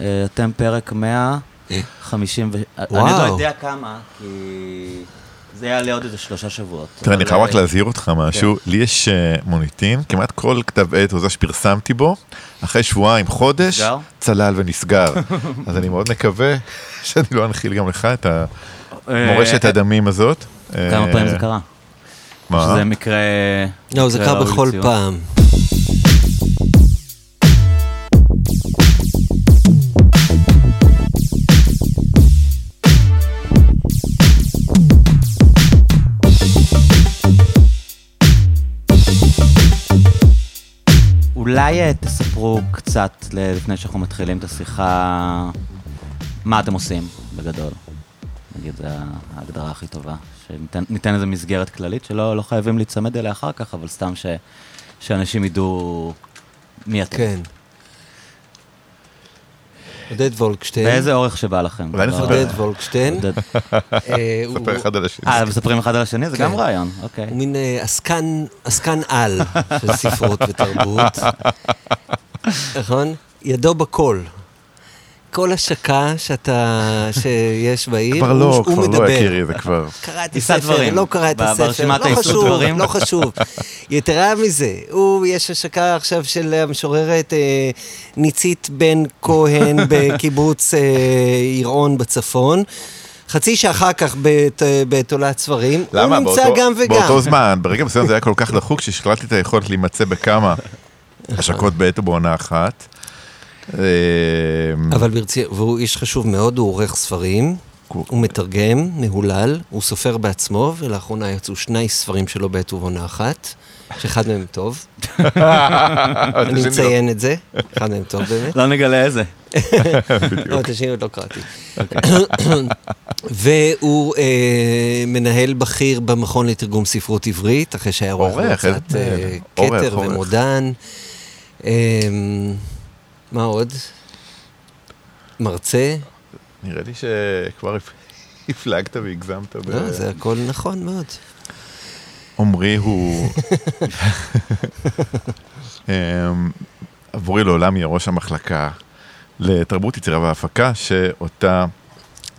אה, אתם פרק 150 ו... אני עוד לא. יודע כמה, כי זה יעלה עוד איזה שלושה שבועות. תראה, אני חייב רק אה, להזהיר אותך משהו, לי יש אה, מוניטין, כמעט כל כתב עת או זה שפרסמתי בו, אחרי שבועיים, חודש? צלל ונסגר. אז אני מאוד מקווה שאני לא אנחיל גם לך את המורשת אה, הדמים הזאת. כמה אה, פעמים זה קרה? מה? שזה מקרה... לא, זה קרה בכל. פעם. אולי אה, תספרו קצת לפני שאנחנו מתחילים את השיחה, מה אתם עושים בגדול. נגיד, זו ההגדרה הכי טובה. שניתן ניתן איזו מסגרת כללית שלא לא חייבים להיצמד אליה אחר כך, אבל סתם ש, שאנשים ידעו מי אתם. כן. עודד וולקשטיין. באיזה אורך שבא לכם. אולי לא- נספר. עודד וולקשטיין. אה, ספר אחד על השני. אה, מספרים אחד על השני? זה כן. גם רעיון, אוקיי. הוא מין אה, עסקן, עסקן על של ספרות ותרבות. נכון? ידו בכל. כל השקה שאתה, שיש בעיר, כבר הוא, לא, הוא כבר מדבר. לא יקירי, זה כבר... קראתי ספר, דברים. לא קרא את ב- הספר, ברשימת לא חשוב, דברים. לא חשוב. יתרה מזה, הוא, יש השקה עכשיו של המשוררת אה, ניצית בן כהן בקיבוץ אה, יראון בצפון. חצי שאחר כך בת- בתולעת ספרים? הוא נמצא באותו- גם וגם. באותו זמן, ברגע מסוים זה היה כל כך דחוק, שהשקלטתי את היכולת להימצא בכמה השקות בעת ובעונה אחת. אה, אבל ברצינות, והוא איש חשוב מאוד, הוא עורך ספרים, הוא- מתרגם, מהולל, הוא סופר בעצמו, ולאחרונה יצאו שני ספרים שלו בעת ובעונה אחת, שאחד מהם טוב, אני מציין את זה, אחד מהם טוב באמת. לא נגלה איזה. לא, את השני עוד לא קראתי. והוא אה, מנהל בכיר במכון לתרגום ספרות עברית, אחרי שהיה עורך בהוצאת אה, עורך, כתר עורך. ומודן. אה, מה עוד? מרצה. נראה לי שכבר הפלגת והגזמת. ב- לא, זה הכל נכון מאוד. עמרי הוא... אמ, עבורי לעולם יהיה ראש המחלקה לתרבות יצירה והפקה, שאותה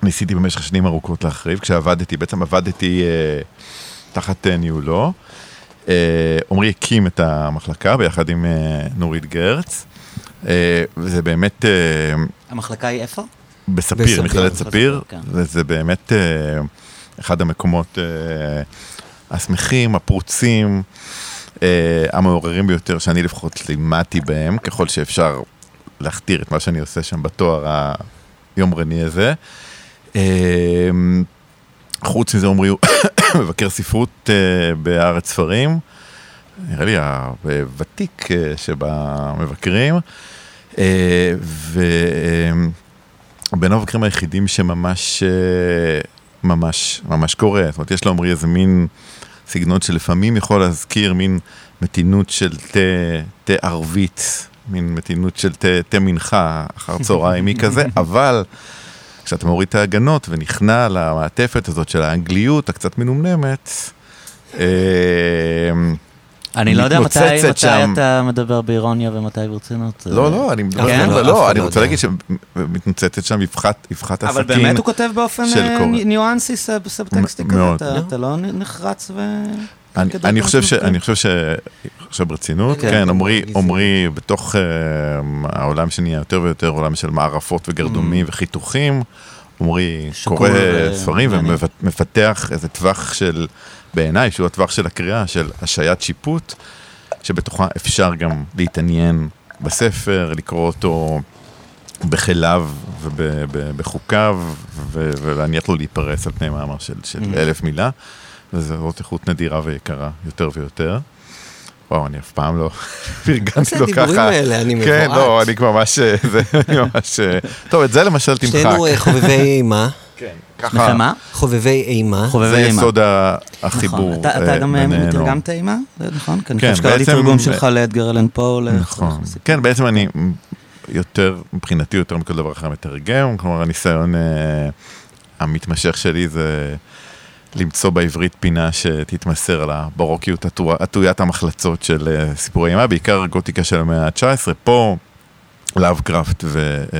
ניסיתי במשך שנים ארוכות להחריב, כשעבדתי, בעצם עבדתי אה, תחת אה, ניהולו. אה, עמרי הקים את המחלקה ביחד עם אה, נורית גרץ, אה, וזה באמת... אה, המחלקה היא איפה? בספיר, מכללת ספיר, כן. וזה באמת אה, אחד המקומות אה, השמחים, הפרוצים, אה, המעוררים ביותר שאני לפחות לימדתי בהם, ככל שאפשר להכתיר את מה שאני עושה שם בתואר היומרני הזה. אה, חוץ מזה עמרי הוא מבקר ספרות אה, בהארץ ספרים, נראה לי הוותיק אה, שבמבקרים, אה, ו... אה, המבקרים היחידים שממש, ממש, ממש קורה. זאת אומרת, יש לעומרי איזה מין סגנון שלפעמים יכול להזכיר מין מתינות של תה, תה ערבית, מין מתינות של תה, תה מנחה אחר צהריימי כזה, אבל כשאתה מוריד את ההגנות ונכנע למעטפת הזאת של האנגליות הקצת מנומנמת, אני לא יודע מתי מתי. אתה מדבר באירוניה ומתי ברצינות. לא, לא, אני מדבר, כן? לא, לא, לא אני רוצה יודע. להגיד שמתנוצצת שם יפחת, הסכין. אבל באמת הוא כותב באופן של אה. ניואנסי סב- סבטקסטי כזה, מאוד. אתה- אתה לא נחרץ ו... אני, חושב ש... אני חושב ש... עכשיו ברצינות, כן. כן, עמרי. עמרי, בתוך uh, העולם שנהיה יותר ויותר עולם של מערפות וגרדומים וחיתוכים, עמרי קורא ו- ספרים. ומפתח איזה טווח של, בעיניי, שהוא הטווח של הקריאה, של השעיית שיפוט, שבתוכה אפשר גם להתעניין בספר, לקרוא אותו בכליו ובחוקיו, ו- ולהניח לו להיפרס על פני מאמר של, של Mm. אלף מילה. וזאת איכות נדירה ויקרה יותר ויותר. וואו, אני אף פעם לא מה פרגנתי זה לו הדיבורים ככה. האלה? אני מבועת. כן, לא, אני כבר ממש, אה, זה, אני ממש, אה, טוב, את זה למשל תמחק. שנינו אה, חובבי אימה, כן, ככה, מה? חובבי אימה. חובבי זה אימה. יסוד ה- נכון. החיבור אתה- אתה גם. מתרגמת אימה? זה נכון? כי אני כן, חושב שקראתי בעצם- תרגום שלך לאדגר אלן פו. ל- נכון. כן, בעצם אני יותר, מבחינתי יותר מכל דבר אחר מתרגם, כלומר הניסיון המתמשך שלי זה למצוא בעברית פינה שתתמסר על הברוקיות עטו- עטוית המחלצות של אה, סיפורי אימה, בעיקר גותיקה של המאה ה-19. פה לאבקראפט ו, אה,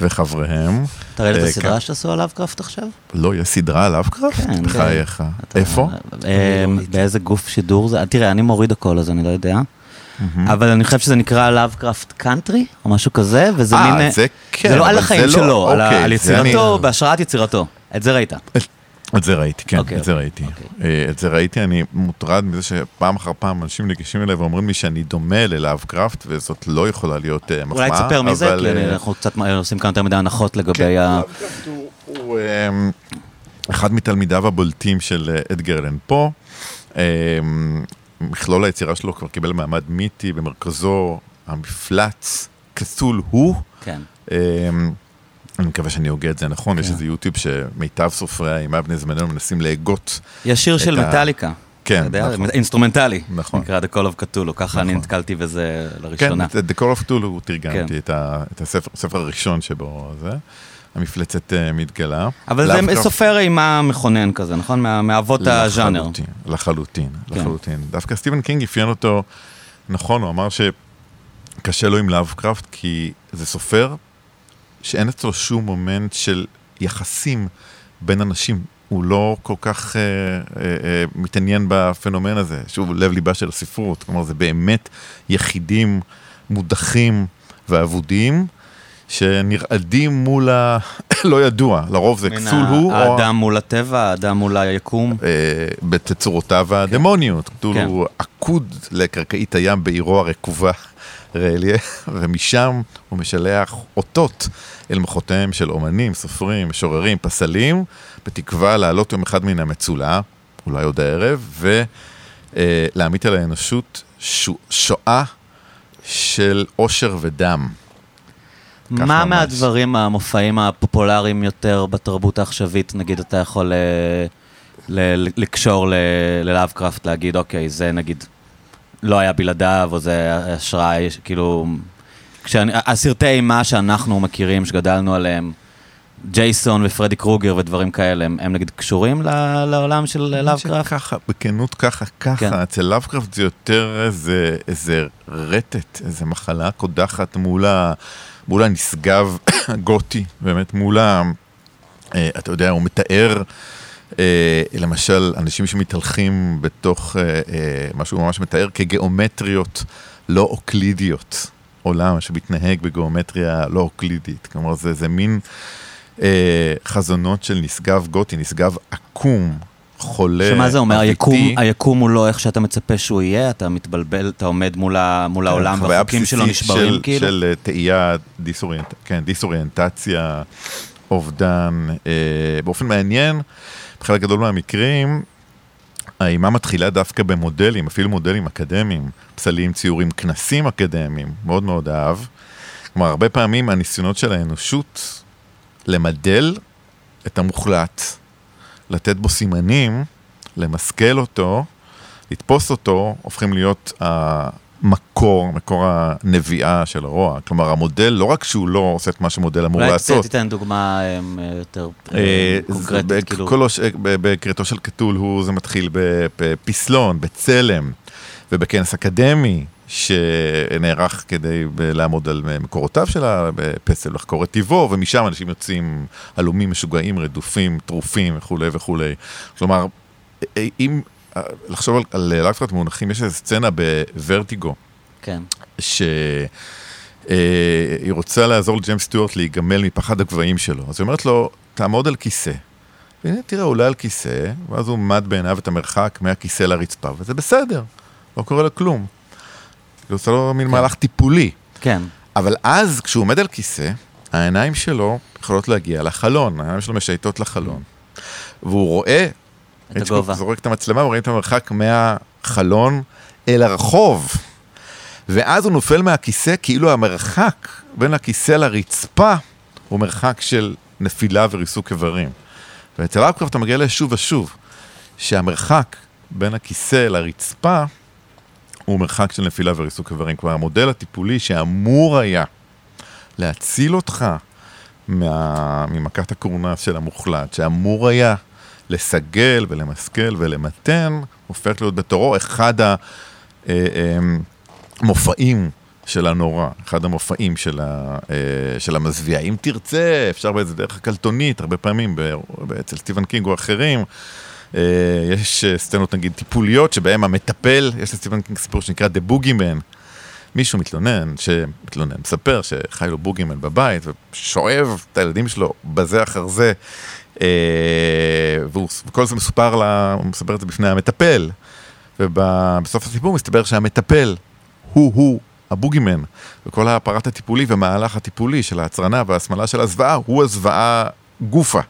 וחבריהם. אתה ראית את אה, הסדרה כן. שעשו על לאבקראפט עכשיו? לא, יש סדרה על לאבקראפט? כן, בחייך. איפה? לא. באיזה גוף שידור זה? תראה, אני מוריד הכל, אז אני לא יודע. אבל אני חושב שזה נקרא Lovecraft Country, או משהו כזה, וזה מין... אה, זה כן, זה לא על אבל החיים לא- שלו, על אוקיי, על אני- יצירתו, בהשראת יצירתו. את זה ראית. את זה ראיתי, כן, אוקיי, את זה אוקיי, ראיתי. אוקיי. אה, את זה ראיתי, אני מוטרד מזה שפעם אחר פעם אנשים ניגשים אליי ואומרים לי שאני דומה ללאבקראפט, וזאת לא יכולה להיות אה, מחמאה. אולי תספר מי זה, אבל, כי אה, אנחנו קצת עושים כאן יותר מדי הנחות לגבי כן, ה... לאבקראפט הוא- הוא אמ, אחד מתלמידיו הבולטים של אדגר אלן פה. אמ, מכלול היצירה שלו כבר קיבל מעמד מיתי, במרכזו המפלץ, קת'ולהו. כן. אני מקווה שאני הוגה את זה נכון, יש כן. איזה יוטיוב שמיטב סופרי האימה בני זמננו מנסים להגות. יש שיר של מטאליקה. כן? נכון. אינסטרומנטלי. נכון. נקרא The Call of Cthulhu, ככה אני נכון. נתקלתי בזה כן, לראשונה. את The Call of Cthulhu תרגמתי, כן. את ה- את הספר הספר הראשון שבו זה. המפלצת אה, מתגלה. אבל זה סופר אימה מכונן כזה, נכון? מאבות הז'אנר. לחלוטין, לחלוטין, כן. לחלוטין. דווקא סטיבן קינג אפיין אותו, נכון, הוא אמר שקשה לו עם לאבקראפט, כי זה סופר שאין אצלו שום מומנט של יחסים בין אנשים. הוא לא כל כך אה, אה, אה, מתעניין בפנומן הזה, שוב, לב ליבה של הספרות. כלומר, זה באמת יחידים מודחים ואבודים, שנרעדים מול ה... לא ידוע, לרוב זה מן כסול הוא, או... האדם מול הטבע, האדם מול היקום. אה, בתצורותיו הדמוניות. כן. כתוב, עקוד לקרקעית הים בעירו הרקובה רליה, ומשם הוא משלח אותות אל מוחותיהם של אומנים, סופרים, משוררים, פסלים, בתקווה לעלות יום אחד מן המצולה, אולי עוד הערב, ולהמיט על האנושות שו- שואה של עושר ודם. מה ממש. מהדברים, המופעים הפופולריים יותר בתרבות העכשווית, נגיד אתה יכול אה, ל- ל- לקשור ל- ללאבקראפט, להגיד, אוקיי, זה נגיד לא היה בלעדיו, או זה השראה, יש- כאילו... כשאני- הסרטי אימה שאנחנו מכירים, שגדלנו עליהם, ג'ייסון ופרדי קרוגר ודברים כאלה, הם, הם נגיד קשורים ל- לעולם של לאבקראפט? ככה, בכנות ככה, ככה. כן. אצל לאבקראפט זה יותר איזה, איזה רטט, איזה מחלה קודחת מול, ה, מול הנשגב הגותי, באמת מול ה... אה, אתה יודע, הוא מתאר, למשל, אנשים שמתהלכים בתוך אה, אה, מה שהוא ממש מתאר כגיאומטריות לא אוקלידיות. עולם שמתנהג בגיאומטריה לא אוקלידית. כלומר, זה, זה מין אה, חזונות של נשגב גותי, נשגב עקום, חולה, שמה זה אומר? היקום, היקום הוא לא איך שאתה מצפה שהוא יהיה, אתה מתבלבל, אתה עומד מול, ה, מול העולם חוויה והחוקים שלו נשברים של, כאילו. של אה, תהייה, דיסאוריינט, כן, דיסאוריינטציה, אובדן. אה, באופן מעניין, בחלק גדול מהמקרים, האימה מתחילה דווקא במודלים, אפילו מודלים אקדמיים, פסלים, ציורים, כנסים אקדמיים, מאוד מאוד אהב. כלומר, הרבה פעמים הניסיונות של האנושות למדל את המוחלט, לתת בו סימנים, למסכל אותו, לתפוס אותו, הופכים להיות המקור, מקור הנביאה של הרוע. כלומר, המודל, לא רק שהוא לא עושה את מה שמודל אמור אולי לעשות, תיתן דוגמה אמ, יותר אה, אה, קונקרטית, כאילו. ב- בקריאתו של קטול הוא, זה מתחיל בפסלון, בצלם, ובכנס אקדמי, שנערך כדי לעמוד על מקורותיו של הפסל, לחקור את טיבו, ומשם אנשים יוצאים עלומים, משוגעים, רדופים, טרופים וכולי וכולי. כלומר, אה, אם אה, לחשוב על, על לייפטרט מונחים, יש איזו סצנה בוורטיגו, כן. שהיא רוצה לעזור לג'יימס סטיוארט להיגמל מפחד הגבהים שלו. אז היא אומרת לו, תעמוד על כיסא. והנה, תראה, הוא עולה על כיסא, ואז הוא עמד בעיניו את המרחק מהכיסא לרצפה, וזה בסדר, לא קורה לו כלום. היא עושה לו מין מהלך טיפולי. כן. אבל אז, כשהוא עומד על כיסא, העיניים שלו יכולות להגיע לחלון, העיניים שלו משייטות לחלון. והוא רואה, את הגובה. זורק את המצלמה, ורואים את המרחק מהחלון אל הרחוב. ואז הוא נופל מהכיסא, כאילו המרחק בין הכיסא לרצפה הוא מרחק של נפילה וריסוק איברים. ואצל אפקרפט אתה מגיע לשוב ושוב, שהמרחק בין הכיסא לרצפה הוא מרחק של נפילה וריסוק איברים. כלומר, המודל הטיפולי שאמור היה להציל אותך מה... ממכת הקורנס של המוחלט, שאמור היה לסגל ולמסכל ולמתן, הופך להיות בתורו אחד המופעים של הנורא, אחד המופעים של, אה, של המזוויע. אם תרצה, אפשר באיזה דרך הקלטונית, הרבה פעמים, אצל סטיבן קינג או אחרים. אה, יש אה, סצנות נגיד טיפוליות שבהם המטפל, יש לסטיבן קינג סיפור שנקרא The Boogeyman. מישהו מתלונן, שמתלונן, מספר שחי לו בוגימן בבית ושואב את הילדים שלו בזה אחר זה, אה, וכל זה מסופר, לה, הוא מספר את זה בפני המטפל, ובסוף הסיפור מסתבר שהמטפל הוא-הוא הבוגימן, וכל האפרט הטיפולי והמהלך הטיפולי של ההצרנה וההסמלה של הזוועה הוא הזוועה גופה.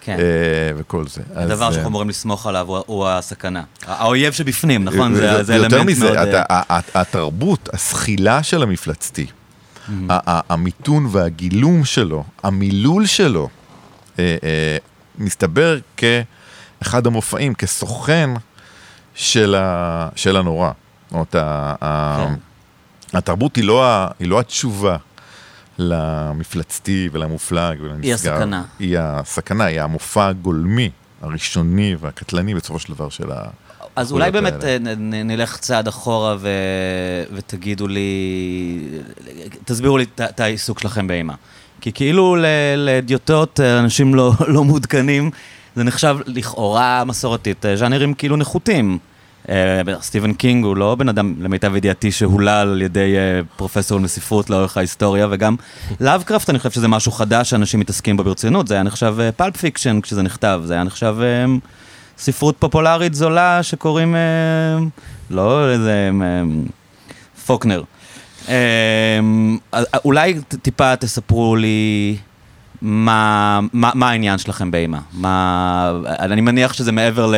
כן. אה, וכל זה. הדבר אז, שאנחנו אה, אמורים לסמוך עליו הוא- הסכנה. האויב שבפנים, נכון? זה זה אלמנט מזה, מאוד... אתה- אה, ה- ה- התרבות, הזחילה של המפלצתי, המיתון והגילום שלו, המילול שלו, אה, אה, מסתבר כאחד המופעים, כסוכן של ה- של הנורא. זאת אומרת, כן. התרבות היא לא ה- היא לא התשובה. למפלצתי ולמופלג ולנשגב. היא הסכנה. היא הסכנה, היא המופע הגולמי, הראשוני והקטלני בסופו של דבר של ה... אז אולי באמת האלה. אה, נ- נלך צעד אחורה ו... ותגידו לי, תסבירו לי את העיסוק שלכם באימה. כי כאילו ל- לאדיוטות, אה, אנשים לא, לא מעודכנים, זה נחשב לכאורה מסורתית, אה, ז'אנרים כאילו נחותים. אה, סטיבן קינג הוא לא בן אדם, למיטב ידיעתי, שהולל על ידי פרופסור לספרות לאורך ההיסטוריה, וגם לאבקראפט, אני חושב שזה משהו חדש שאנשים מתעסקים בו ברצינות, זה היה נחשב pulp fiction כשזה נכתב, זה היה נחשב ספרות פופולרית זולה שקוראים, לא איזה פוקנר. אה, אז אולי טיפה תספרו לי מה, מה, מה העניין שלכם באימה. מה, אני מניח שזה מעבר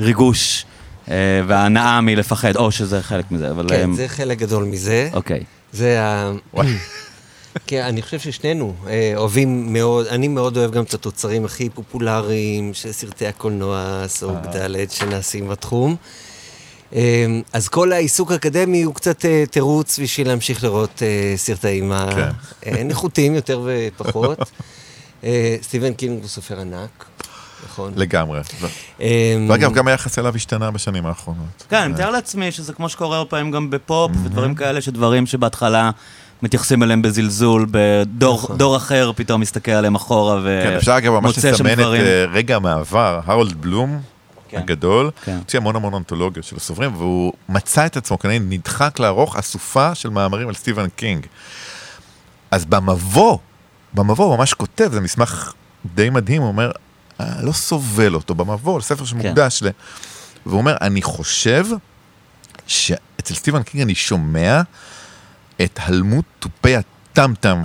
לריגוש אה, וההנאה מלפחד, או שזה חלק מזה, אבל... כן, אה, זה חלק גדול מזה. אוקיי. זה ה... כן, אני חושב ששנינו אה, אוהבים מאוד, אני מאוד אוהב גם את התוצרים הכי פופולריים של סרטי הקולנוע, סוג ד' שנעשים בתחום. אה, אז כל העיסוק האקדמי הוא קצת אה, תירוץ בשביל להמשיך לראות אה, אימה כן. אה, נחותים יותר ופחות. סטיבן קינג הוא סופר ענק, נכון? לגמרי. אה, ואגב, גם היחס אליו השתנה בשנים האחרונות. כן, אני מתאר לעצמי שזה כמו שקורה הרבה פעמים גם בפופ ודברים כאלה, שדברים שבהתחלה מתייחסים אליהם בזלזול, בדור דור אחר פתאום מסתכל עליהם אחורה כן, אפשר אגב ממש ומוצא שם לסמן את דברים. רגע המעבר, הרולד בלום. כן. הגדול, כן. הוציא המון המון אנתולוגיות של הסופרים, והוא מצא את עצמו כנראה נדחק לערוך אסופה של מאמרים על סטיבן קינג. אז במבוא, במבוא הוא ממש כותב, זה מסמך די מדהים, הוא אומר, "אה, לא סובל אותו במבוא, לספר שמוקדש ל... והוא אומר, אני חושב שאצל סטיבן קינג אני שומע את הלמות תופי הטמטם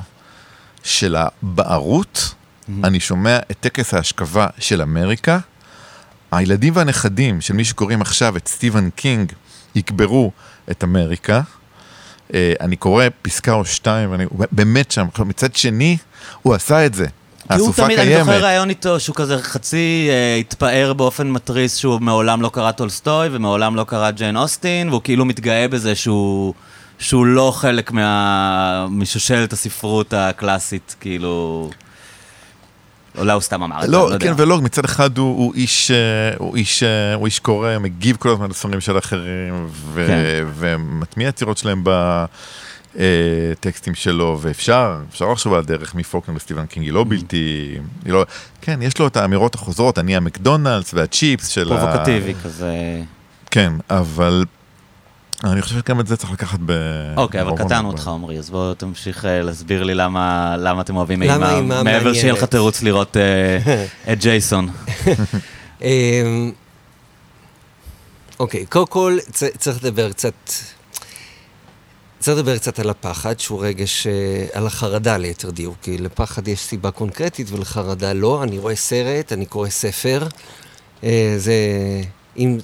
של הבערות, אני שומע את טקס ההשכבה של אמריקה. הילדים והנכדים של מי שקוראים עכשיו את סטיבן קינג יקברו את אמריקה. אה, אני קורא פסקה או שתיים, הוא באמת שם. מצד שני, הוא עשה את זה. כי הוא תמיד, אני קיימת. זוכר ראיון איתו שהוא כזה חצי אה, התפאר באופן מתריס שהוא מעולם לא קרא טולסטוי ומעולם לא קרא ג'יין אוסטין, והוא כאילו מתגאה בזה שהוא, שהוא לא חלק מה, משושלת הספרות הקלאסית, כאילו... אולי הוא סתם אמר את זה, לא, לא כן יודע. ולא, מצד אחד הוא, הוא, איש, אה, הוא, איש, אה, הוא איש קורא, מגיב כל הזמן לספרים של אחרים, כן. ומטמיע יצירות שלהם בטקסטים שלו, ואפשר, אפשר לחשוב על הדרך מפוקנר לסטיבן קינג, היא לא בלתי, היא לא, כן, יש לו את האמירות החוזרות, אני המקדונלדס והצ'יפס של ה... פרובוקטיבי כזה. כן, אבל אני חושב שגם את זה צריך לקחת ב... אוקיי, אבל קטענו. אותך, עמרי, אז בוא תמשיך אה, להסביר לי למה למה אתם אוהבים למה אימה, מעבר שיהיה לך. תירוץ לראות אה, את ג'ייסון. אמ, אוקיי, קודם כל צריך לדבר קצת, צריך לדבר קצת על הפחד, שהוא רגש, אה, על החרדה ליתר דיוק, כי לפחד יש סיבה קונקרטית ולחרדה לא. אני רואה סרט, אני קורא ספר, זה, אם,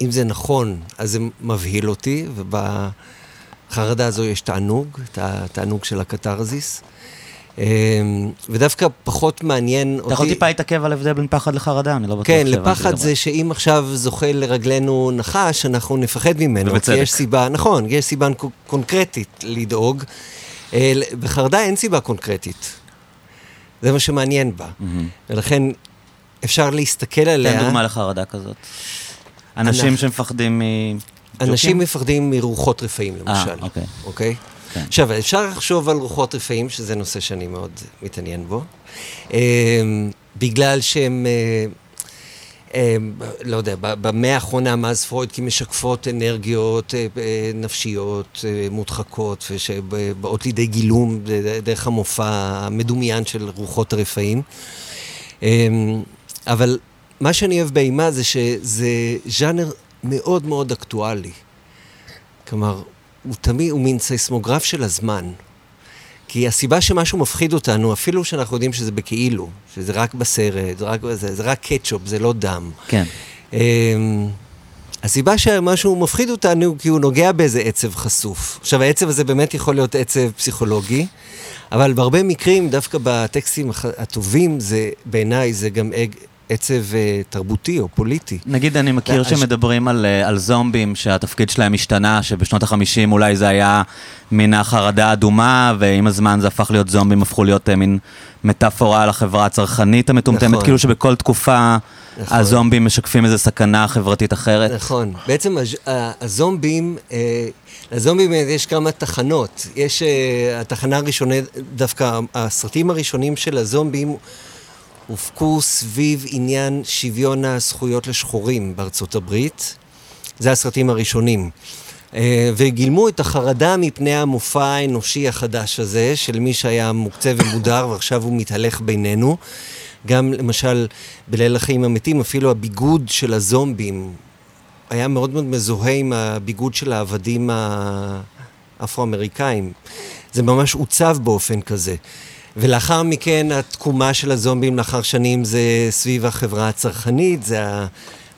אם זה נכון, אז זה מבהיל אותי, ובחרדה הזו יש תענוג, את התענוג של הקתרזיס. אמ, ודווקא פחות מעניין אותי... אתה יכול טיפה להתעכב על ההבדל בין פחד לחרדה? אני לא בטוח כן, לפחד. זה שאם עכשיו זוכה לרגלינו נחש, אנחנו נפחד ממנו. ובצדק. כי יש סיבה, נכון, יש סיבה קו- קונקרטית לדאוג. אה, בחרדה אין סיבה קונקרטית. זה מה שמעניין בה. ולכן אפשר להסתכל עליה. תן דוגמה לחרדה כזאת. אנשים אנחנו- שמפחדים מ... אנשים ג'וקים? מפחדים מרוחות רפאים, למשל. אה, אוקיי. אוקיי? כן. עכשיו, אפשר לחשוב על רוחות רפאים, שזה נושא שאני מאוד מתעניין בו, אה, בגלל שהם... אה, אה, לא יודע, במאה האחרונה מאז פרויד, כי משקפות אנרגיות אה, אה, נפשיות אה, מודחקות ושבאות לידי גילום דרך המופע המדומיין של רוחות הרפאים. אה, אבל מה שאני אוהב באימה זה שזה ז'אנר מאוד מאוד אקטואלי. כלומר, הוא תמיד, הוא מין סייסמוגרף של הזמן. כי הסיבה שמשהו מפחיד אותנו, אפילו שאנחנו יודעים שזה בכאילו, שזה רק בסרט, זה רק, זה, זה רק קטשופ, זה לא דם. כן. אמ, הסיבה שמשהו מפחיד אותנו, כי הוא נוגע באיזה עצב חשוף. עכשיו, העצב הזה באמת יכול להיות עצב פסיכולוגי, אבל בהרבה מקרים, דווקא בטקסטים הטובים, זה, בעיניי, זה גם עצב אה, תרבותי או פוליטי. נגיד, אני מכיר הש- שמדברים על, אה, על זומבים, שהתפקיד שלהם השתנה, שבשנות ה-50 אולי זה היה מן החרדה האדומה, ועם הזמן זה הפך להיות זומבים, הפכו להיות אה, מין מטאפורה על החברה הצרכנית המטומטמת, נכון. כאילו שבכל תקופה נכון. הזומבים משקפים איזו סכנה חברתית אחרת. נכון. בעצם הזומבים, לזומבים יש כמה תחנות. יש אה, התחנה הראשונה, דווקא הסרטים הראשונים של הזומבים הופקו סביב עניין שוויון הזכויות לשחורים בארצות הברית. זה הסרטים הראשונים. אה, וגילמו את החרדה מפני המופע האנושי החדש הזה, של מי שהיה מוקצה ומודר ועכשיו הוא מתהלך בינינו. גם למשל בליל החיים המתים, אפילו הביגוד של הזומבים היה מאוד מאוד מזוהה עם הביגוד של העבדים האפרו-אמריקאים. זה ממש עוצב באופן כזה. ולאחר מכן התקומה של הזומבים לאחר שנים זה סביב החברה הצרכנית, זה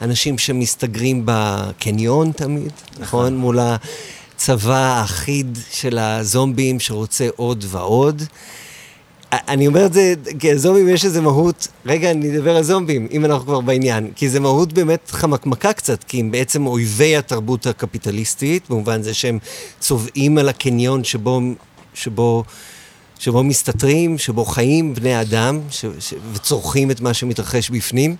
האנשים שמסתגרים בקניון תמיד, נכון? מול הצבא האחיד של הזומבים שרוצה עוד ועוד. אני אומר את זה, כי הזומבים יש איזה מהות, רגע, אני אדבר על זומבים, אם אנחנו כבר בעניין, כי זה מהות באמת חמקמקה קצת, כי הם בעצם אויבי התרבות הקפיטליסטית, במובן זה שהם צובעים על הקניון שבו, שבו, שבו מסתתרים, שבו חיים בני אדם, ש, ש, וצורכים את מה שמתרחש בפנים.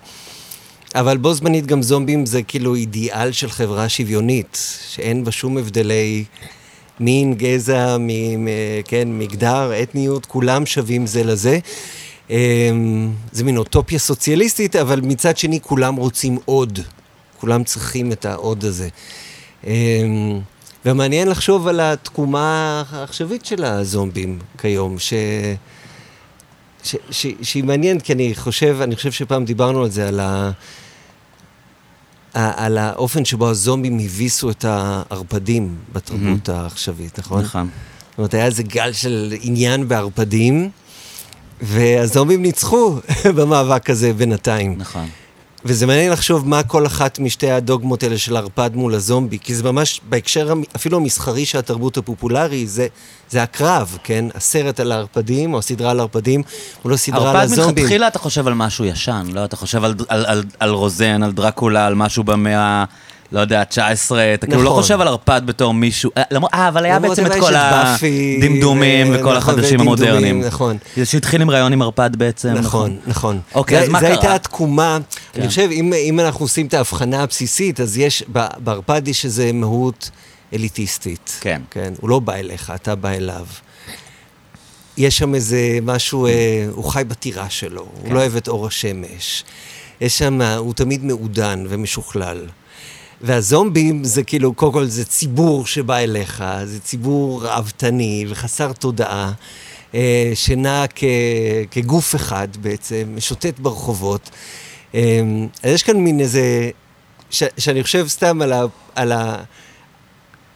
אבל בו זמנית גם זומבים זה כאילו אידיאל של חברה שוויונית, שאין בה שום הבדלי מין, גזע, מ, מ, כן, מגדר, אתניות, כולם שווים זה לזה. אמ, זה מין אוטופיה סוציאליסטית, אבל מצד שני כולם רוצים עוד. כולם צריכים את העוד הזה. ומעניין לחשוב על התקומה העכשווית של הזומבים כיום, ש... ש, ש, שהיא מעניינת, כי אני חושב, אני חושב שפעם דיברנו על זה, על, ה, על האופן שבו הזומבים הביסו את הערפדים בתרבות העכשווית, נכון? נכון. זאת אומרת, היה איזה גל של עניין בערפדים, והזומבים ניצחו במאבק הזה בינתיים. נכון. וזה מעניין לחשוב מה כל אחת משתי הדוגמות האלה של ערפד מול הזומבי, כי זה ממש, בהקשר אפילו המסחרי של התרבות הפופולרי, זה, זה הקרב, כן? הסרט על הערפדים, או הסדרה על הערפדים, הוא לא סדרה על ערפד הזומבים. מלכתחילה אתה חושב על משהו ישן, לא? אתה חושב על, על, על, על רוזן, על דרקולה, על משהו במאה, לא יודע, ה-19, אתה כאילו לא נכון. חושב על ערפד בתור מישהו, אה, למרות- אה, אבל היה בעצם את כל הדמדומים ו- וכל נכון, החדשים המודרניים. נכון. זה שהתחיל עם רעיון עם ערפד בעצם. נכון, נכון. אוקיי, זה, אז מה קרה? הייתה התקומה, כן. אני חושב, אם, אנחנו עושים את ההבחנה הבסיסית, אז יש, בערפד יש איזו מהות אליטיסטית. כן. כן, הוא לא בא אליך, אתה בא אליו. יש שם איזה משהו, אה, הוא חי בטירה שלו, כן. הוא לא אוהב את אור השמש. יש שם, הוא תמיד מעודן ומשוכלל. והזומבים זה כאילו, קודם כל זה ציבור שבא אליך, זה ציבור ראוותני וחסר תודעה, אה, שנע כגוף אחד בעצם, משוטט ברחובות. אה, אז יש כאן מין איזה, ש, שאני חושב סתם על, ה, על, ה,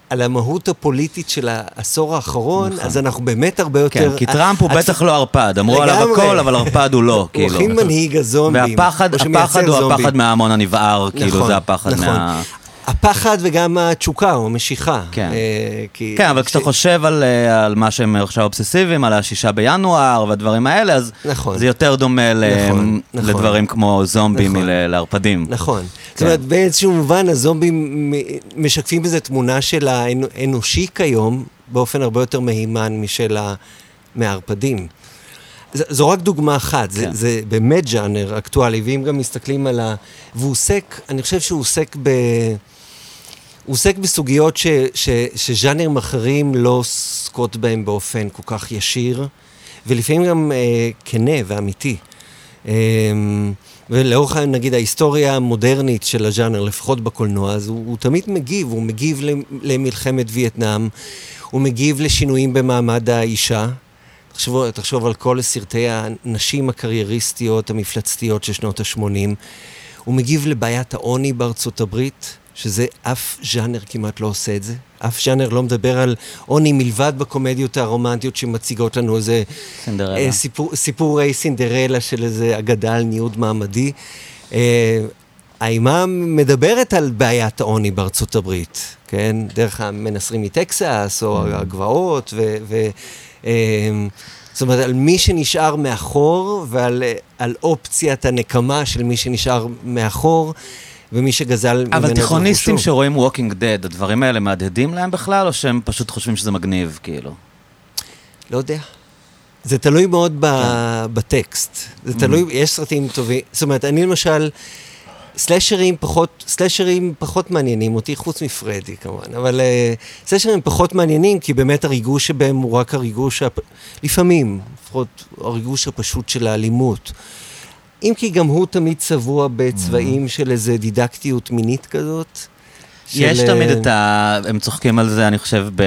על המהות הפוליטית של העשור האחרון, נכון. אז אנחנו באמת הרבה יותר... כן, כי טראמפ הוא בטח לא ערפד, אמרו עליו. הכל, אבל ערפד הוא לא, הוא כאילו. הכי מנהיג הזומבים. והפחד הפחד הוא. הפחד מההמון הנבער, כאילו נכון, זה הפחד נכון. מה... הפחד וגם התשוקה או המשיכה. כן. אה, כי- כן, אבל כשאתה ש- חושב על, אה, על מה שהם עכשיו אובססיביים, על השישה בינואר והדברים האלה, אז נכון. זה יותר דומה ל- נכון, נכון. לדברים כמו זומבים נכון. מל- לערפדים. נכון. זאת כן. אומרת, באיזשהו מובן הזומבים משקפים בזה תמונה של האנושי כיום באופן הרבה יותר מהימן משל ה- מהערפדים. ז- זו רק דוגמה אחת, זה, כן. זה באמת ז'אנר אקטואלי, ואם גם מסתכלים על ה... והוא עוסק, אני חושב שהוא עוסק ב... הוא עוסק בסוגיות ש, ש, שז'אנרים אחרים לא עוסקות בהם באופן כל כך ישיר, ולפעמים גם אה, כנה ואמיתי. אה, ולאורך, נגיד, ההיסטוריה המודרנית של הז'אנר, לפחות בקולנוע, אז הוא, הוא תמיד מגיב, הוא מגיב למלחמת וייטנאם, הוא מגיב לשינויים במעמד האישה. תחשוב, תחשוב על כל סרטי הנשים הקרייריסטיות, המפלצתיות של שנות ה-80. הוא מגיב לבעיית העוני בארצות הברית, שזה אף ז'אנר כמעט לא עושה את זה. אף ז'אנר לא מדבר על עוני מלבד בקומדיות הרומנטיות שמציגות לנו איזה... סינדרלה. אה, סיפור, סיפורי סינדרלה של איזה אגדה על ניוד מעמדי. אה, האימה מדברת על בעיית העוני בארצות הברית, כן? דרך המנסרים מטקסס, או mm. הגבעות, ו... ו אה, זאת אומרת, על מי שנשאר מאחור ועל אופציית הנקמה של מי שנשאר מאחור. ומי שגזל ממנו... אבל תיכוניסטים שרואים Walking Dead, הדברים האלה מהדהדים להם בכלל, או שהם פשוט חושבים שזה מגניב, כאילו? לא יודע. זה תלוי מאוד ב... כן. בטקסט. זה. תלוי, יש סרטים טובים. זאת אומרת, אני למשל, סלשרים פחות, סלשרים פחות מעניינים אותי, חוץ מפרדי כמובן, אבל uh, סלשרים פחות מעניינים, כי באמת הריגוש שבהם הוא רק הריגוש, הפ... לפעמים, לפחות הריגוש הפשוט של האלימות. אם כי גם הוא תמיד צבוע בצבעים mm. של איזה דידקטיות מינית כזאת. יש של... תמיד את ה... הם צוחקים על זה, אני חושב, ב...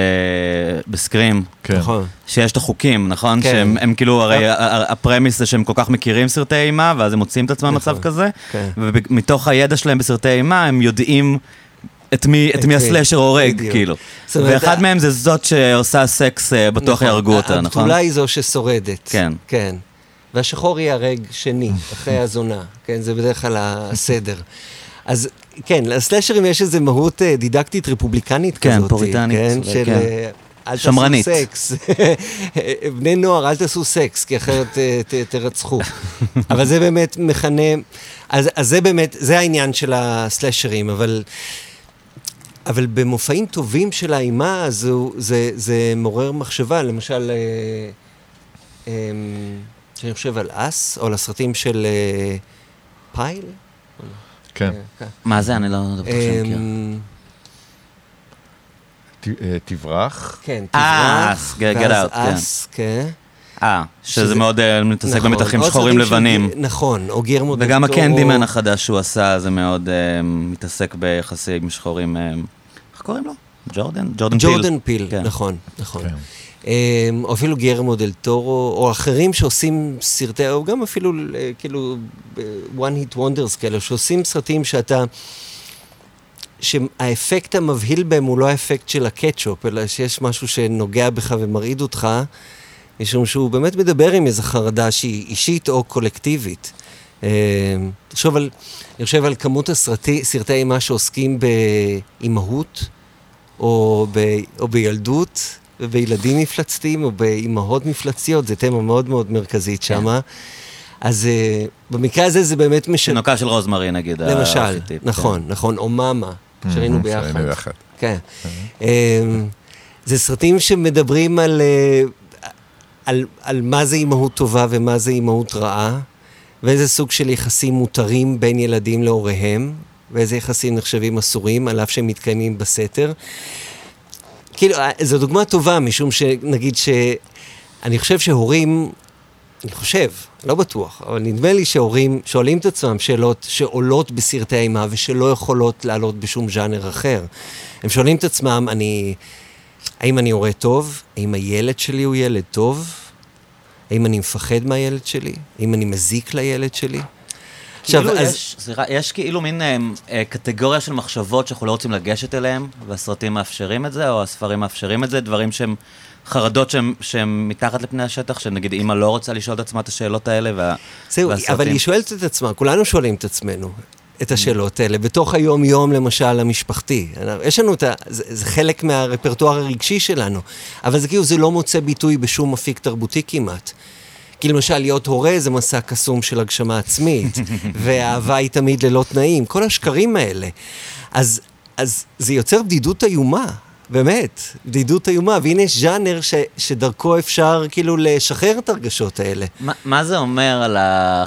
בסקרים. כן. נכון. שיש את החוקים, נכון? כן. שהם הם כאילו, הרי הפרמיס זה שהם כל כך מכירים סרטי אימה, ואז הם מוצאים את עצמם במצב נכון. כזה. כן. ומתוך הידע שלהם בסרטי אימה, הם יודעים את מי, את מי הסלאשר הורג, כאילו. ואחד מהם זה זאת שעושה סקס, אה, בטוח נכון. יהרגו אותה, נכון? הבתולה היא זו ששורדת. כן. כן. והשחור ייהרג שני, אחרי הזונה, כן? זה בדרך כלל הסדר. אז כן, לסלאשרים יש איזו מהות אה, דידקטית רפובליקנית כן, כזאת. פוריטנית. כן, של... כן. אה, אל שמרנית. תעשו סקס. בני נוער, אל תעשו סקס, כי אחרת אה, ת, תרצחו. אבל זה באמת מכנה... אז, אז זה באמת, זה העניין של הסלאשרים, אבל... אבל במופעים טובים של האימה, זה, זה, זה מעורר מחשבה. למשל, אה, אה, שאני חושב על אס, או על הסרטים של אה, פייל. כן. כן. מה זה? אני לא בטוח שאני מכיר. אה, תברח. כן, אה, תברח. ואז אס, כן. אה, שזה מאוד מתעסק נכון, במתחים שחורים לבנים. נכון, או דלתורו. וגם הקנדימן החדש שהוא עשה, זה מאוד מתעסק ביחסים שחורים. איך קוראים לו? ג'ורדן? ג'ורדן פיל. ג'ורדן פיל, כן. נכון, נכון. אמ, או אפילו גרמו דל טורו, או אחרים שעושים סרטי, או גם אפילו אה, כאילו one hit wonders כאלה, שעושים סרטים שאתה, שהאפקט המבהיל בהם הוא לא האפקט של הקטשופ, אלא שיש משהו שנוגע בך ומרעיד אותך, משום שהוא באמת מדבר עם איזו חרדה שהיא אישית או קולקטיבית. אמ, תחשוב על, אני חושב על כמות הסרטי, סרטי אימה שעוסקים באימהות, או, ב, או בילדות, ובילדים מפלצתיים או באימהות מפלצתיות, זו תמה מאוד מאוד מרכזית כן. שמה. אז uh, במקרה הזה זה באמת משנה. תינוקה של רוזמרי נגיד. למשל, הארכיטיפ, נכון, כן. נכון, או מאמה, שראינו ביחד. שראינו ביחד. כן. Um, זה סרטים שמדברים על, uh, על, על מה זה אימהות טובה ומה זה אימהות רעה, ואיזה סוג של יחסים מותרים בין ילדים להוריהם, ואיזה יחסים נחשבים אסורים, על אף שהם מתקיימים בסתר. כאילו, אה, זו דוגמה טובה, משום שנגיד ש... אני חושב שהורים, אני חושב, לא בטוח, אבל נדמה לי שהורים שואלים את עצמם שאלות שעולות בסרטי אימה ושלא יכולות לעלות בשום ז'אנר אחר. הם שואלים את עצמם, אני... האם אני הורה טוב? האם הילד שלי הוא ילד טוב? האם אני מפחד מהילד שלי? האם אני מזיק לילד שלי? עכשיו, כאילו אז... יש, סליחה, יש כאילו מין אה, אה, קטגוריה של מחשבות שאנחנו לא רוצים לגשת אליהן, והסרטים מאפשרים את זה, או הספרים מאפשרים את זה, דברים שהם חרדות שהם, שהם מתחת לפני השטח, שנגיד אימא לא רוצה לשאול את עצמה את השאלות האלה, וה, זהו, והסרטים... אבל היא שואלת את עצמה, כולנו שואלים את עצמנו. את השאלות האלה, בתוך היום-יום למשל המשפחתי. יש לנו את ה... זה, זה חלק מהרפרטואר הרגשי שלנו, אבל זה כאילו זה לא מוצא ביטוי בשום אפיק תרבותי כמעט. כי למשל, להיות הורה זה מסע קסום של הגשמה עצמית, ואהבה היא תמיד ללא תנאים, כל השקרים האלה. אז, אז זה יוצר בדידות איומה, באמת, בדידות איומה, והנה יש ז'אנר ש, שדרכו אפשר כאילו לשחרר את הרגשות האלה. ما, מה זה אומר על, ה,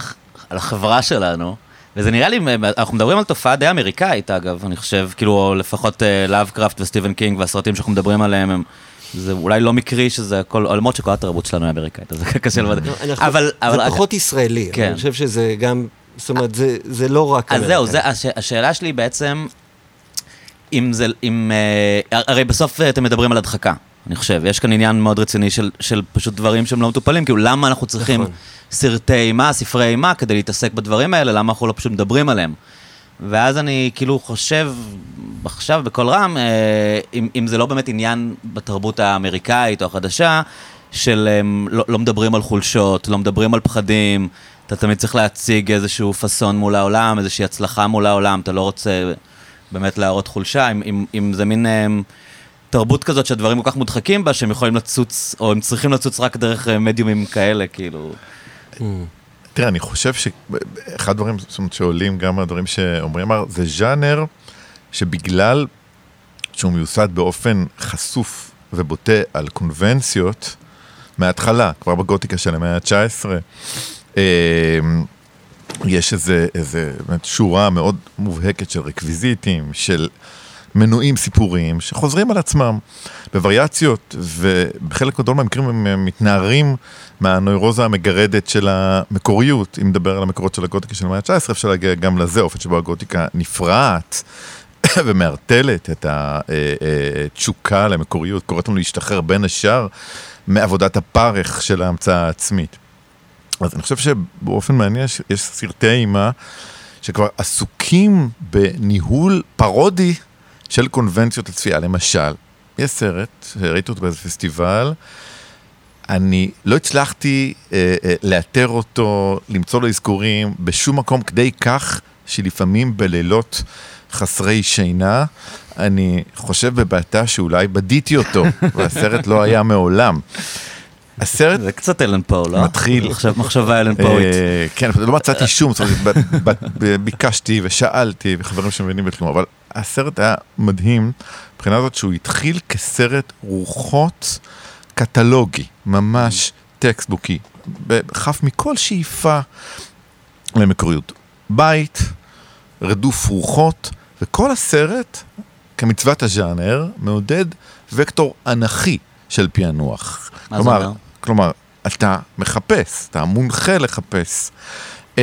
על החברה שלנו? וזה נראה לי, אנחנו מדברים על תופעה די אמריקאית אגב, אני חושב, כאילו, לפחות לאבקראפט וסטיבן קינג והסרטים שאנחנו מדברים עליהם הם... זה אולי לא מקרי שזה הכל, למרות שכל התרבות שלנו היא אמריקאית, אז זה קשה לבד. אבל... זה פחות ישראלי, כן. אני חושב שזה גם, זאת אומרת, זה, זה לא רק אז זהו, זה, הש, השאלה שלי בעצם, אם זה, אם, אה, הרי בסוף אתם מדברים על הדחקה, אני חושב, יש כאן עניין מאוד רציני של, של פשוט דברים שהם לא מטופלים, כאילו למה אנחנו צריכים נכון. סרטי אימה, ספרי אימה, כדי להתעסק בדברים האלה, למה אנחנו לא פשוט מדברים עליהם? ואז אני כאילו חושב עכשיו בקול רם, אה, אם, אם זה לא באמת עניין בתרבות האמריקאית או החדשה, של הם, לא, לא מדברים על חולשות, לא מדברים על פחדים, אתה תמיד צריך להציג איזשהו פאסון מול העולם, איזושהי הצלחה מול העולם, אתה לא רוצה באמת להראות חולשה, אם, אם, אם זה מין אה, תרבות כזאת שהדברים כל כך מודחקים בה, שהם יכולים לצוץ, או הם צריכים לצוץ רק דרך אה, מדיומים כאלה, כאילו. תראה, אני חושב שאחד הדברים שעולים גם מהדברים שאומרים, זה ז'אנר שבגלל שהוא מיוסד באופן חשוף ובוטה על קונבנציות, מההתחלה, כבר בגותיקה של המאה ה-19, אה, יש איזה, איזה שורה מאוד מובהקת של רקוויזיטים, של מנועים סיפוריים שחוזרים על עצמם בווריאציות, ובחלק גדול מהמקרים הם מתנערים מהנוירוזה המגרדת של המקוריות. אם נדבר על המקורות של הגותיקה של המאה ה-19, אפשר להגיע גם לזה, אופן שבו הגותיקה נפרעת. ומערטלת את התשוקה אה, אה, למקוריות, קוראת לנו להשתחרר בין השאר מעבודת הפרך של ההמצאה העצמית. אז אני חושב שבאופן מעניין יש סרטי אימה שכבר עסוקים בניהול פרודי של קונבנציות הצפייה. למשל, יש סרט, ראיתי אותו באיזה פסטיבל, אני לא הצלחתי אה, אה, לאתר אותו, למצוא לו אזכורים בשום מקום כדי כך שלפעמים בלילות חסרי שינה, אני חושב בבעתה שאולי בדיתי אותו, והסרט לא היה מעולם. הסרט... זה קצת אלן פאו, לא? מתחיל... מחשבה אלן פאוית. אה, כן, לא מצאתי שום, ביקשתי ושאלתי, וחברים שמבינים בכלום, אבל הסרט היה מדהים, מבחינה זאת שהוא התחיל כסרט רוחות קטלוגי, ממש טקסטבוקי, חף מכל שאיפה למקוריות. בית, רדוף רוחות, וכל הסרט, כמצוות הז'אנר, מעודד וקטור אנכי של פענוח. מה כלומר, זה אומר? כלומר, אתה מחפש, אתה מונחה לחפש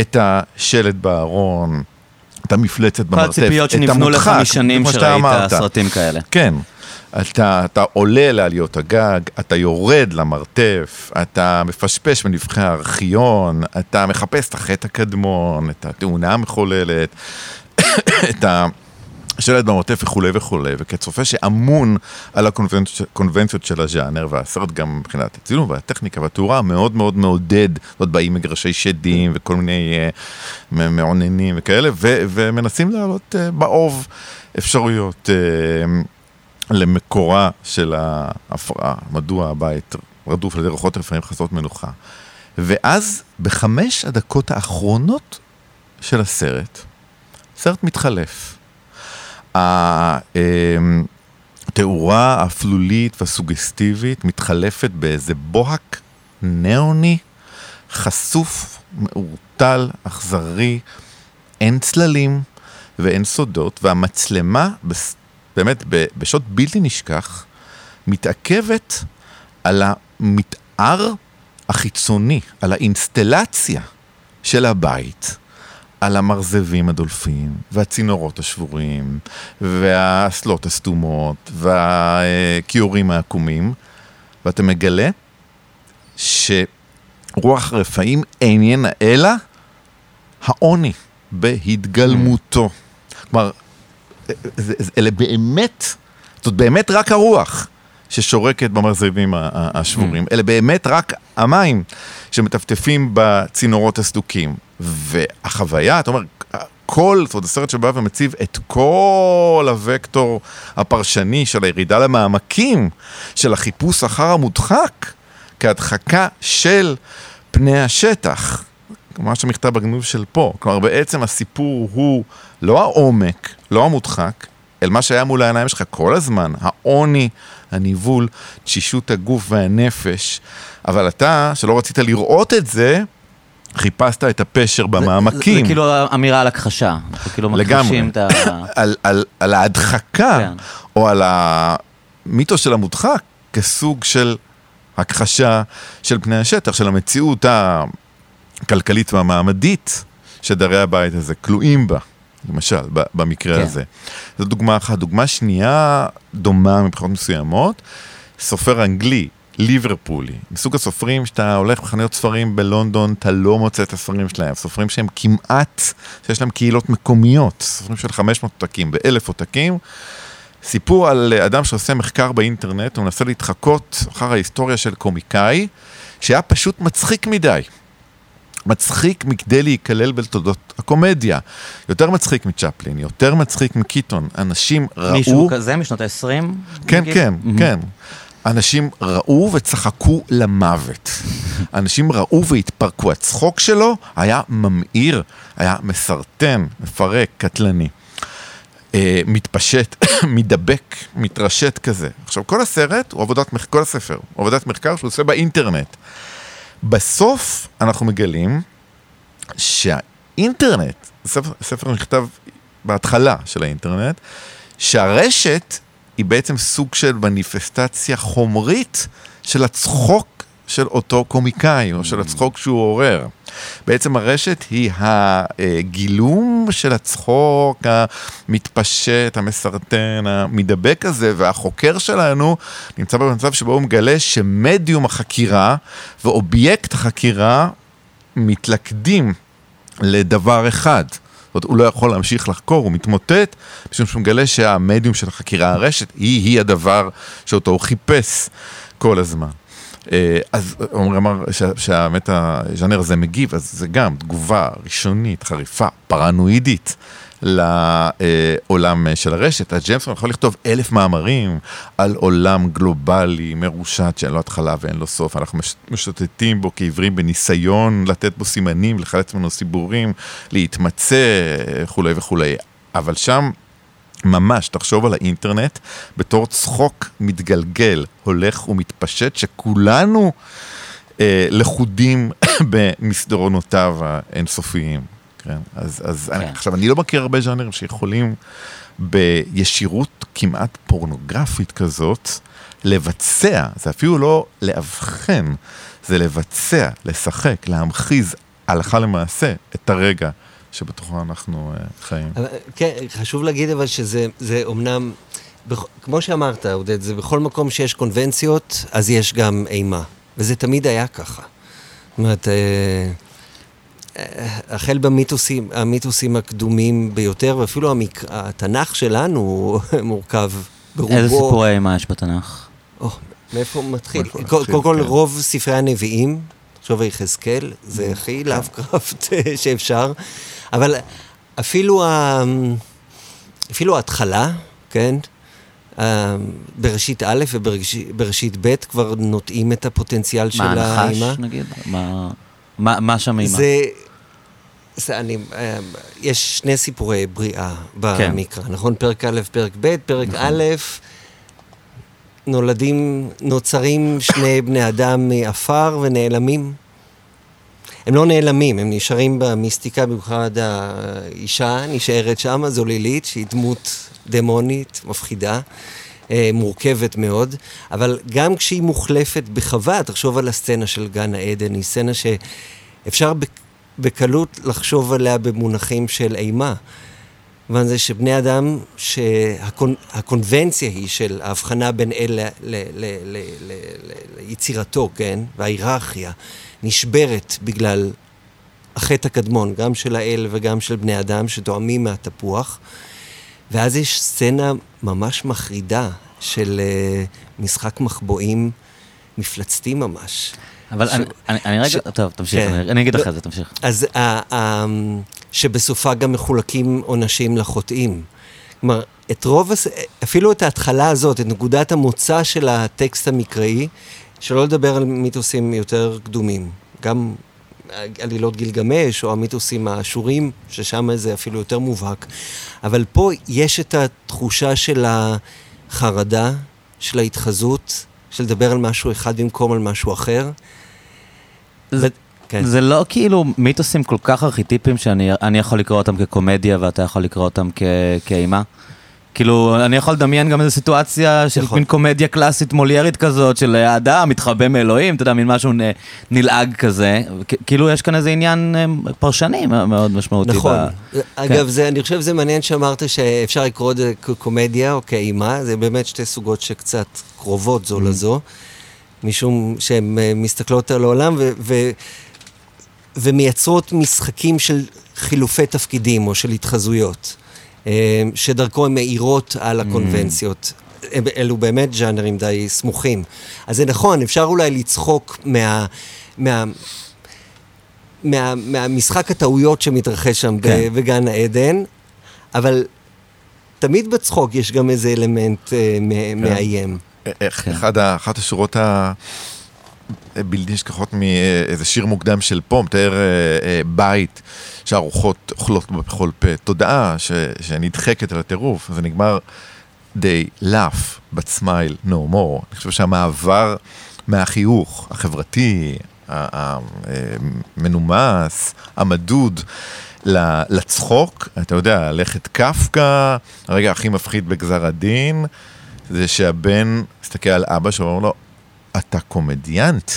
את השלט בארון, את המפלצת במרתף, את המודחק, כל הציפיות שנבנו לך משנים שראית סרטים כאלה. כן. אתה, אתה עולה לעליות הגג, אתה יורד למרתף, אתה מפשפש בנבחי הארכיון, אתה מחפש את החטא הקדמון, את התאונה המחוללת, את ה... שלט במרתף וכולי וכולי, וכצופה שאמון על הקונבנציות של הז'אנר, והסרט גם מבחינת הצילום והטכניקה והתאורה מאוד מאוד מעודד, עוד באים מגרשי שדים וכל מיני uh, מעוננים וכאלה, ו- ומנסים לעלות uh, באוב אפשרויות uh, למקורה של ההפרעה, מדוע הבית רדוף על ידי רוחות לפעמים חסרות מנוחה. ואז בחמש הדקות האחרונות של הסרט, סרט מתחלף. התאורה האפלולית והסוגסטיבית מתחלפת באיזה בוהק ניאוני, חשוף, מעורטל, אכזרי, אין צללים ואין סודות, והמצלמה, באמת, בשעות בלתי נשכח, מתעכבת על המתאר החיצוני, על האינסטלציה של הבית. על המרזבים הדולפים, והצינורות השבורים, והאסלות הסתומות, והכיורים העקומים, ואתה מגלה שרוח רפאים איננה אלא העוני בהתגלמותו. כלומר, אלה באמת, זאת באמת רק הרוח. ששורקת במרזבים השבורים, אלה באמת רק המים שמטפטפים בצינורות הסדוקים. והחוויה, אתה אומר, כל, זאת אומרת, הסרט שבא ומציב את כל הוקטור הפרשני של הירידה למעמקים, של החיפוש אחר המודחק, כהדחקה של פני השטח. מה שמכתב בגנוב של פה. כלומר, בעצם הסיפור הוא לא העומק, לא המודחק, אל מה שהיה מול העיניים שלך כל הזמן, העוני, הניבול, תשישות הגוף והנפש. אבל אתה, שלא רצית לראות את זה, חיפשת את הפשר זה- במעמקים. זה כאילו אמירה על הכחשה. כאילו לגמרי. את ה... על, על, על ההדחקה, כן. או על המיתוס של המודחק, כסוג של הכחשה של פני השטח, של המציאות הכלכלית והמעמדית שדרי הבית הזה כלואים בה, למשל, במקרה כן. הזה. זו דוגמה אחת. דוגמה שנייה, דומה מבחינות מסוימות, סופר אנגלי, ליברפולי, מסוג הסופרים שאתה הולך בחנויות ספרים בלונדון, אתה לא מוצא את הספרים שלהם, סופרים שהם כמעט, שיש להם קהילות מקומיות, סופרים של 500 עותקים ב-1,000 עותקים. סיפור על אה, אדם שעושה מחקר באינטרנט, הוא מנסה להתחקות אחר ההיסטוריה של קומיקאי, שהיה פשוט מצחיק מדי. מצחיק מכדי להיכלל בתולדות הקומדיה. יותר מצחיק מצ'פלין, יותר מצחיק מקיטון. אנשים ראו... מישהו כזה משנות ה-20? כן, כן, כן. אנשים ראו וצחקו למוות. אנשים ראו והתפרקו. הצחוק שלו היה ממאיר, היה מסרטן, מפרק, קטלני. אה, מתפשט, מדבק, מתרשת כזה. עכשיו, כל הסרט הוא עבודת כל הספר, הוא עבודת מחקר שהוא עושה באינטרנט. בסוף אנחנו מגלים שהאינטרנט, ספר, ספר נכתב בהתחלה של האינטרנט, שהרשת היא בעצם סוג של מניפסטציה חומרית של הצחוק של אותו קומיקאי, או של הצחוק שהוא עורר. בעצם הרשת היא הגילום של הצחוק המתפשט, המסרטן, המדבק הזה, והחוקר שלנו נמצא במצב שבו הוא מגלה שמדיום החקירה ואובייקט החקירה מתלכדים לדבר אחד. זאת אומרת, הוא לא יכול להמשיך לחקור, הוא מתמוטט, משום שהוא מגלה שהמדיום של החקירה הרשת היא-היא הדבר שאותו הוא חיפש כל הזמן. אה, אז עומרי אמר שה- שהאמת הז'אנר הזה מגיב, אז זה גם תגובה ראשונית, חריפה, פרנואידית. לעולם של הרשת. אז ג'יימסון יכול לכתוב אלף מאמרים על עולם גלובלי, מרושת, שאין לו התחלה ואין לו סוף. אנחנו מש- משוטטים בו כעיוורים בניסיון לתת בו סימנים, לחלץ ממנו סיפורים, להתמצא וכולי וכולי. אבל שם ממש, תחשוב על האינטרנט בתור צחוק מתגלגל, הולך ומתפשט, שכולנו אה, לכודים במסדרונותיו האינסופיים. כן? אז, אז כן. אני, עכשיו, אני לא מכיר הרבה ז'אנרים שיכולים בישירות כמעט פורנוגרפית כזאת לבצע, זה אפילו לא לאבחן, זה לבצע, לשחק, להמחיז הלכה למעשה את הרגע שבתוכו אנחנו אה, חיים. אבל, כן, חשוב להגיד אבל שזה זה אומנם, בכ- כמו שאמרת, עודד, זה בכל מקום שיש קונבנציות, אז יש גם אימה. וזה תמיד היה ככה. זאת אומרת, אה, אה, החל במיתוסים, המיתוסים הקדומים ביותר, ואפילו המק... התנ"ך שלנו מורכב ברובו. איזה סיפורי אימה יש בתנ"ך? או, מאיפה הוא מתחיל? קודם מתחיל, כל, כן. רוב ספרי הנביאים, תחשוב היחזקאל, זה כן. הכי לאבקראפט שאפשר, אבל אפילו, ה... אפילו ההתחלה, כן? ה- בראשית א' ובראשית ב' כבר נוטעים את הפוטנציאל של מה, האימה. הנחש נגיד? מה- מה מה שם אימה? זה... זה אני, אה, יש שני סיפורי בריאה כן. במקרא, נכון? פרק א', פרק ב', פרק א', נולדים, נוצרים שני בני אדם מעפר ונעלמים. הם לא נעלמים, הם נשארים במיסטיקה, במיוחד האישה נשארת שם, זו לילית, שהיא דמות דמונית, מפחידה, אה, מורכבת מאוד, אבל גם כשהיא מוחלפת בחווה, תחשוב על הסצנה של גן העדן, היא סצנה שאפשר בק- בקלות לחשוב עליה במונחים של אימה. במובן זה שבני אדם, שהקונבנציה היא של ההבחנה בין אל ליצירתו, כן? וההיררכיה נשברת בגלל החטא הקדמון, גם של האל וגם של בני אדם, שתואמים מהתפוח. ואז יש סצנה ממש מחרידה של uh, משחק מחבואים מפלצתי ממש. אבל ש- אני- אני אני רגע, ש- טוב, תמשיך, כן. אני- אני אגיד לא- אחרי זה, תמשיך. אז ה- ה- שבסופה גם מחולקים עונשים לחוטאים. כלומר, את רוב, אפילו את ההתחלה הזאת, את נקודת המוצא של הטקסט המקראי, שלא לדבר על מיתוסים יותר קדומים. גם עלילות גילגמש, או המיתוסים האשורים, ששם זה אפילו יותר מובהק. אבל פה יש את התחושה של החרדה, של ההתחזות, של לדבר על משהו אחד במקום על משהו אחר. זה- כן. זה לא כאילו מיתוסים כל כך ארכיטיפיים שאני אני יכול לקרוא אותם כקומדיה ואתה יכול לקרוא אותם כ- כאימה. כאילו, אני יכול לדמיין גם איזו סיטואציה של יכול. מין קומדיה קלאסית מוליירית כזאת, של האדם מתחבא מאלוהים, אתה יודע, מין משהו נלעג כזה. כאילו, יש כאן איזה עניין אה, פרשני מאוד משמעותי. נכון. ב- אגב, זה, אני חושב שזה מעניין שאמרת שאפשר לקרוא את זה כקומדיה או כאימה, זה באמת שתי סוגות שקצת קרובות זו לזו, משום שהן אה, מסתכלות על העולם ו... ו ומייצרות משחקים של חילופי תפקידים או של התחזויות, אה, שדרכו הן מאירות על הקונבנציות. הם- אלו באמת ז'אנרים די סמוכים. אז זה נכון, אפשר אולי לצחוק מה... מה מה, מהמשחק הטעויות שמתרחש שם כן. כן. בגן העדן, אבל תמיד בצחוק יש גם איזה אלמנט אה, מ- מאיים. איך, כן. אחד ה, אחת השורות הבלתי נשכחות מאיזה שיר מוקדם של פה, מתאר אה, אה, בית שהרוחות אוכלות בכל פה, תודעה ש, שנדחקת על הטירוף, זה נגמר they laugh but smile no more. אני חושב שהמעבר מהחיוך החברתי, ה- ה- אה, המנומס, המדוד, לצחוק, אתה יודע, לכת קפקא, הרגע הכי מפחיד בגזר הדין, זה שהבן מסתכל על אבא שלו ואומר לו, אתה קומדיאנט,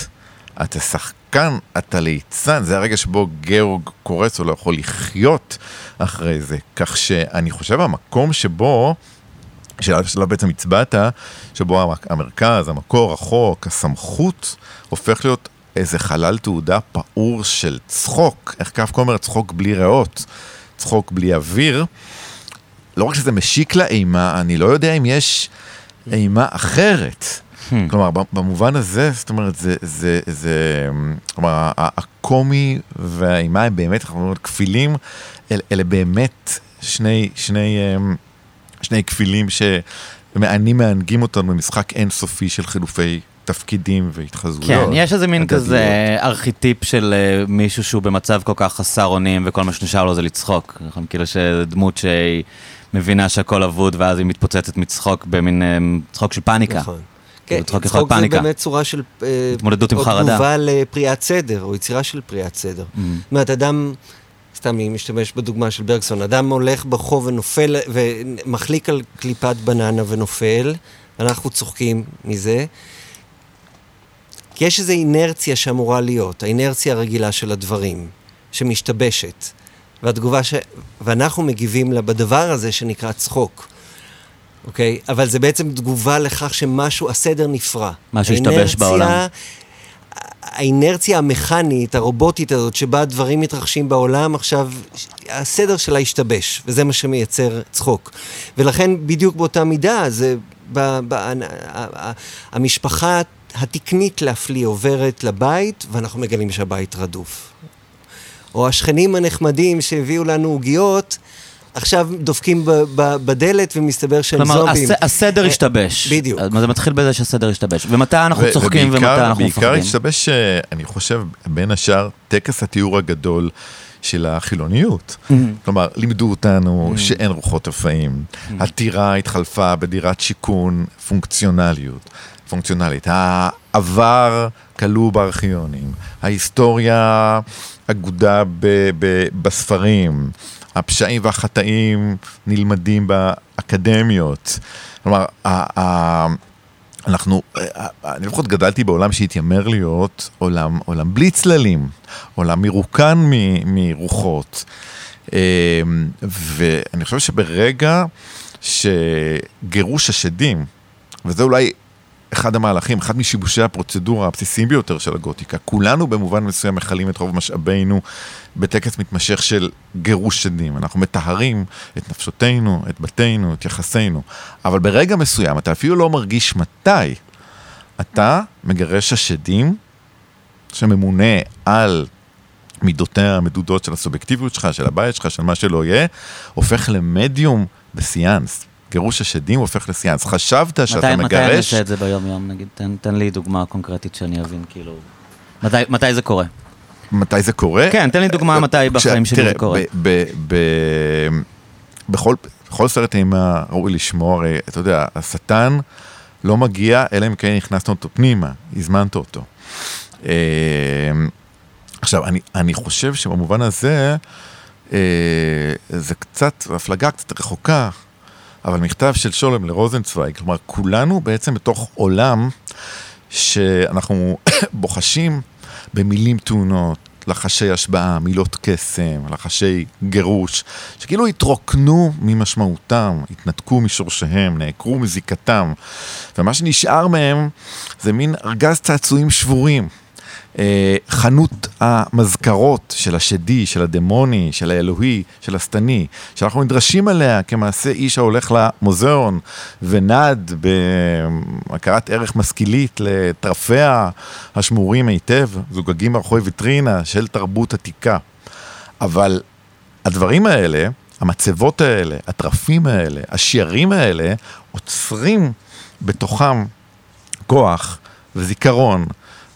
אתה שחקן, אתה ליצן, זה הרגע שבו גאורג קורץ, הוא לא יכול לחיות אחרי זה. כך שאני חושב המקום שבו, שעליו בעצם הצבעת, שבו המ- המרכז, המקור, החוק, הסמכות, הופך להיות איזה חלל תעודה פעור של צחוק. איך קפקא אומר? צחוק בלי ריאות, צחוק בלי אוויר. לא רק שזה משיק לאימה, אני לא יודע אם יש אימה אחרת. כלומר, ב- במובן הזה, זאת אומרת, זה, זה, זה, כלומר, הקומי והאימה הם באמת, אנחנו אומרים, כפילים, אל, אלה באמת שני, שני, אמ, שני כפילים שמענים מענגים אותנו במשחק אינסופי של חילופי תפקידים והתחזויות. כן, יש איזה מין הדדיות. כזה ארכיטיפ של אה, מישהו שהוא במצב כל כך חסר אונים וכל מה שנשאר לו זה לצחוק. נכון? כאילו שדמות שהיא מבינה שהכל אבוד ואז היא מתפוצצת מצחוק במין אה, צחוק של פניקה. נכון. כאילו, כן, צחוק יכול להיות צחוק זה פאניקה. באמת צורה של... אה, התמודדות עם או חרדה. תגובה לפריעת סדר, או יצירה של פריעת סדר. Mm. זאת אומרת, אדם, סתם אני משתמש בדוגמה של ברגסון, אדם הולך ברחוב ונופל, ומחליק על קליפת בננה ונופל, אנחנו צוחקים מזה. כי יש איזו אינרציה שאמורה להיות, האינרציה הרגילה של הדברים, שמשתבשת. והתגובה ש... ואנחנו מגיבים לה בדבר הזה שנקרא צחוק. אוקיי? אבל זה בעצם תגובה לכך שמשהו, הסדר נפרע. משהו השתבש בעולם. האינרציה המכנית, הרובוטית הזאת, שבה דברים מתרחשים בעולם, עכשיו, הסדר שלה השתבש, וזה מה שמייצר צחוק. ולכן, בדיוק באותה מידה, זה... ב, ב, ה, ה, המשפחה התקנית להפליא עוברת לבית, ואנחנו מגלים שהבית רדוף. או השכנים הנחמדים שהביאו לנו עוגיות, עכשיו דופקים ב, ב, בדלת ומסתבר שהם כלומר, זומבים. הס, הסדר אה, השתבש. בדיוק. אז זה מתחיל בזה שהסדר השתבש. ומתי אנחנו ו- צוחקים ומתי אנחנו בעיקר מפחדים. השתבש, אה, אני חושב, בין השאר, טקס התיאור הגדול של החילוניות. כלומר, לימדו אותנו שאין רוחות רפאים. הטירה התחלפה בדירת שיכון, פונקציונליות. פונקציונלית. העבר כלוא בארכיונים. ההיסטוריה אגודה ב- ב- בספרים. הפשעים והחטאים נלמדים באקדמיות. כלומר, ה- ה- אנחנו, אני לפחות גדלתי בעולם שהתיימר להיות עולם, עולם בלי צללים, עולם מרוקן מ- מרוחות. אה, ואני חושב שברגע שגירוש השדים, וזה אולי אחד המהלכים, אחד משיבושי הפרוצדורה הבסיסיים ביותר של הגותיקה, כולנו במובן מסוים מכלים את רוב משאבינו בטקס מתמשך של גירוש שדים. אנחנו מטהרים את נפשותינו, את בתינו, את יחסינו. אבל ברגע מסוים, אתה אפילו לא מרגיש מתי, אתה מגרש השדים שממונה על מידותיה המדודות של הסובייקטיביות שלך, של הבית שלך, של מה שלא יהיה, הופך למדיום בסיאנס. גירוש השדים הופך לסיאנס. חשבת שאתה מתי, מתי אני מגרש... עושה את זה ביום-יום, נגיד? תן, תן לי דוגמה קונקרטית שאני אבין, כאילו... מתי, מתי זה קורה? מתי זה קורה? כן, תן לי דוגמה מתי בחיים שלי זה קורה. ב- ב- ב- בכל, בכל סרט אימה ראוי לשמור, הרי, אתה יודע, השטן לא מגיע, אלא אם כן הכנסת אותו פנימה, הזמנת אותו. אה, עכשיו, אני, אני חושב שבמובן הזה, אה, זה קצת, הפלגה קצת רחוקה, אבל מכתב של שולם לרוזנצוויג, כלומר, כולנו בעצם בתוך עולם שאנחנו בוחשים במילים טעונות, לחשי השבעה, מילות קסם, לחשי גירוש, שכאילו התרוקנו ממשמעותם, התנתקו משורשיהם, נעקרו מזיקתם, ומה שנשאר מהם זה מין ארגז צעצועים שבורים. אה, חנות המזכרות של השדי, של הדמוני, של האלוהי, של השטני, שאנחנו נדרשים עליה כמעשה איש ההולך למוזיאון ונד בהכרת ערך משכילית לטרפיה השמורים היטב, זוגגים מאחורי ויטרינה של תרבות עתיקה. אבל הדברים האלה, המצבות האלה, הטרפים האלה, השיערים האלה, עוצרים בתוכם כוח וזיכרון.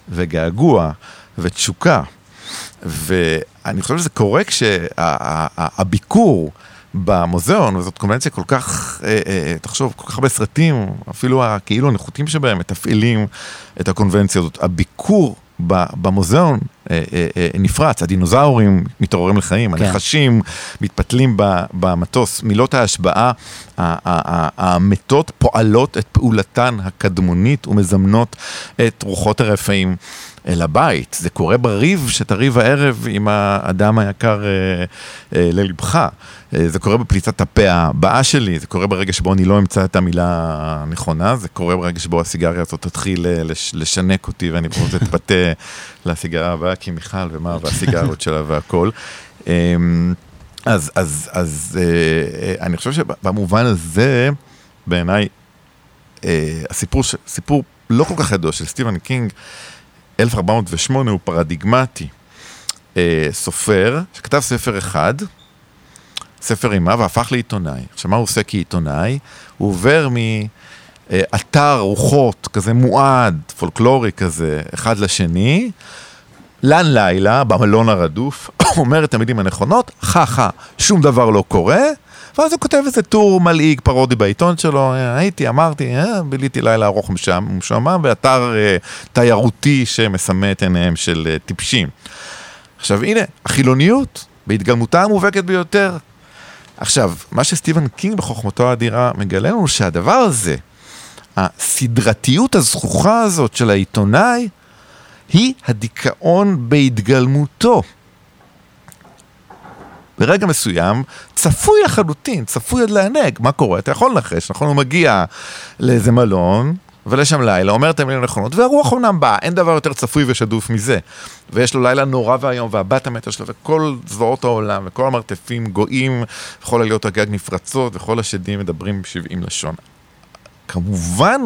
וגעגוע ותשוקה. ואני חושב שזה קורה כשהביקור במוזיאון, וזאת קונבנציה כל כך, אה, אה, תחשוב, כל כך הרבה סרטים, אפילו הכאילו הנחותים שבהם מתפעלים את הקונבנציה הזאת. הביקור במוזיאון אה, אה, אה, נפרץ, הדינוזאורים מתעוררים לחיים, כן. הנחשים מתפתלים במטוס, מילות ההשבעה המתות פועלות את פעולתן הקדמונית ומזמנות את רוחות הרפאים אל הבית. זה קורה בריב שתריב הערב עם האדם היקר אה, אה, ללבך. אה, זה קורה בפליטת הפה הבאה שלי, זה קורה ברגע שבו אני לא אמצא את המילה הנכונה, זה קורה ברגע שבו הסיגריה הזאת תתחיל לש, לשנק אותי ואני זאת אתפתה לסיגריה הבאה, כי מיכל ומה, והסיגריות שלה והכל. אה, אז, אז, אז אני חושב שבמובן הזה, בעיניי, הסיפור, סיפור לא כל כך ידוע של סטיבן קינג, 1408 הוא פרדיגמטי. אה, סופר שכתב ספר אחד, ספר אימה, והפך לעיתונאי. עכשיו, מה הוא עושה כעיתונאי? הוא עובר מאתר רוחות כזה מועד, פולקלורי כזה, אחד לשני, לן לילה, במלון הרדוף, אומר את המילים הנכונות, חכה, שום דבר לא קורה, ואז הוא כותב איזה טור מלעיג פרודי בעיתון שלו, הייתי, אמרתי, אה, ביליתי לילה ארוך משועמם באתר אה, תיירותי שמסמא את עיניהם של אה, טיפשים. עכשיו הנה, החילוניות בהתגלמותה המובהקת ביותר. עכשיו, מה שסטיבן קינג בחוכמתו האדירה מגלה לנו שהדבר הזה, הסדרתיות הזחוחה הזאת של העיתונאי, היא הדיכאון בהתגלמותו. ברגע מסוים, צפוי לחלוטין, צפוי עד לענג, מה קורה? אתה יכול לנחש, נכון? הוא מגיע לאיזה מלון, ולשם לילה, אומר את המילים הנכונות, והרוח אמנם באה, אין דבר יותר צפוי ושדוף מזה. ויש לו לילה נורא ואיום, והבת המתה שלו, וכל זוועות העולם, וכל המרתפים גויים, וכל עליות הגג נפרצות, וכל השדים מדברים שבעים לשון. כמובן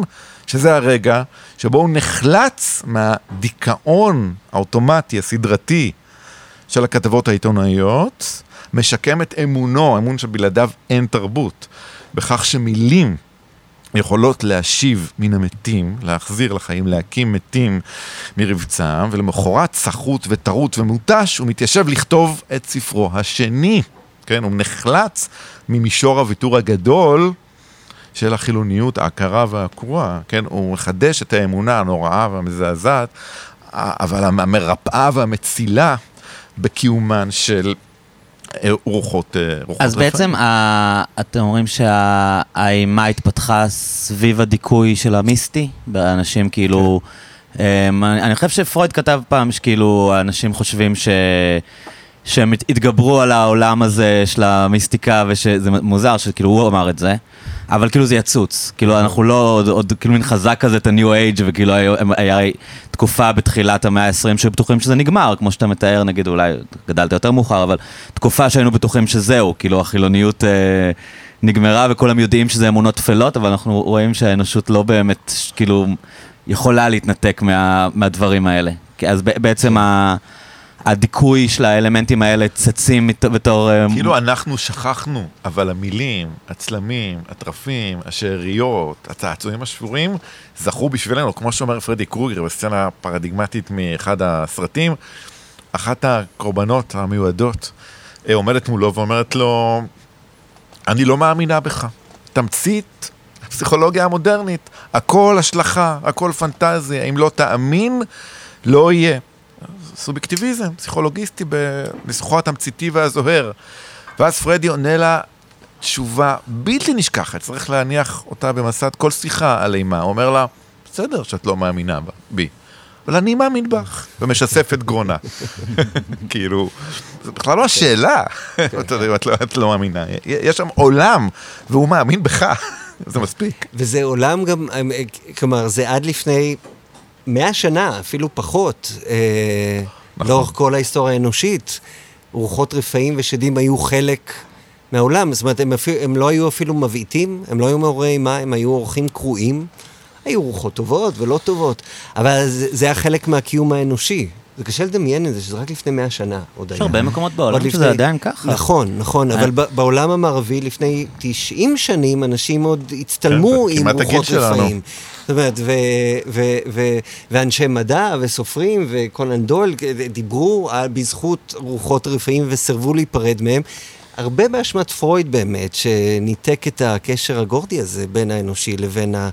שזה הרגע שבו הוא נחלץ מהדיכאון האוטומטי, הסדרתי, של הכתבות העיתונאיות, משקם את אמונו, אמון שבלעדיו אין תרבות, בכך שמילים יכולות להשיב מן המתים, להחזיר לחיים, להקים מתים מרבצם, ולמחרת סחוט וטרוט ומותש, הוא מתיישב לכתוב את ספרו השני. כן, הוא נחלץ ממישור הוויתור הגדול של החילוניות, ההכרה והקרואה, כן, הוא מחדש את האמונה הנוראה והמזעזעת, אבל המרפאה והמצילה בקיומן של רוחות, אה, רוחות אז רפאים. בעצם אתם אומרים שהאימה התפתחה סביב הדיכוי של המיסטי? באנשים כאילו... כן. אמ, אני חושב שפרויד כתב פעם שכאילו אנשים חושבים ש... שהם התגברו על העולם הזה של המיסטיקה ושזה מוזר שכאילו הוא אמר את זה. אבל כאילו זה יצוץ, כאילו אנחנו לא עוד, עוד כאילו מין חזק כזה את ה-new age וכאילו היה, היה תקופה בתחילת המאה ה-20 שהיו בטוחים שזה נגמר, כמו שאתה מתאר נגיד אולי גדלת יותר מאוחר, אבל תקופה שהיינו בטוחים שזהו, כאילו החילוניות אה, נגמרה וכולם יודעים שזה אמונות טפלות, אבל אנחנו רואים שהאנושות לא באמת כאילו יכולה להתנתק מה, מהדברים האלה. אז בעצם ה... הדיכוי של האלמנטים האלה צצים בתור... אה, כאילו אנחנו שכחנו, אבל המילים, הצלמים, הטרפים, השאריות, הצעצועים השבורים, זכו בשבילנו, כמו שאומר פרדי קרוגר בסצנה פרדיגמטית מאחד הסרטים, אחת הקורבנות המיועדות אה, עומדת מולו ואומרת לו, אני לא מאמינה בך. תמצית הפסיכולוגיה המודרנית, הכל השלכה, הכל פנטזיה, אם לא תאמין, לא יהיה. סובייקטיביזם, פסיכולוגיסטי בניסוחו התמציתי והזוהר. ואז פרדי עונה לה תשובה בלתי נשכחת, צריך להניח אותה במסד כל שיחה על אימה. הוא אומר לה, בסדר שאת לא מאמינה בי, אבל אני מאמין בך, ומשסף את גרונה. כאילו, זו בכלל לא השאלה, את לא- את לא מאמינה. יש שם עולם, והוא מאמין בך, זה מספיק. וזה עולם גם, אה, כלומר, זה עד לפני מאה שנה, אפילו פחות, אה, נכון. לאורך כל ההיסטוריה האנושית. רוחות רפאים ושדים היו חלק מהעולם, זאת אומרת, הם, אפילו, הם לא היו אפילו מבעיטים, הם לא היו מעוררי אימה, הם היו אורחים קרועים. היו רוחות טובות ולא טובות, אבל זה, זה היה חלק מהקיום האנושי. זה קשה לדמיין את זה, שזה רק לפני מאה שנה עוד היה. יש הרבה מקומות בעולם עוד שזה לפני- עדיין ככה. נכון, נכון, אה. אבל ב- בעולם המערבי לפני 90 שנים אנשים עוד הצטלמו כן, עם רוחות. רפאים. זאת אומרת, ו- ו- ו- ואנשי מדע וסופרים וקולן דויל דיברו על- בזכות רוחות רפאים וסירבו להיפרד מהם. הרבה באשמת פרויד באמת, שניתק את הקשר הגורדי הזה בין האנושי לבין ה...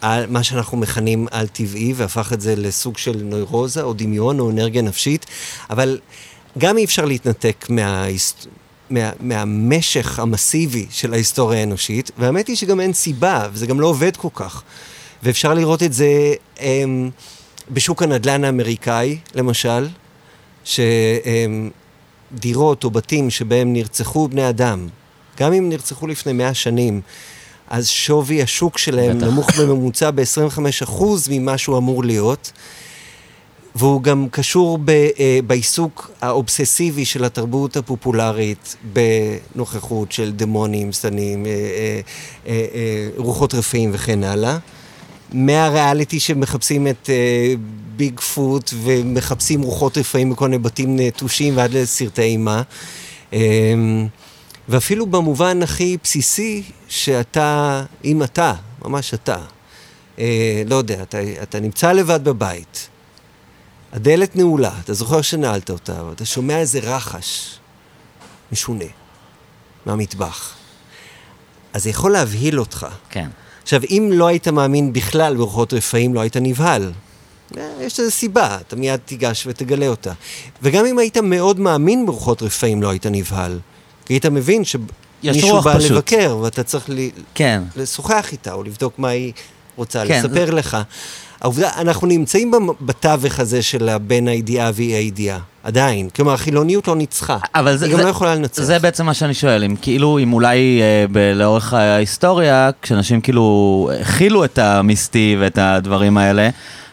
על מה שאנחנו מכנים על-טבעי, והפך את זה לסוג של נוירוזה או דמיון או אנרגיה נפשית, אבל גם אי אפשר להתנתק מההיסט... מה, מהמשך המסיבי של ההיסטוריה האנושית, והאמת היא שגם אין סיבה, וזה גם לא עובד כל כך. ואפשר לראות את זה אמ, בשוק הנדל"ן האמריקאי, למשל, שדירות או בתים שבהם נרצחו בני אדם, גם אם נרצחו לפני מאה שנים, אז שווי השוק שלהם בטח. נמוך בממוצע ב-25% ממה שהוא אמור להיות. והוא גם קשור ב, אה, בעיסוק האובססיבי של התרבות הפופולרית בנוכחות של דמונים, שטנים, אה, אה, אה, אה, רוחות רפאים וכן הלאה. מהריאליטי שמחפשים את אה, ביג פוט ומחפשים רוחות רפאים בכל מיני בתים נטושים ועד לסרטי אימה. אה, ואפילו במובן הכי בסיסי, שאתה, אם אתה, ממש אתה, אה, לא יודע, אתה, אתה נמצא לבד בבית, הדלת נעולה, אתה זוכר שנעלת אותה, ואתה שומע איזה רחש משונה מהמטבח. אז זה יכול להבהיל אותך. כן. עכשיו, אם לא היית מאמין בכלל ברוחות רפאים, לא היית נבהל. אה, יש לזה סיבה, אתה מיד תיגש ותגלה אותה. וגם אם היית מאוד מאמין ברוחות רפאים, לא היית נבהל. כי היית מבין יש שמישהו בא פשוט. לבקר, ואתה צריך ל... כן. לשוחח איתה, או לבדוק מה היא רוצה כן, לספר לך. העובדה, אנחנו נמצאים בתווך הזה של בין הידיעה ואי הידיעה, עדיין. כלומר, החילוניות לא ניצחה. אבל זה, היא גם זה, לא יכולה לנצח. זה בעצם מה שאני שואל, אם כאילו, אם אולי אה, ב- לאורך ההיסטוריה, כשאנשים כאילו הכילו את המיסטי ואת הדברים האלה,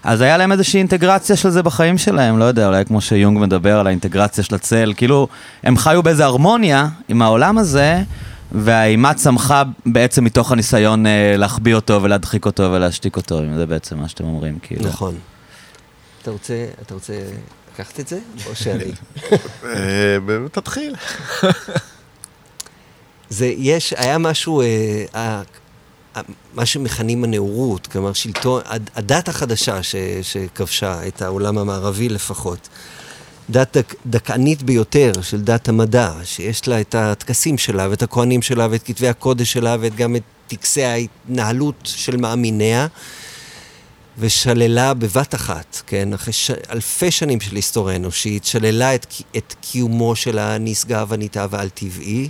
אז היה להם איזושהי אינטגרציה של זה בחיים שלהם, לא יודע, אולי כמו שיונג מדבר על האינטגרציה של הצל, כאילו, הם חיו באיזה הרמוניה עם העולם הזה, והאימה צמחה בעצם מתוך הניסיון אה, להחביא אותו ולהדחיק אותו ולהשתיק אותו, אם זה בעצם מה שאתם אומרים, כאילו. נכון. אתה רוצה, אתה רוצה לקחת את זה? או שאני... אה, תתחיל. זה, יש, היה משהו, אה, מה שמכנים הנאורות, כלומר שלטון, הד- הדת החדשה ש, שכבשה את העולם המערבי לפחות, דת דק, דכאנית ביותר של דת המדע, שיש לה את הטקסים שלה ואת הכהנים שלה ואת כתבי הקודש שלה וגם את טקסי ההתנהלות של מאמיניה. ושללה בבת אחת, כן, אחרי ש... אלפי שנים של היסטוריה אנושית, שללה את, את קיומו של הנשגב, הנתעב והעל-טבעי.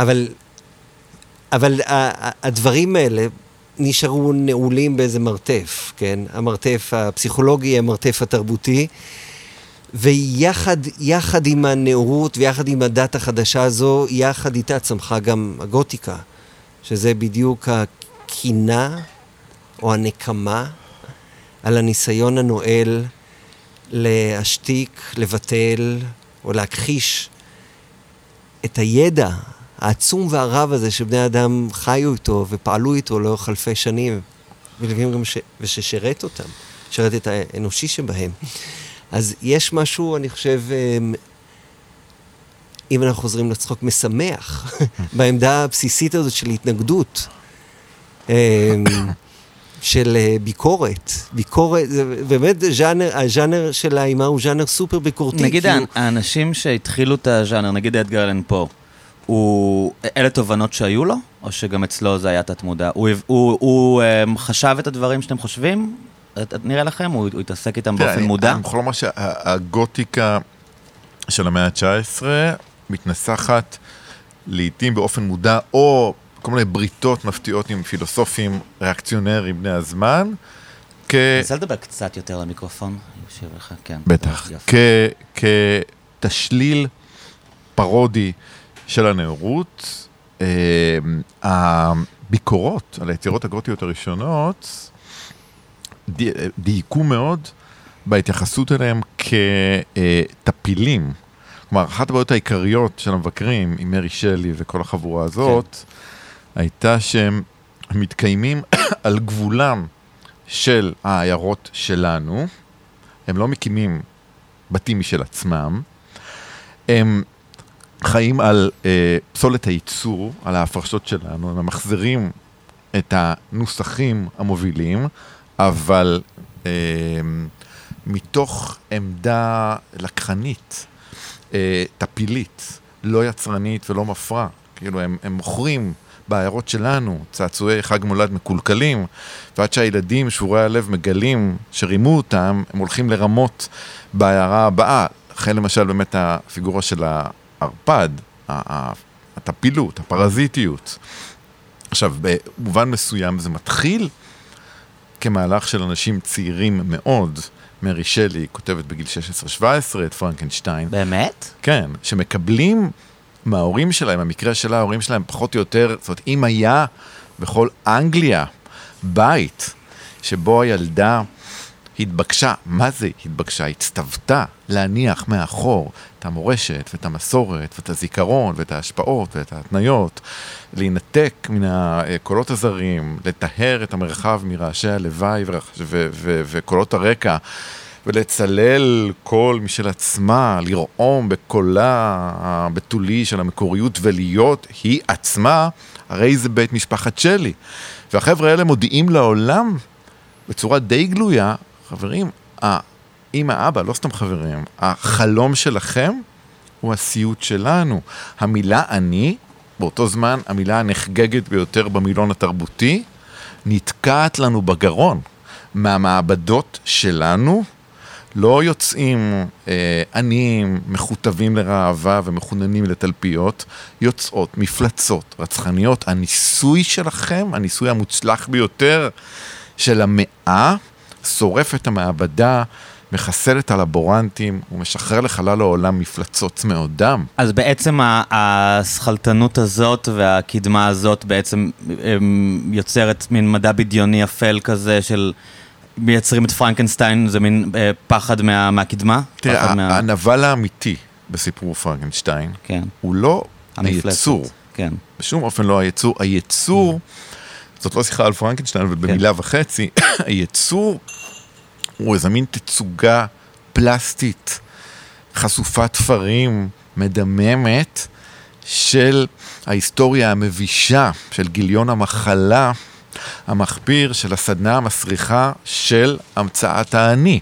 אבל, אבל הדברים האלה נשארו נעולים באיזה מרתף, כן? המרתף הפסיכולוגי, המרתף התרבותי, ויחד יחד עם הנאורות ויחד עם הדת החדשה הזו, יחד איתה צמחה גם הגותיקה, שזה בדיוק הקינה או הנקמה על הניסיון הנואל להשתיק, לבטל או להכחיש את הידע העצום והרב הזה שבני אדם חיו איתו ופעלו איתו לאורך אלפי שנים, ולפעמים גם ש... וששירת אותם, שירת את האנושי שבהם. אז יש משהו, אני חושב, אמ, אם אנחנו חוזרים לצחוק, משמח בעמדה הבסיסית הזאת של התנגדות, אמ, של אה, ביקורת. ביקורת, זה באמת ז'אנר, הז'אנר של האימה הוא ז'אנר סופר ביקורתי. נגיד כי האנשים שהתחילו את הז'אנר, נגיד אדגר אלן פה, הוא, אלה תובנות שהיו לו, או שגם אצלו זה היה תת-מודע? הוא, הוא, הוא, הוא um, חשב את הדברים שאתם חושבים? נראה לכם? הוא הוא התעסק איתם באופן אני- מודע? אני יכול לומר שהגותיקה של המאה ה-19 מתנסחת לעיתים באופן מודע, או כל מיני בריתות מפתיעות עם פילוסופים ריאקציונרים בני הזמן, כ... נסה לדבר קצת יותר למיקרופון, יושב לך, כן. בטח. כתשליל פרודי של הנאורות. אה, הביקורות על היצירות הגותיות הראשונות די- דייקו מאוד בהתייחסות אליהם כטפילים. כלומר, אחת הבעיות העיקריות של המבקרים עם מרי שלי וכל החבורה הזאת, הייתה שהם מתקיימים על גבולם של העיירות שלנו, הם לא מקימים בתים משל עצמם, הם חיים על אה, פסולת הייצור, על ההפרשות שלנו, הם ממחזרים את הנוסחים המובילים, אבל אה, מתוך עמדה לקחנית, אה, טפילית, לא יצרנית ולא מפרה. כאילו, הם, הם מוכרים בעיירות שלנו צעצועי חג מולד מקולקלים, ועד שהילדים שבורי הלב מגלים שרימו אותם, הם הולכים לרמות בעיירה הבאה. לכן למשל באמת הפיגורה של ה- ה- הטפילות, הפרזיטיות. עכשיו, במובן מסוים זה מתחיל כמהלך של אנשים צעירים מאוד. מרי שלי כותבת בגיל 16-17 את פרנקנשטיין. באמת? כן, שמקבלים מההורים שלהם, במקרה שלה ההורים שלהם פחות או יותר, זאת אומרת, אם היה בכל אנגליה בית שבו הילדה התבקשה, מה זה התבקשה? הצטוותה להניח מאחור את המורשת ואת המסורת ואת הזיכרון ואת ההשפעות ואת ההתניות, להינתק מן הקולות הזרים, לטהר את המרחב מרעשי הלוואי וקולות הרקע. ולצלל קול משל עצמה, לרעום בקולה הבתולי של המקוריות ולהיות היא עצמה, הרי זה בית משפחת שלי. והחבר'ה האלה מודיעים לעולם בצורה די גלויה, חברים, האמא, אבא, לא סתם חברים, החלום שלכם הוא הסיוט שלנו. המילה אני, באותו זמן המילה הנחגגת ביותר במילון התרבותי, נתקעת לנו בגרון. מהמעבדות שלנו לא יוצאים אה, עניים, מכותבים לראווה ומחוננים לתלפיות, יוצאות מפלצות רצחניות. הניסוי שלכם, הניסוי המוצלח ביותר של המאה, שורף את המעבדה, מחסל את הלבורנטים ומשחרר לחלל העולם מפלצות צמאות דם. אז בעצם ה- השכלתנות הזאת והקדמה הזאת בעצם אמ, יוצרת מין מדע בדיוני אפל כזה של מייצרים את פרנקנשטיין, זה מין אה, פחד מה, מהקדמה? תראה, מה... הנבל האמיתי בסיפור פרנקנשטיין כן, הוא לא המפלצת. היצור, כן. בשום אופן לא היצור. היצור, זאת לא שיחה על פרנקנשטיין, אבל במילה וחצי, היצור הוא איזה מין תצוגה פלסטית, חשופת תפרים, מדממת, של ההיסטוריה המבישה, של גיליון המחלה המחפיר, של הסדנה המסריחה של המצאת האני.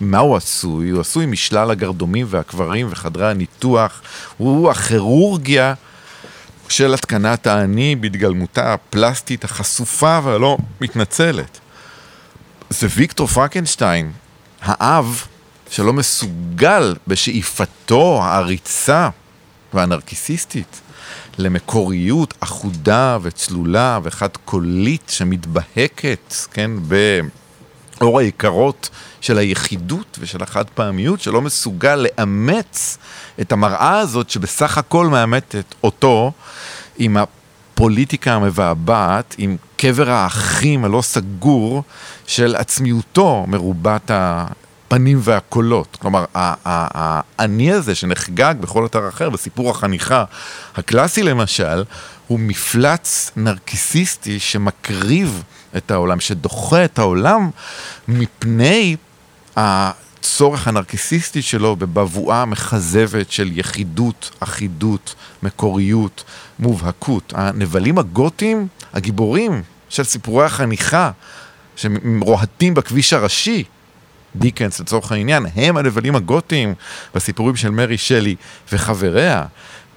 ממה הוא עשוי? הוא עשוי משלל הגרדומים והקברים וחדרי הניתוח. הוא הכירורגיה של התקנת האני בהתגלמותה הפלסטית החשופה והלא מתנצלת. זה ויקטור פרנקנשטיין, האב שלא מסוגל בשאיפתו העריצה והנרקיסיסטית למקוריות אחודה וצלולה וחד קולית שמתבהקת, כן, באור היקרות של היחידות ושל החד פעמיות, שלא מסוגל לאמץ את המראה הזאת שבסך הכל מאמתת אותו עם הפוליטיקה המבעבעת, עם קבר האחים הלא סגור של עצמיותו מרובת הפנים והקולות. כלומר, האני הזה שנחגג בכל אתר אחר, בסיפור החניכה הקלאסי למשל, הוא מפלץ נרקיסיסטי שמקריב את העולם, שדוחה את העולם מפני הצורך הנרקיסיסטי שלו בבבואה מכזבת של יחידות, אחידות, מקוריות, מובהקות. הנבלים הגותיים, הגיבורים של סיפורי החניכה, שרועטים בכביש הראשי, דיקנס לצורך העניין, הם הנבלים הגותיים בסיפורים של מרי שלי וחבריה.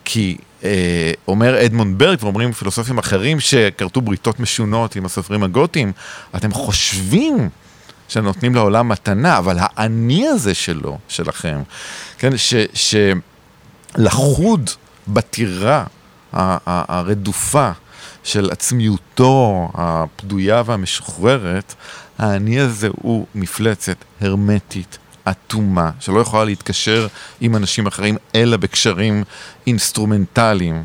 כי אה, אומר אדמונד ברג, ואומרים פילוסופים אחרים שכרתו בריתות משונות עם הסופרים הגותיים, אתם חושבים שנותנים לעולם מתנה, אבל האני הזה שלו, שלכם, כן, ש, שלכוד בטירה הרדופה של עצמיותו הפדויה והמשוחררת, האני הזה הוא מפלצת הרמטית, אטומה, שלא יכולה להתקשר עם אנשים אחרים, אלא בקשרים אינסטרומנטליים.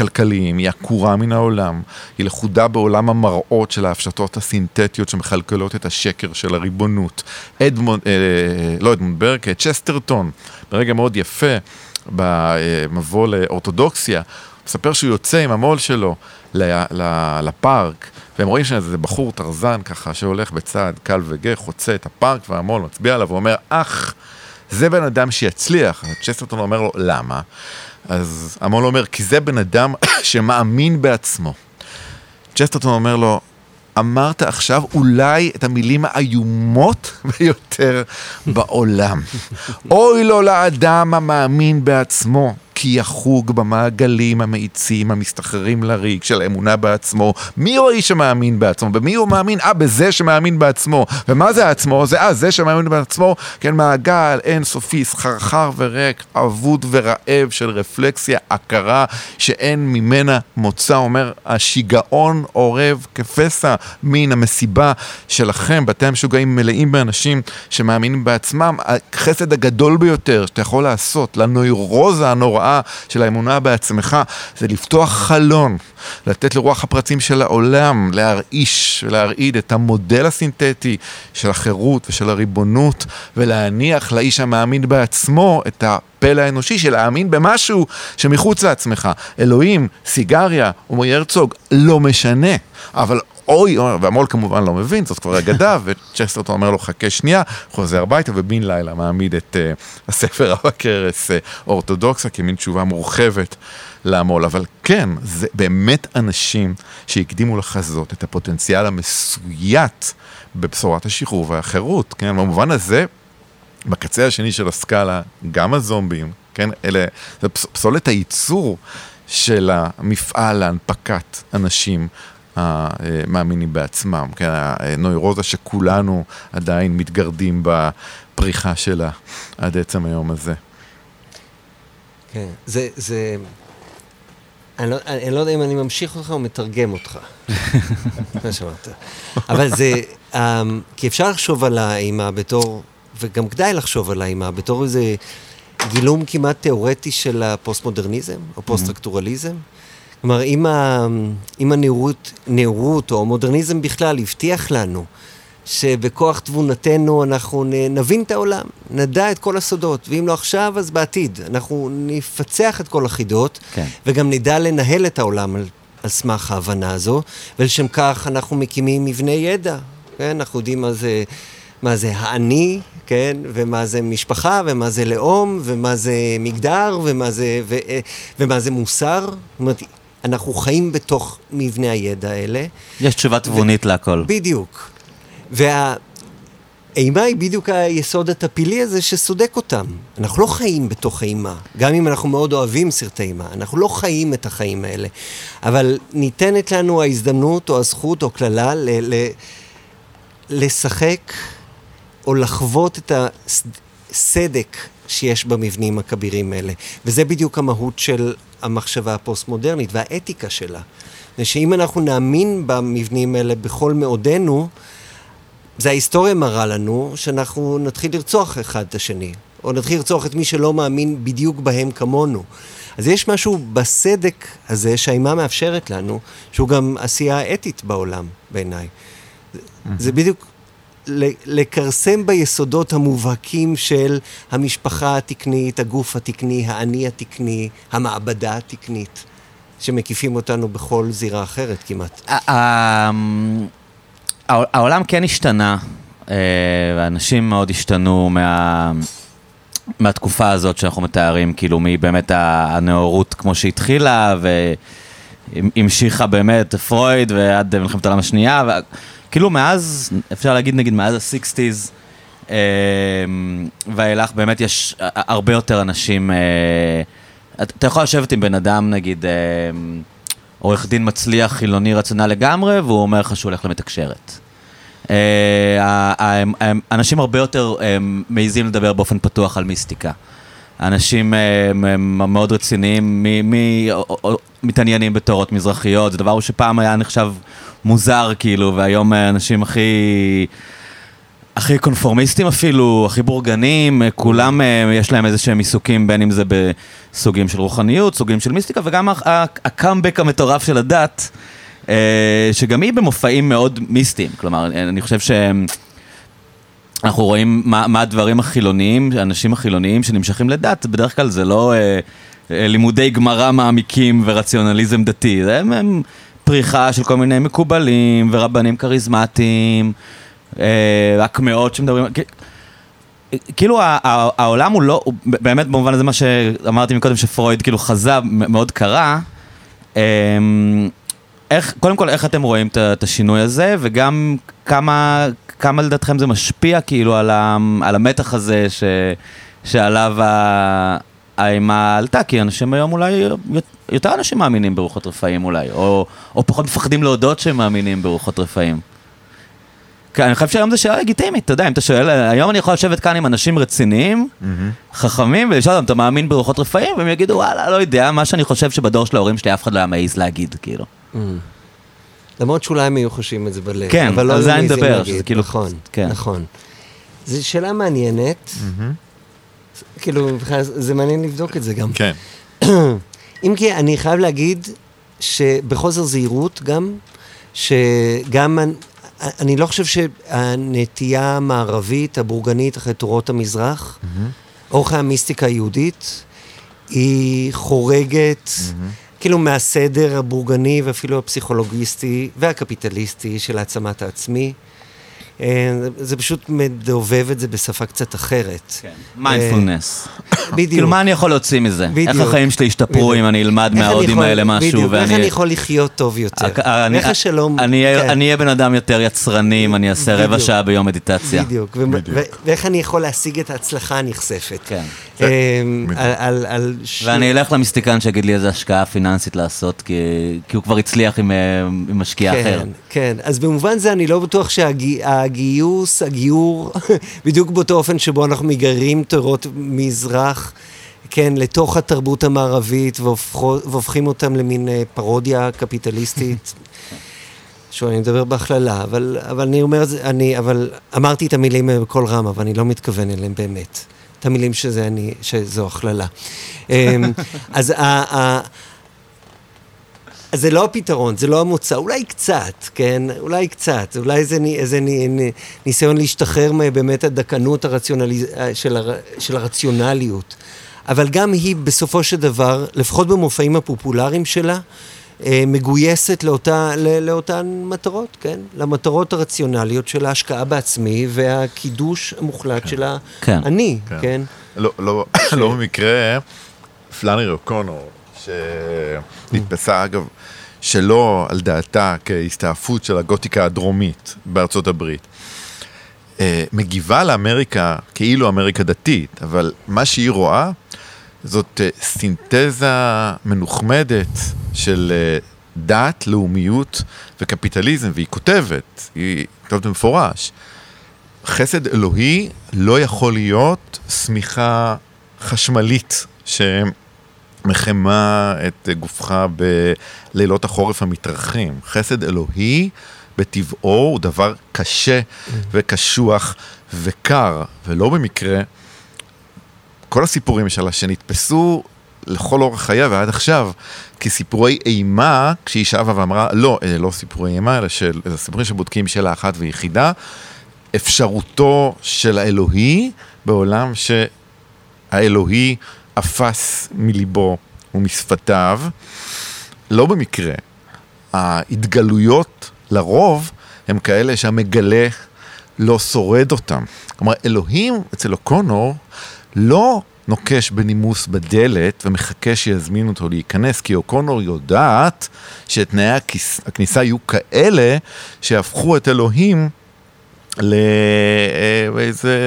כלכליים, היא עקורה מן העולם, היא לכודה בעולם המראות של ההפשטות הסינתטיות שמכלכלות את השקר של הריבונות. אדמונד, אה, לא אדמונד ברק, צ'סטרטון, ברגע מאוד יפה, במבוא לאורתודוקסיה, מספר שהוא יוצא עם המו"ל שלו לפארק, והם רואים איזה בחור טרזן ככה שהולך בצעד קל וגאה, חוצה את הפארק, והמו"ל מצביע עליו ואומר, אך, זה בן אדם שיצליח. צ'סטרטון אומר לו, למה? אז המו"ל אומר, כי זה בן אדם שמאמין בעצמו. צ'סטרטון אומר לו, אמרת עכשיו אולי את המילים האיומות ביותר בעולם. אוי לו לאדם המאמין בעצמו. כי יחוג במעגלים המאיצים, המסתחררים לריק של האמונה בעצמו. מי הוא האיש המאמין בעצמו? במי הוא מאמין? אה, בזה שמאמין בעצמו. ומה זה עצמו? זה אה, זה שמאמין בעצמו, כן, מעגל אינסופי, סחרחר וריק, אבוד ורעב של רפלקסיה, הכרה שאין ממנה מוצא. אומר, השיגעון אורב כפסע מן המסיבה שלכם, בתי המשוגעים מלאים באנשים שמאמינים בעצמם. החסד הגדול ביותר שאתה יכול לעשות לנוירוזה הנוראה התוצאה של האמונה בעצמך זה לפתוח חלון, לתת לרוח הפרצים של העולם להרעיש ולהרעיד את המודל הסינתטי של החירות ושל הריבונות ולהניח לאיש המאמין בעצמו את הפלא האנושי של להאמין במשהו שמחוץ לעצמך. אלוהים, סיגריה, אומר הרצוג, לא משנה. אבל אוי, והמו"ל כמובן לא מבין, זאת כבר אגדה, וצ'סטרטון אומר לו, חכה שנייה, חוזר הביתה, ובן לילה מעמיד את uh, הספר הבקרס uh, אורתודוקסה כמין תשובה מורחבת למו"ל. אבל כן, זה באמת אנשים שהקדימו לחזות את הפוטנציאל המסויט בבשורת השחרור והחירות, כן? במובן הזה, בקצה השני של הסקאלה, גם הזומבים, כן, אלה, זה פסולת הייצור של המפעל להנפקת אנשים המאמינים בעצמם, כן, הנוירוזה שכולנו עדיין מתגרדים בפריחה שלה עד עצם היום הזה. כן, זה, זה... אני לא, אני לא יודע אם אני ממשיך אותך או מתרגם אותך. מה שאמרת. אבל זה, um, כי אפשר לחשוב על האימה בתור, וגם כדאי לחשוב על האימה בתור איזה גילום כמעט תיאורטי של הפוסט-מודרניזם, או פוסט-סטרוקטורליזם. Mm-hmm. כלומר, אם, ה, אם הנאורות, נאורות או המודרניזם בכלל הבטיח לנו שבכוח תבונתנו אנחנו נבין את העולם, נדע את כל הסודות, ואם לא עכשיו, אז בעתיד. אנחנו נפצח את כל החידות, כן. וגם נדע לנהל את העולם על, על סמך ההבנה הזו, ולשם כך אנחנו מקימים מבני ידע, כן? אנחנו יודעים מה זה... מה זה האני, כן, ומה זה משפחה, ומה זה לאום, ומה זה מגדר, ומה זה, ו, ומה זה מוסר. זאת אומרת, אנחנו חיים בתוך מבנה הידע האלה. יש תשובה תבונית ו... להכל. בדיוק. והאימה היא בדיוק היסוד הטפילי הזה שסודק אותם. אנחנו לא חיים בתוך אימה, גם אם אנחנו מאוד אוהבים סרטי אימה, אנחנו לא חיים את החיים האלה. אבל ניתנת לנו ההזדמנות או הזכות או קללה ל- ל- לשחק או לחוות את הסדק שיש במבנים הכבירים האלה. וזה בדיוק המהות של המחשבה הפוסט-מודרנית והאתיקה שלה. שאם אנחנו נאמין במבנים האלה בכל מאודנו, זה ההיסטוריה מראה לנו שאנחנו נתחיל לרצוח אחד את השני, או נתחיל לרצוח את מי שלא מאמין בדיוק בהם כמונו. אז יש משהו בסדק הזה שהאימה מאפשרת לנו, שהוא גם עשייה אתית בעולם, בעיניי. Mm-hmm. זה בדיוק לכרסם ביסודות המובהקים של המשפחה התקנית, הגוף התקני, האני התקני, המעבדה התקנית, שמקיפים אותנו בכל זירה אחרת כמעט. אמ, העולם כן השתנה, אה, ואנשים מאוד השתנו מה... מהתקופה הזאת שאנחנו מתארים, כאילו מבאמת הנאורות כמו שהתחילה, והמשיכה באמת פרויד ועד מלחמת העולם השנייה. ו... כאילו מאז, אפשר להגיד נגיד מאז ה-60's אה, ואילך, באמת יש הרבה יותר אנשים, אה, אתה יכול לשבת עם בן אדם, נגיד, אה, עורך דין מצליח, חילוני, רציונל לגמרי, והוא אומר לך שהוא הולך למתקשרת. אנשים הרבה יותר מעיזים לדבר באופן פתוח על מיסטיקה. אנשים אה, מאוד רציניים, או, או, מתעניינים בתורות מזרחיות, זה דבר שפעם היה נחשב מוזר, כאילו, והיום אה, אנשים הכי... הכי קונפורמיסטים אפילו, הכי בורגנים, אה, כולם אה, יש להם איזה שהם עיסוקים, בין אם זה בסוגים של רוחניות, סוגים של מיסטיקה, וגם הקאמבק המטורף של הדת, אה, שגם היא במופעים מאוד מיסטיים. כלומר, אני חושב שהם... אנחנו רואים מה, מה הדברים החילוניים, האנשים החילוניים שנמשכים לדת, בדרך כלל זה לא אה, אה, לימודי גמרא מעמיקים ורציונליזם דתי, זה הם, הם פריחה של כל מיני מקובלים ורבנים כריזמטיים, אה, הקמעות שמדברים, כאילו העולם הוא לא, הוא באמת במובן הזה מה שאמרתי מקודם שפרויד כאילו חזה מאוד קרה, אה, איך, קודם כל, איך אתם רואים את השינוי הזה, וגם כמה, כמה לדעתכם זה משפיע כאילו על, ה, על המתח הזה ש, שעליו ה- האימה עלתה, כי אנשים היום אולי, יותר אנשים מאמינים ברוחות רפאים אולי, או, או פחות מפחדים להודות שהם מאמינים ברוחות רפאים. כן, אני חושב שהיום זו שאלה לגיטימית, אתה יודע, אם אתה שואל, היום אני יכול לשבת כאן עם אנשים רציניים, חכמים, ולשאול אותם, אתה מאמין ברוחות רפאים? והם יגידו, וואלה, לא יודע, מה שאני חושב שבדור של ההורים שלי אף אחד לא היה מעז להגיד, כאילו. למרות שאולי הם היו חושבים את זה בלב. כן, אבל לא על היו זה אני מדבר. שזה כאילו- נכון, כן. נכון. זו שאלה מעניינת. כאילו, זה מעניין לבדוק את זה גם. כן. אם כי אני חייב להגיד שבחוסר זהירות גם, שגם אני, לא חושב שהנטייה המערבית, הבורגנית, אחרי תורות המזרח, אורך המיסטיקה היהודית, היא חורגת, כאילו מהסדר הבורגני ואפילו הפסיכולוגיסטי והקפיטליסטי של העצמת העצמי. אה, זה- פשוט מדובב את זה בשפה קצת אחרת. מיינדפולנס. בדיוק. כאילו, מה אני יכול להוציא מזה? בדיוק. איך החיים שלי ישתפרו. אם אני אלמד מההודים האלה משהו, בדיוק, איך. אני יכול לחיות טוב יותר? אני- איך השלום... אני אהיה- כן, אני אהיה בן אדם יותר יצרני אם אני אעשה רבע. שעה ביום מדיטציה. בדיוק. ואיך אני יכול להשיג את ההצלחה הנכספת. כן. ואני אלך למיסטיקן שיגיד לי איזה השקעה פיננסית לעשות, כי כי הוא כבר הצליח עם אה, משקיע אחר. כן, כן. אז במובן זה אני לא בטוח שהגיוס, הגיור, בדיוק באותו אופן שבו אנחנו מגררים תורות מזרח, כן, לתוך התרבות המערבית והופכו- והופכים אותם למין אה, פרודיה קפיטליסטית. שוב, אני מדבר בהכללה, אבל, אבל אני אומר, אני, אבל אמרתי את המילים אה, בקול רם, אבל אני לא מתכוון אליהם באמת. את המילים שזה אני, שזו הכללה. אמ, אז ה... זה לא הפתרון, זה לא המוצא, אולי קצת, כן? אולי קצת, אולי זה ני- איזה ני- ני- ניסיון להשתחרר מבאמת הדקנות הרציונליז... של, הר... של הרציונליות. אבל גם היא בסופו של דבר, לפחות במופעים הפופולריים שלה, אה, מגויסת לאותה, לאותן מטרות, כן? למטרות הרציונליות של ההשקעה בעצמי והקידוש המוחלט של כן. האני, כן? לא, לא, לא במקרה, פלאנרי אוקונור, שנתפסה אגב, שלא על דעתה כהסתעפות של הגותיקה הדרומית בארצות הברית. אה, מגיבה לאמריקה כאילו אמריקה דתית, אבל מה שהיא רואה זאת אה, סינתזה מנוחמדת של אה, דת, לאומיות וקפיטליזם, והיא כותבת, היא כותבת במפורש, חסד אלוהי לא יכול להיות שמיכה חשמלית שמחמה את גופך בלילות החורף המתארחים. חסד אלוהי בטבעו הוא דבר קשה וקשוח וקר, ולא במקרה כל הסיפורים שלה שנתפסו לכל אורך חייה ועד עכשיו כסיפורי אימה, כשהיא שבה ואמרה, לא, אלה לא סיפורי אימה, אלא של, אלה סיפורים שבודקים שאלה אחת ויחידה, אפשרותו של האלוהי בעולם שהאלוהי אפס מליבו ומשפתיו. לא במקרה, ההתגלויות לרוב הם כאלה שהמגלה לא שורד אותם. כלומר, אלוהים אצל אוקונור לא נוקש בנימוס בדלת ומחכה שיזמינו אותו להיכנס, כי אוקונור יודעת שתנאי הכניסה יהיו כאלה שיהפכו את אלוהים לאיזה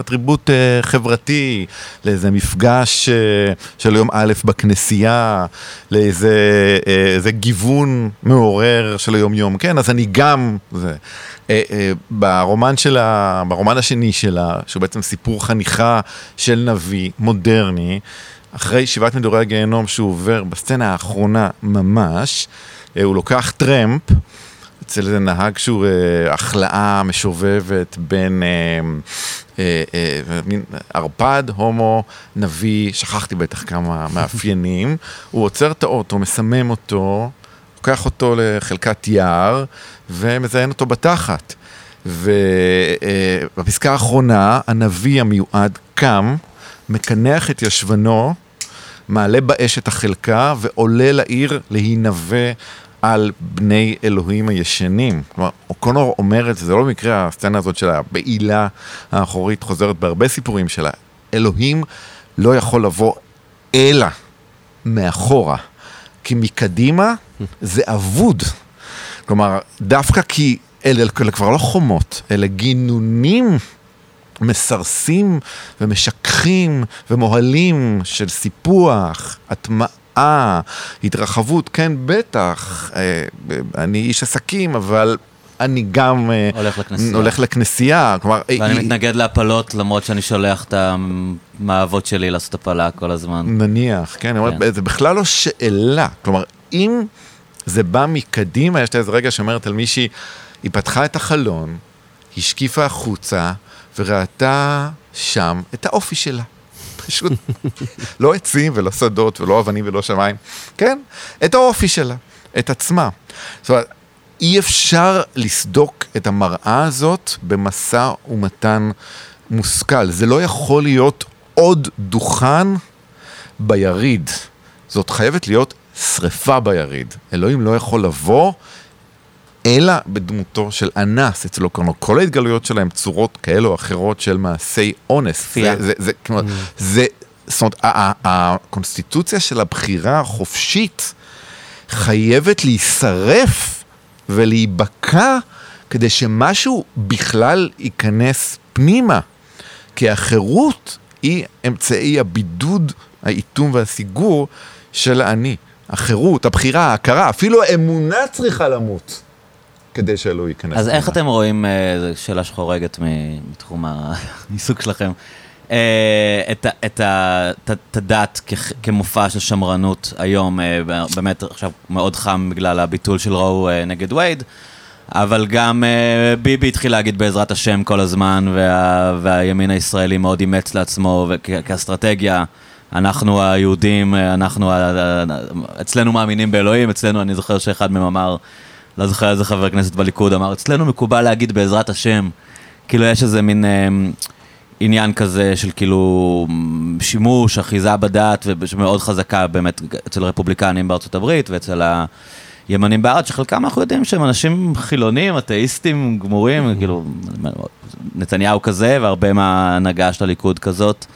אטריבוט אה, חברתי, לאיזה מפגש אה, של יום א' בכנסייה, לאיזה איזה גיוון מעורר של היום-יום, כן? אז אני גם... זה. ברומן שלה, ברומן השני שלה, שהוא בעצם סיפור חניכה של נביא מודרני, אחרי שבעת מדורי הגיהנום שהוא עובר בסצנה האחרונה ממש, הוא לוקח טרמפ, אצל איזה נהג שהוא אה, החלאה משובבת בין אה, אה, אה, מין ערפד, הומו, נביא, שכחתי בטח כמה מאפיינים, הוא עוצר את האוטו, מסמם אותו, לוקח אותו לחלקת יער ומזיין אותו בתחת. ובפסקה אה, האחרונה, הנביא המיועד קם, מקנח את ישבנו, מעלה באש את החלקה ועולה לעיר להינבא על בני אלוהים הישנים. כלומר, אוקונור את זה, זה לא במקרה הסצנה הזאת של הבעילה האחורית חוזרת בהרבה סיפורים שלה. אלוהים לא יכול לבוא אלא מאחורה, כי מקדימה זה אבוד. כלומר, דווקא כי אלה, אלה כבר לא חומות, אלה גינונים מסרסים ומשככים ומוהלים של סיפוח, הטמעה. אה, התרחבות, כן, בטח. אה, אני איש עסקים, אבל אני גם אה, הולך לכנסייה. הולך לכנסייה. כלומר, ואני היא... מתנגד להפלות, למרות שאני שולח את המאהבות שלי לעשות הפלה כל הזמן. נניח, כן, כן. זה בכלל לא שאלה. כלומר, אם זה בא מקדימה, יש לי איזה רגע שאומרת על מישהי, היא פתחה את החלון, השקיפה החוצה, וראתה שם את האופי שלה. פשוט לא עצים ולא שדות ולא אבנים ולא שמיים, כן? את האופי שלה, את עצמה. זאת אומרת, אי אפשר לסדוק את המראה הזאת במשא ומתן מושכל. זה לא יכול להיות עוד דוכן ביריד. זאת חייבת להיות שריפה ביריד. אלוהים לא יכול לבוא אלא בדמותו של אנס אצלו, כלומר כל ההתגלויות שלהם צורות כאלו או אחרות של מעשי אונס. זה, זה, זה, כלומר, mm. זה, זאת אומרת, הקונסטיטוציה של הבחירה החופשית חייבת להישרף ולהיבקע כדי שמשהו בכלל ייכנס פנימה. כי החירות היא אמצעי הבידוד, האיתום והסיגור של האני. החירות, הבחירה, ההכרה, אפילו האמונה צריכה למות. כדי שאלוהי ייכנס. אז איך אתם רואים, אה, זו שאלה שחורגת מתחום העיסוק שלכם, אה, את הדת כמופע של שמרנות היום, אה, באמת עכשיו מאוד חם בגלל הביטול של רואו נגד וייד, אבל גם ביבי התחיל להגיד בעזרת השם כל הזמן, וה, והימין הישראלי מאוד אימץ לעצמו כאסטרטגיה. אנחנו היהודים, אנחנו, אצלנו מאמינים באלוהים, אצלנו, אני זוכר שאחד מהם אמר, לא זוכר איזה חבר כנסת בליכוד אמר, אצלנו מקובל להגיד בעזרת השם. כאילו יש איזה מין אה, עניין כזה של כאילו שימוש, אחיזה בדת, שמאוד חזקה באמת אצל הרפובליקנים בארצות הברית ואצל הימנים בארץ, שחלקם אנחנו יודעים שהם אנשים חילונים, אתאיסטים גמורים. כאילו נתניהו כזה והרבה מההנהגה של הליכוד כזאת.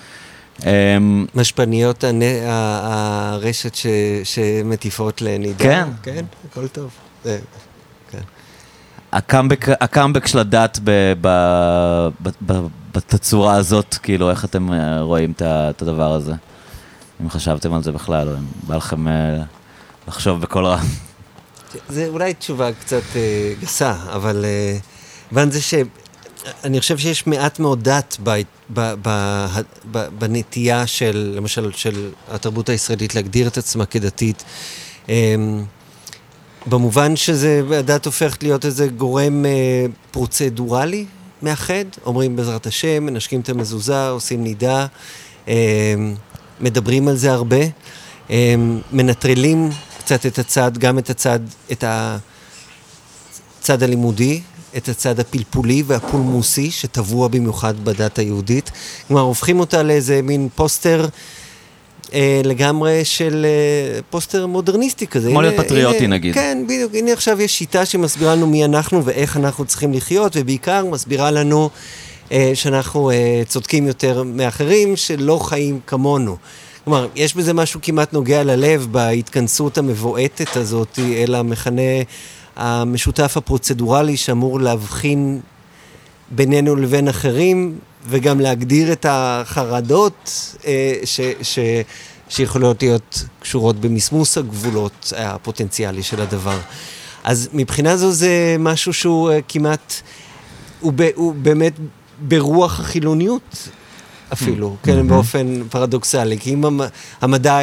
אמ, משפניות הרשת שמטיפות לנידה. כן. כן, הכל טוב. הקאמבק, הקאמבק של הדת בתצורה הזאת, כאילו, איך אתם אה, רואים את הדבר הזה? אם חשבתם על זה בכלל, או אם בא לכם אה, לחשוב בקול רם. זה אולי תשובה קצת אה, גסה, אבל כיוון זה ש... אני חושב שיש מעט מאוד דת ב, ב, ב, ב, בנטייה של, למשל, של התרבות הישראלית להגדיר את עצמה כדתית. אמ, במובן שזה, הדת הופכת להיות איזה גורם אה, פרוצדורלי מאחד, אומרים בעזרת השם, מנשקים את המזוזה, עושים נידה, אה, מדברים על זה הרבה, אה, מנטרלים קצת את הצד, גם את הצד, את הצד הלימודי, את הצד הפלפולי והפולמוסי, שטבוע במיוחד בדת היהודית. כלומר, הופכים אותה לאיזה מין פוסטר אה, לגמרי של אה, פוסטר מודרניסטי כזה. כמו להיות פטריוטי הנה, נגיד. כן, בדיוק. הנה עכשיו יש שיטה שמסבירה לנו מי אנחנו ואיך אנחנו צריכים לחיות, ובעיקר מסבירה לנו אה, שאנחנו אה, צודקים יותר מאחרים, שלא חיים כמונו. כלומר, יש בזה משהו כמעט נוגע ללב בהתכנסות המבועטת הזאת אל המכנה המשותף הפרוצדורלי שאמור להבחין בינינו לבין אחרים, וגם להגדיר את החרדות אה, ש, ש, שיכולות להיות קשורות במסמוס הגבולות הפוטנציאלי של הדבר. אז מבחינה זו זה משהו שהוא אה, כמעט, הוא, ב, הוא באמת ברוח החילוניות אפילו, כן, Mm-hmm. באופן פרדוקסלי. כי אם המ- המדע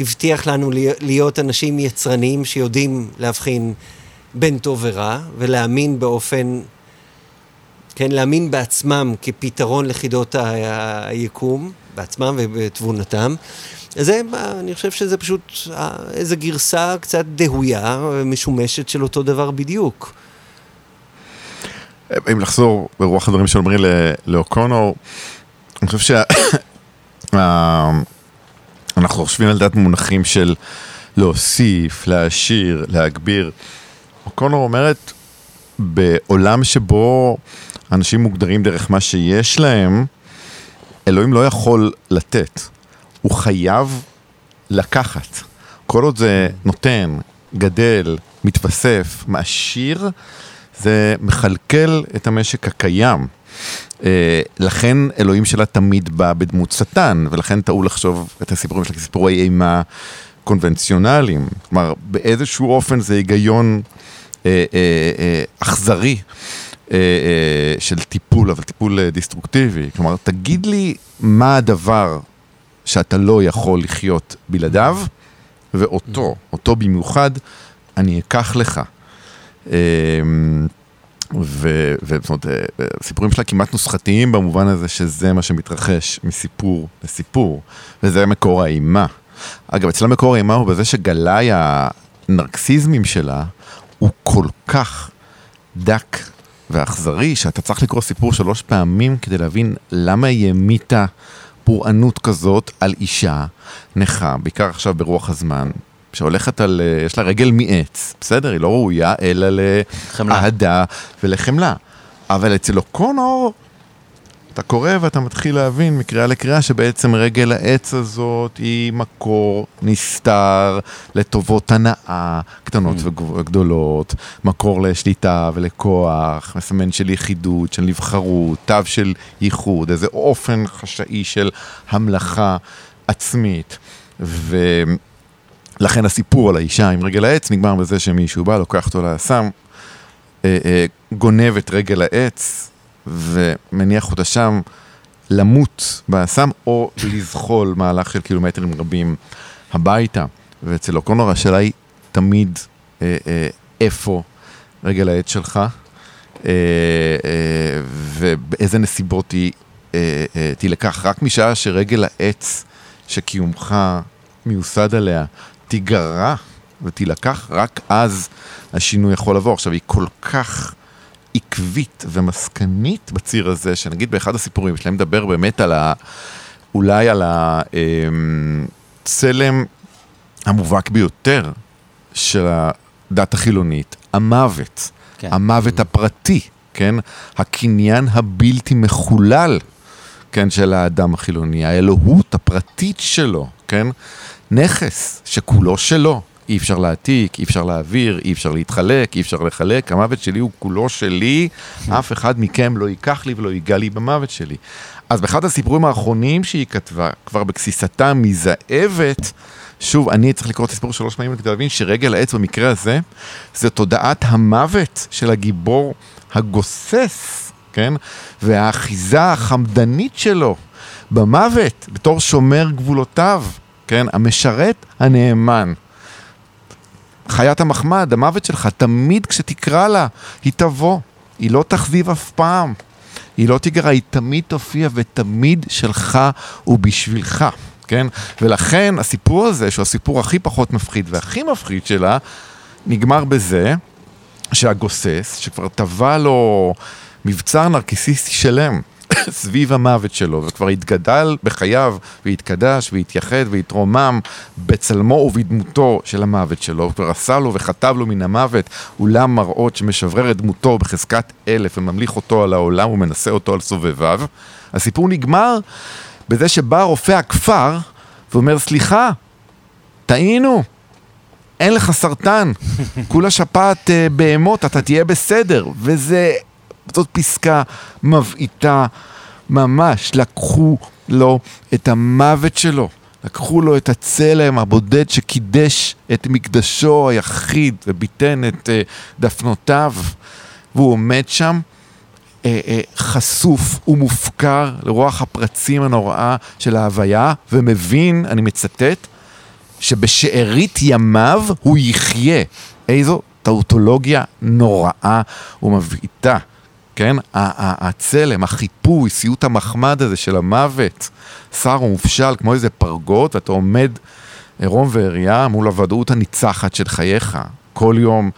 הבטיח לנו להיות אנשים יצרניים שיודעים להבחין בין טוב ורע, ולהאמין באופן, כן, להאמין בעצמם כפתרון לחידות היקום, בעצמם ובתבונתם. זה, אני חושב שזה פשוט אה, איזו גרסה קצת דהויה ומשומשת של אותו דבר בדיוק. אם לחזור ברוח הדברים שאומרים ל- לאוקונור, אני חושב שה... ה- אנחנו חושבים על דת מונחים של להוסיף, להעשיר, להגביר. אוקונור אומרת, בעולם שבו אנשים מוגדרים דרך מה שיש להם, אלוהים לא יכול לתת, הוא חייב לקחת. כל עוד זה נותן, גדל, מתווסף, מעשיר, זה מכלכל את המשק הקיים. אה, לכן אלוהים שלה תמיד בא בדמות שטן, ולכן טעו לחשוב את הסיפורים שלה כסיפורי אימה קונבנציונליים. כלומר, באיזשהו אופן זה היגיון אה, אה, אכזרי אה, אה, של טיפול, אבל טיפול אה, דיסטרוקטיבי. כלומר, תגיד לי מה הדבר שאתה לא יכול לחיות בלעדיו, ואותו, אותו במיוחד, אני אקח לך. אה, ו- וזאת אומרת, אה, הסיפורים שלה כמעט נוסחתיים במובן הזה שזה מה שמתרחש מסיפור לסיפור, וזה מקור האימה. אגב, אצלה מקור האימה הוא בזה שגלאי הנרקסיזמים שלה הוא כל כך דק ואכזרי, שאתה צריך לקרוא סיפור שלוש פעמים כדי להבין למה היא המיתה פורענות כזאת על אישה נכה, בעיקר עכשיו ברוח הזמן, שהולכת על, אה, יש לה רגל מעץ, בסדר, היא לא ראויה אלא. לאהדה ולחמלה. אבל אצל אוקונור, אתה קורא ואתה מתחיל להבין מקריאה לקריאה שבעצם רגל העץ הזאת היא מקור נסתר לטובות הנאה קטנות וגדולות, מקור לשליטה ולכוח, מסמן של יחידות, של נבחרות, תו של ייחוד, איזה אופן חשאי של המלכה עצמית. ולכן הסיפור על האישה עם רגל העץ נגמר בזה שמישהו בא, לוקח אותו לאסם, אה, אה, גונב את רגל העץ ומניח אותה שם למות באסם או לזחול מהלך של קילומטרים רבים הביתה. ואצל אוקונור השאלה היא תמיד אה, אה, איפה רגל העץ שלך אה, אה, ובאיזה נסיבות היא אה, אה, תילקח. רק משעה שרגל העץ שקיומך מיוסד עליה תיגרע ותילקח, רק אז השינוי יכול לבוא. עכשיו, היא כל כך עקבית ומסקנית בציר הזה, שנגיד באחד הסיפורים שלהם מדבר באמת על ה... אולי על הצלם המובהק ביותר של הדת החילונית, המוות. כן. המוות הפרטי, כן? הקניין הבלתי מחולל, כן, של האדם החילוני, האלוהות הפרטית שלו, כן? נכס שכולו שלו. אי אפשר להעתיק, אי אפשר להעביר, אי אפשר להתחלק, אי אפשר לחלק, המוות שלי הוא כולו שלי, אף אחד מכם לא ייקח לי ולא ייגע לי במוות שלי. אז באחד הסיפורים האחרונים שהיא כתבה, כבר בגסיסתה מזאבת, שוב, אני צריך לקרוא את הסיפור שלוש פעמים כדי להבין שרגל העץ במקרה הזה, זה תודעת המוות של הגיבור הגוסס, כן? והאחיזה החמדנית שלו במוות, בתור שומר גבולותיו, כן? המשרת הנאמן. חיית המחמד, המוות שלך, תמיד כשתקרא לה, היא תבוא. היא לא תכזיב אף פעם. היא לא תיגרע, היא תמיד תופיע ותמיד שלך ובשבילך, כן? ולכן הסיפור הזה, שהוא הסיפור הכי פחות מפחיד והכי מפחיד שלה, נגמר בזה שהגוסס, שכבר טבע לו מבצר נרקיסיסטי שלם סביב המוות שלו, וכבר התגדל בחייו, והתקדש, והתייחד, והתרומם בצלמו ובדמותו של המוות שלו, וכבר עשה לו וכתב לו מן המוות אולם מראות שמשברר את דמותו בחזקת אלף, וממליך אותו על העולם ומנסה אותו על סובביו. הסיפור נגמר בזה שבא רופא הכפר ואומר, סליחה, טעינו, אין לך סרטן, כולה שפעת אה, בהמות, אתה תהיה בסדר. וזה זאת פסקה מבעיטה ממש. לקחו לו את המוות שלו. לקחו לו את הצלם הבודד שקידש את מקדשו היחיד וביטן את uh, דפנותיו, והוא עומד שם uh, uh, חשוף ומופקר לרוח הפרצים הנוראה של ההוויה, ומבין, אני מצטט, שבשארית ימיו הוא יחיה. איזו טאוטולוגיה נוראה ומבעיטה. כן? הצלם, החיפוי, סיוט המחמד הזה של המוות, שר ומופשל כמו איזה פרגות, ואתה עומד עירום ועריה מול הוודאות הניצחת של חייך, כל יום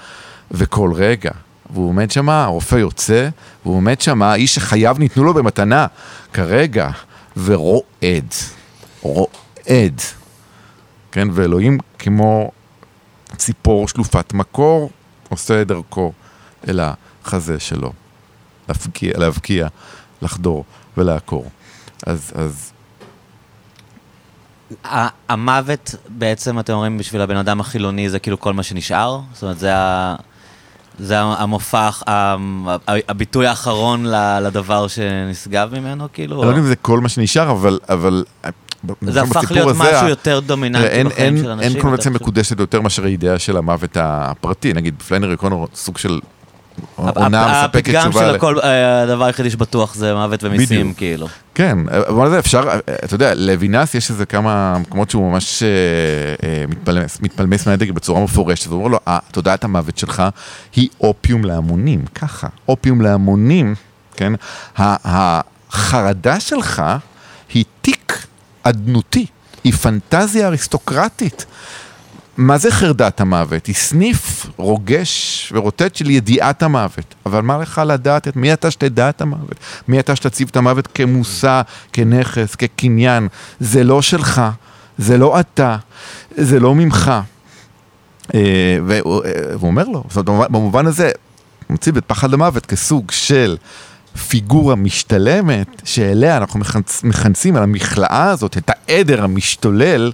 וכל רגע. והוא עומד שמה, הרופא יוצא, והוא עומד שמה, האיש שחייו ניתנו לו במתנה, כרגע, ורועד. רועד. כן, ואלוהים כמו ציפור שלופת מקור, עושה את דרכו אל החזה שלו. להבקיע, להבקיע, לחדור ולעקור. אז, אז... המוות בעצם, אתם אומרים, בשביל הבן אדם החילוני זה כאילו כל מה שנשאר? זאת אומרת, זה, ה... זה המופע, הביטוי האחרון לדבר שנשגב ממנו, כאילו? אני לא יודע אם זה כל מה שנשאר, אבל... אבל זה הפך להיות הזה, משהו יותר דומיננטי אין, בחיים אין, של אנשים. אין קונבנציה מקודשת יותר מאשר הידיעה של המוות הפרטי. נגיד, פלאנרי או'קונור סוג של עונה מספקת תשובה. הפתגם של הכל, אה, הדבר היחידי שבטוח זה מוות ומיסים, כאילו. כן, אבל זה אפשר, אתה יודע, לוינס יש איזה כמה מקומות שהוא ממש אה, אה, מתפלמס, מתפלמס מהדגל בצורה מפורשת, הוא אומר לו, תודעת המוות שלך היא אופיום להמונים, ככה, אופיום להמונים, כן? החרדה שלך היא תיק אדנותי, היא פנטזיה אריסטוקרטית. מה זה חרדת המוות? היא סניף רוגש ורוטט של ידיעת המוות. אבל מה לך לדעת את מי אתה שתדע את המוות? מי אתה שתציב את המוות כמושא, כנכס, כקניין? זה לא שלך, זה לא אתה, זה לא ממך. אה, והוא אומר לו, זאת אומרת, במובן הזה, הוא מציב את פחד המוות כסוג של פיגורה משתלמת, שאליה אנחנו מכנסים על המכלאה הזאת, את העדר המשתולל.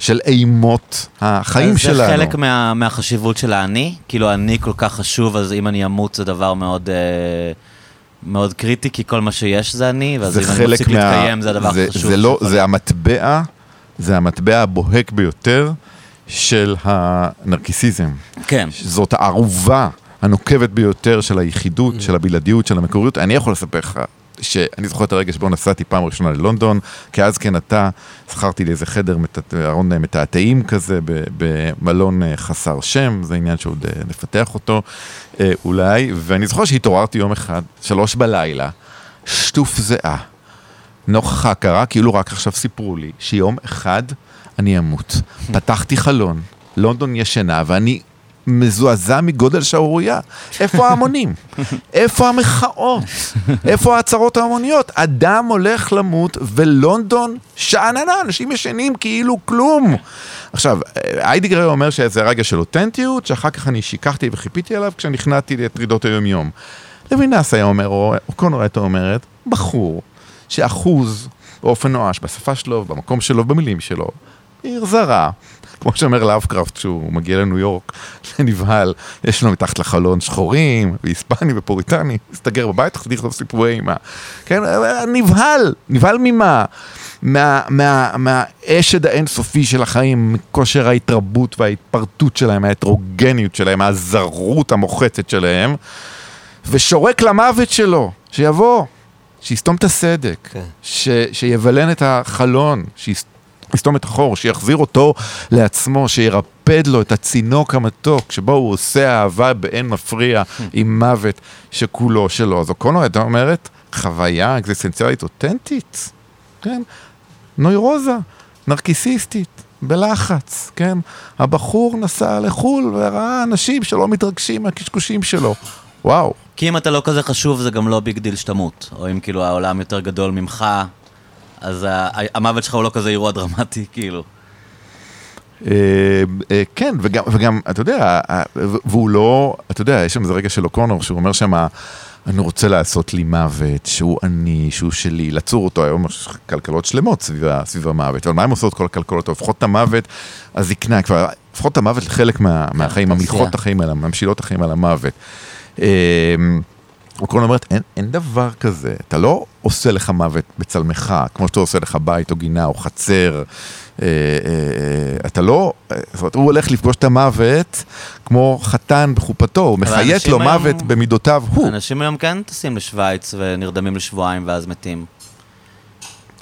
של אימות החיים שלנו. זה חלק מה, מהחשיבות של האני? כאילו, אני כל כך חשוב, אז אם אני אמות זה דבר מאוד... אה, מאוד קריטי, כי כל מה שיש זה אני, ואז אם אני מפסיק מה... להתקיים זה הדבר הכי חשוב. זה לא, זה המטבע, זה המטבע הבוהק ביותר של הנרקיסיזם. כן. זאת הערובה הנוקבת ביותר של היחידות, mm. של הבלעדיות, של המקוריות. אני יכול לספר לך שאני זוכר את הרגע שבו נסעתי פעם ראשונה ללונדון, כי אז כן אתה, זכרתי לי איזה חדר, ארון מתעתעים כזה, במלון אה, חסר שם, זה עניין שעוד אה, נפתח אותו אה, אולי, ואני זוכר שהתעוררתי יום אחד, שלוש בלילה, שטוף זיעה, נוכח ההכרה, כאילו רק עכשיו סיפרו לי, שיום אחד אני אמות. פתחתי חלון, לונדון ישנה, ואני מזועזע מגודל שערורייה. איפה ההמונים? איפה המחאות? איפה ההצהרות ההמוניות? אדם הולך למות ולונדון שאננה, אנשים ישנים כאילו כלום. עכשיו, איידיגר אומר שזה רגע של אותנטיות, שאחר כך אני שיקחתי וחיפיתי עליו כשנכנעתי לטרידות היום-יום. לוינס היה אומר, או קונור הייתה אומרת, בחור שאחוז באופן נואש, בשפה שלו, במקום שלו, במילים שלו, עיר זרה, כמו שאומר לאבקראפט כשהוא מגיע לניו יורק, נבהל, יש לו מתחת לחלון שחורים, והיספני ופוריטני, מסתגר בבית, חצי לכתוב סיפורי אימה. כן, נבהל, נבהל ממה? מה, מה, האינסופי של החיים, מכושר ההתרבות וההתפרטות שלהם, ההטרוגניות שלהם, הזרות המוחצת שלהם, ושורק למוות שלו, שיבוא, שיסתום את הסדק. כן. ש, שיבלן את החלון, שיסתום... יסתום את החור, שיחזיר אותו לעצמו, שירפד לו את הצינוק המתוק, שבו הוא עושה אהבה באין מפריע עם מוות שכולו שלו. אז אוקונו הייתה אומרת, חוויה אקזיסטנציאלית אותנטית, כן? נוירוזה, נרקיסיסטית, בלחץ, כן? הבחור נסע לחו"ל וראה אנשים שלא מתרגשים מהקשקושים שלו. וואו. כי אם אתה לא כזה חשוב, זה גם לא big deal שתמות. או אם כאילו העולם יותר גדול ממך, אז המוות שלך הוא לא כזה אירוע דרמטי, כאילו. אה, אה, כן, וגם, וגם, אתה יודע, והוא לא, אתה יודע, יש שם איזה רגע של אוקונור, שהוא אומר שם, אני רוצה לעשות לי מוות, שהוא אני, שהוא שלי, לצור אותו, היום יש כלכלות שלמות סביב, סביב המוות, אבל מה הם עושות כל הכלכלות? הופכות את המוות, הזקנה כבר, הופכות את המוות לחלק מה, מהחיים, ממליכות את החיים האלה, ממשילות את החיים על המוות. הקורונה אומרת, אין, אין דבר כזה, אתה לא עושה לך מוות בצלמך, כמו שאתה עושה לך בית או גינה או חצר. אה, אה, אה, אתה לא, אה, זאת אומרת, הוא הולך לפגוש את המוות כמו חתן בחופתו, הוא מחיית לו היום- מוות במידותיו הוא. אנשים היום כן טסים לשוויץ ונרדמים לשבועיים ואז מתים.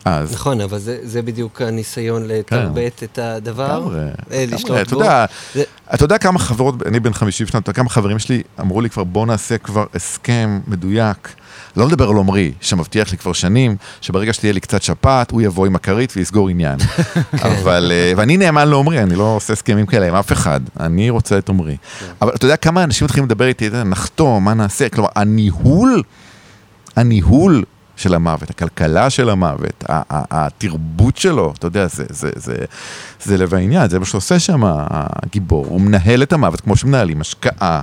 אז, נכון, אבל זה, זה בדיוק הניסיון לתרבט את הדבר. לגמרי, אה, לגמרי, אתה. יודע, זה- אתה יודע כמה חברות, אני בן 50 שנה, אתה יודע כמה חברים שלי אמרו לי כבר, בוא נעשה כבר הסכם מדויק. לא לדבר על עמרי, שמבטיח לי כבר שנים, שברגע שתהיה לי קצת שפעת, הוא יבוא עם הכרית ויסגור עניין. אבל, אה, ואני נאמן לעמרי, אני לא עושה הסכמים כאלה עם אף אחד, אני רוצה את עמרי. אבל אתה יודע כמה אנשים מתחילים לדבר איתי, נחתום, מה נעשה? כלומר, הניהול, הניהול של המוות, הכלכלה של המוות, התרבות שלו, אתה יודע, זה, זה, זה, זה לב העניין, זה מה שעושה שם הגיבור. הוא מנהל את המוות כמו שמנהלים השקעה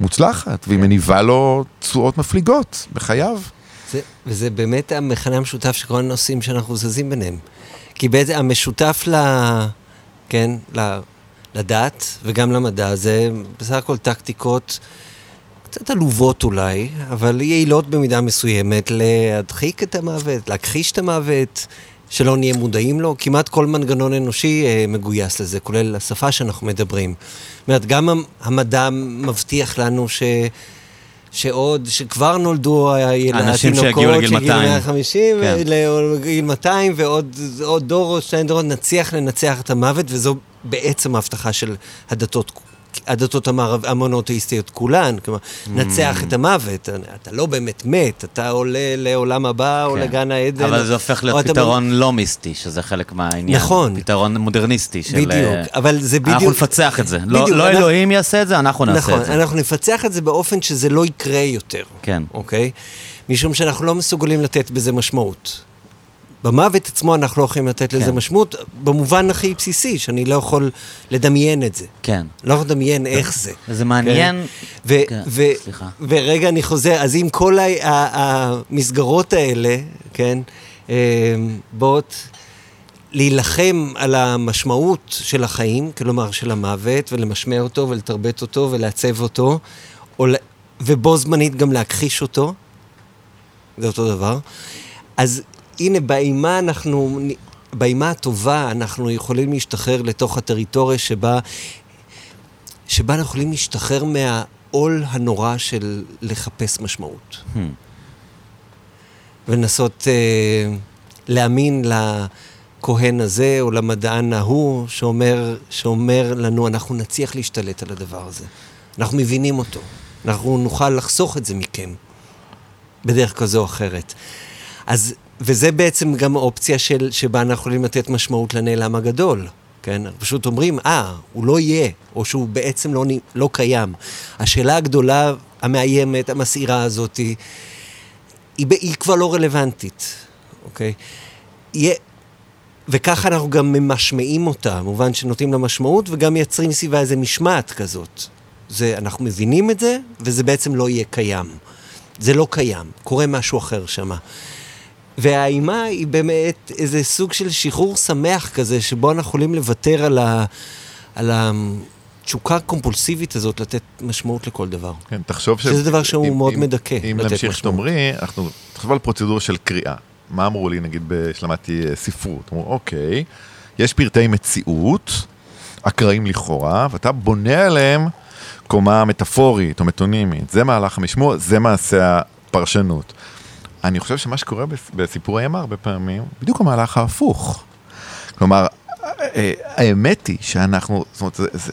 מוצלחת, והיא מניבה לו תשואות מפליגות בחייו. זה, וזה באמת המכנה המשותף של כל הנושאים שאנחנו זזים ביניהם. כי בעצם המשותף ל... כן, ל, לדת וגם למדע זה בסך הכל טקטיקות קצת עלובות אולי, אבל יעילות במידה מסוימת להדחיק את המוות, להכחיש את המוות, שלא נהיה מודעים לו. כמעט כל מנגנון אנושי אה, מגויס לזה, כולל השפה שאנחנו מדברים. זאת אומרת, גם המ- המדע מבטיח לנו ש... שעוד, שכבר נולדו התינוקות שיגיעו לגיל 200. 150, כן. לגיל 200, ועוד עוד דור או שניים דורות נצליח לנצח את המוות, וזו בעצם ההבטחה של הדתות. הדתות המערב- המונותאיסטיות כולן, כלומר, נצח Mm. את המוות, אתה לא באמת מת, אתה עולה לעולם הבא או כן. לגן העדן. אבל זה הופך או להיות אתה פתרון לא מיסטי, שזה חלק מהעניין. נכון. פתרון מודרניסטי של... בדיוק, אה, אבל זה בדיוק... אנחנו נפצח את זה. לא בדיוק, לא אנחנו- אלוהים יעשה את זה, אנחנו נעשה נכון, את זה. אנחנו נפצח את זה באופן שזה לא יקרה יותר. כן. אוקיי? משום שאנחנו לא מסוגלים לתת בזה משמעות. במוות עצמו אנחנו לא יכולים לתת לזה כן. משמעות, במובן הכי בסיסי, שאני לא יכול לדמיין את זה. כן. לא יכול לדמיין איך זה. זה מעניין. ו- כן, ו- סליחה. ורגע, אני חוזר, אז אם כל המסגרות האלה, כן, אה, באות להילחם על המשמעות של החיים, כלומר של המוות, ולמשמע אותו, ולתרבט אותו, ולעצב אותו, או ובו זמנית גם להכחיש אותו, זה אותו דבר. אז הנה, באימה אנחנו, באימה הטובה אנחנו יכולים להשתחרר לתוך הטריטוריה שבה, שבה אנחנו יכולים להשתחרר מהעול הנורא של לחפש משמעות. Hmm. ולנסות אה, להאמין לכהן הזה או למדען ההוא שאומר, שאומר לנו, אנחנו נצליח להשתלט על הדבר הזה. אנחנו מבינים אותו. אנחנו נוכל לחסוך את זה מכם, בדרך כזו או אחרת. אז, וזה בעצם גם האופציה של, שבה אנחנו יכולים לתת משמעות לנעלם הגדול. כן? פשוט אומרים, אה, הוא לא יהיה, או שהוא בעצם לא, לא קיים. השאלה הגדולה, המאיימת, המסעירה הזאת, היא, היא, היא כבר לא רלוונטית, אוקיי? יהיה, וככה אנחנו גם ממשמעים אותה, במובן שנותנים לה משמעות, וגם מייצרים סביבה איזה משמעת כזאת. זה, אנחנו מבינים את זה, וזה בעצם לא יהיה קיים. זה לא קיים, קורה משהו אחר שמה. והאימה היא באמת איזה סוג של שחרור שמח כזה, שבו אנחנו יכולים לוותר על, ה, על התשוקה הקומפולסיבית הזאת לתת משמעות לכל דבר. כן, תחשוב ש... שזה דבר שהוא אם- מאוד אם- מדכא, אם לתת נמשיך משמעות. שתאמרי, אנחנו... תחשוב על פרוצדורה של קריאה. מה אמרו לי, נגיד, כשלמדתי אה, ספרות? אמרו, אוקיי, יש פרטי מציאות, אקראיים לכאורה, ואתה בונה עליהם קומה מטאפורית או מטונימית. זה מהלך המשמוע, זה מעשה הפרשנות. אני חושב שמה שקורה בס- בסיפורי אימה הרבה פעמים, בדיוק המהלך ההפוך. כלומר, האמת היא שאנחנו, זאת אומרת, זה, זה,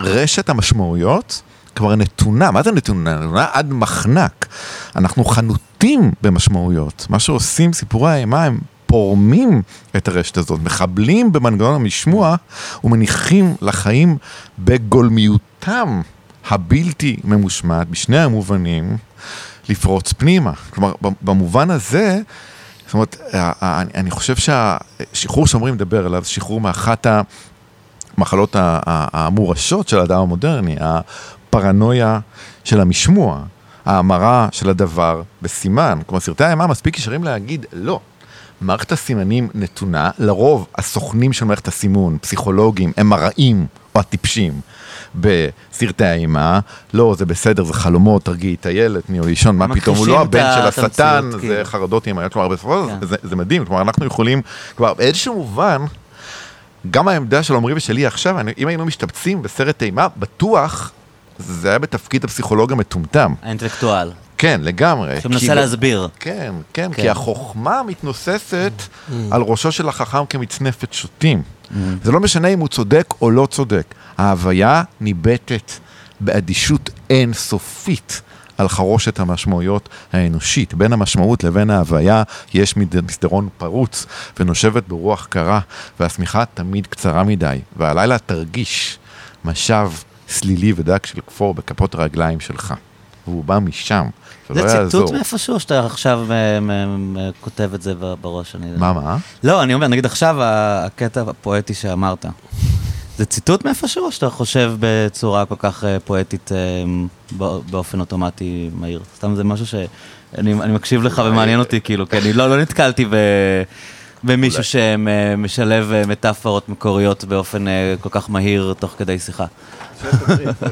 רשת המשמעויות כבר נתונה, מה זה נתונה? נתונה עד מחנק. אנחנו חנותים במשמעויות. מה שעושים סיפורי האימה, הם פורמים את הרשת הזאת, מחבלים במנגנון המשמוע ומניחים לחיים בגולמיותם הבלתי ממושמעת, בשני המובנים, לפרוץ פנימה. כלומר, במובן הזה, זאת אומרת, אני- חושב שהשחרור שאומרים לדבר עליו, שחרור מאחת המחלות המורשות של האדם המודרני, הפרנויה של המשמוע, ההמרה של הדבר בסימן. כלומר, סרטי האימה מספיק ישרים להגיד לא. מערכת הסימנים נתונה, לרוב הסוכנים של מערכת הסימון, פסיכולוגים, הם מראים או הטיפשים בסרטי האימה, לא, זה בסדר, זה חלומות, תרגיעי את הילד, תני לו לישון, מה פתאום, הוא לא הבן של השטן, זה כאילו. חרדות אימהיות, כלומר, בסופו של כן. דבר זה- זה מדהים, כלומר, אנחנו יכולים, כבר באיזשהו מובן, גם העמדה של עמרי ושלי עכשיו, אם היינו משתבצים בסרט אימה, בטוח זה היה בתפקיד הפסיכולוג המטומטם. האינטלקטואל, כן, לגמרי. שמנסה כי- להסביר. כן, כן, כן. כי החוכמה מתנוססת. על ראשו של החכם כמצנפת שוטים. זה לא משנה אם הוא צודק או לא צודק. ההוויה ניבטת באדישות אינסופית על חרושת המשמעויות האנושית. בין המשמעות לבין ההוויה יש מסדרון פרוץ ונושבת ברוח קרה, והשמיכה תמיד קצרה מדי, והלילה תרגיש משב סלילי ודק של כפור בכפות הרגליים שלך. והוא בא משם, זה לא יעזור. ציטוט מאיפשהו שאתה עכשיו אה, כותב את זה בראש? אני- מה, מה? לא, אני אומר, נגיד עכשיו הקטע הפואטי שאמרת, זה ציטוט מאיפשהו, או שאתה חושב בצורה כל כך אה, פואטית אה, בא- באופן אוטומטי מהיר? סתם זה משהו שאני אני מקשיב לך ומעניין אותי, כאילו, כי אני לא לא נתקלתי ב... במישהו שמשלב מטאפורות מקוריות באופן כל כך מהיר תוך כדי שיחה.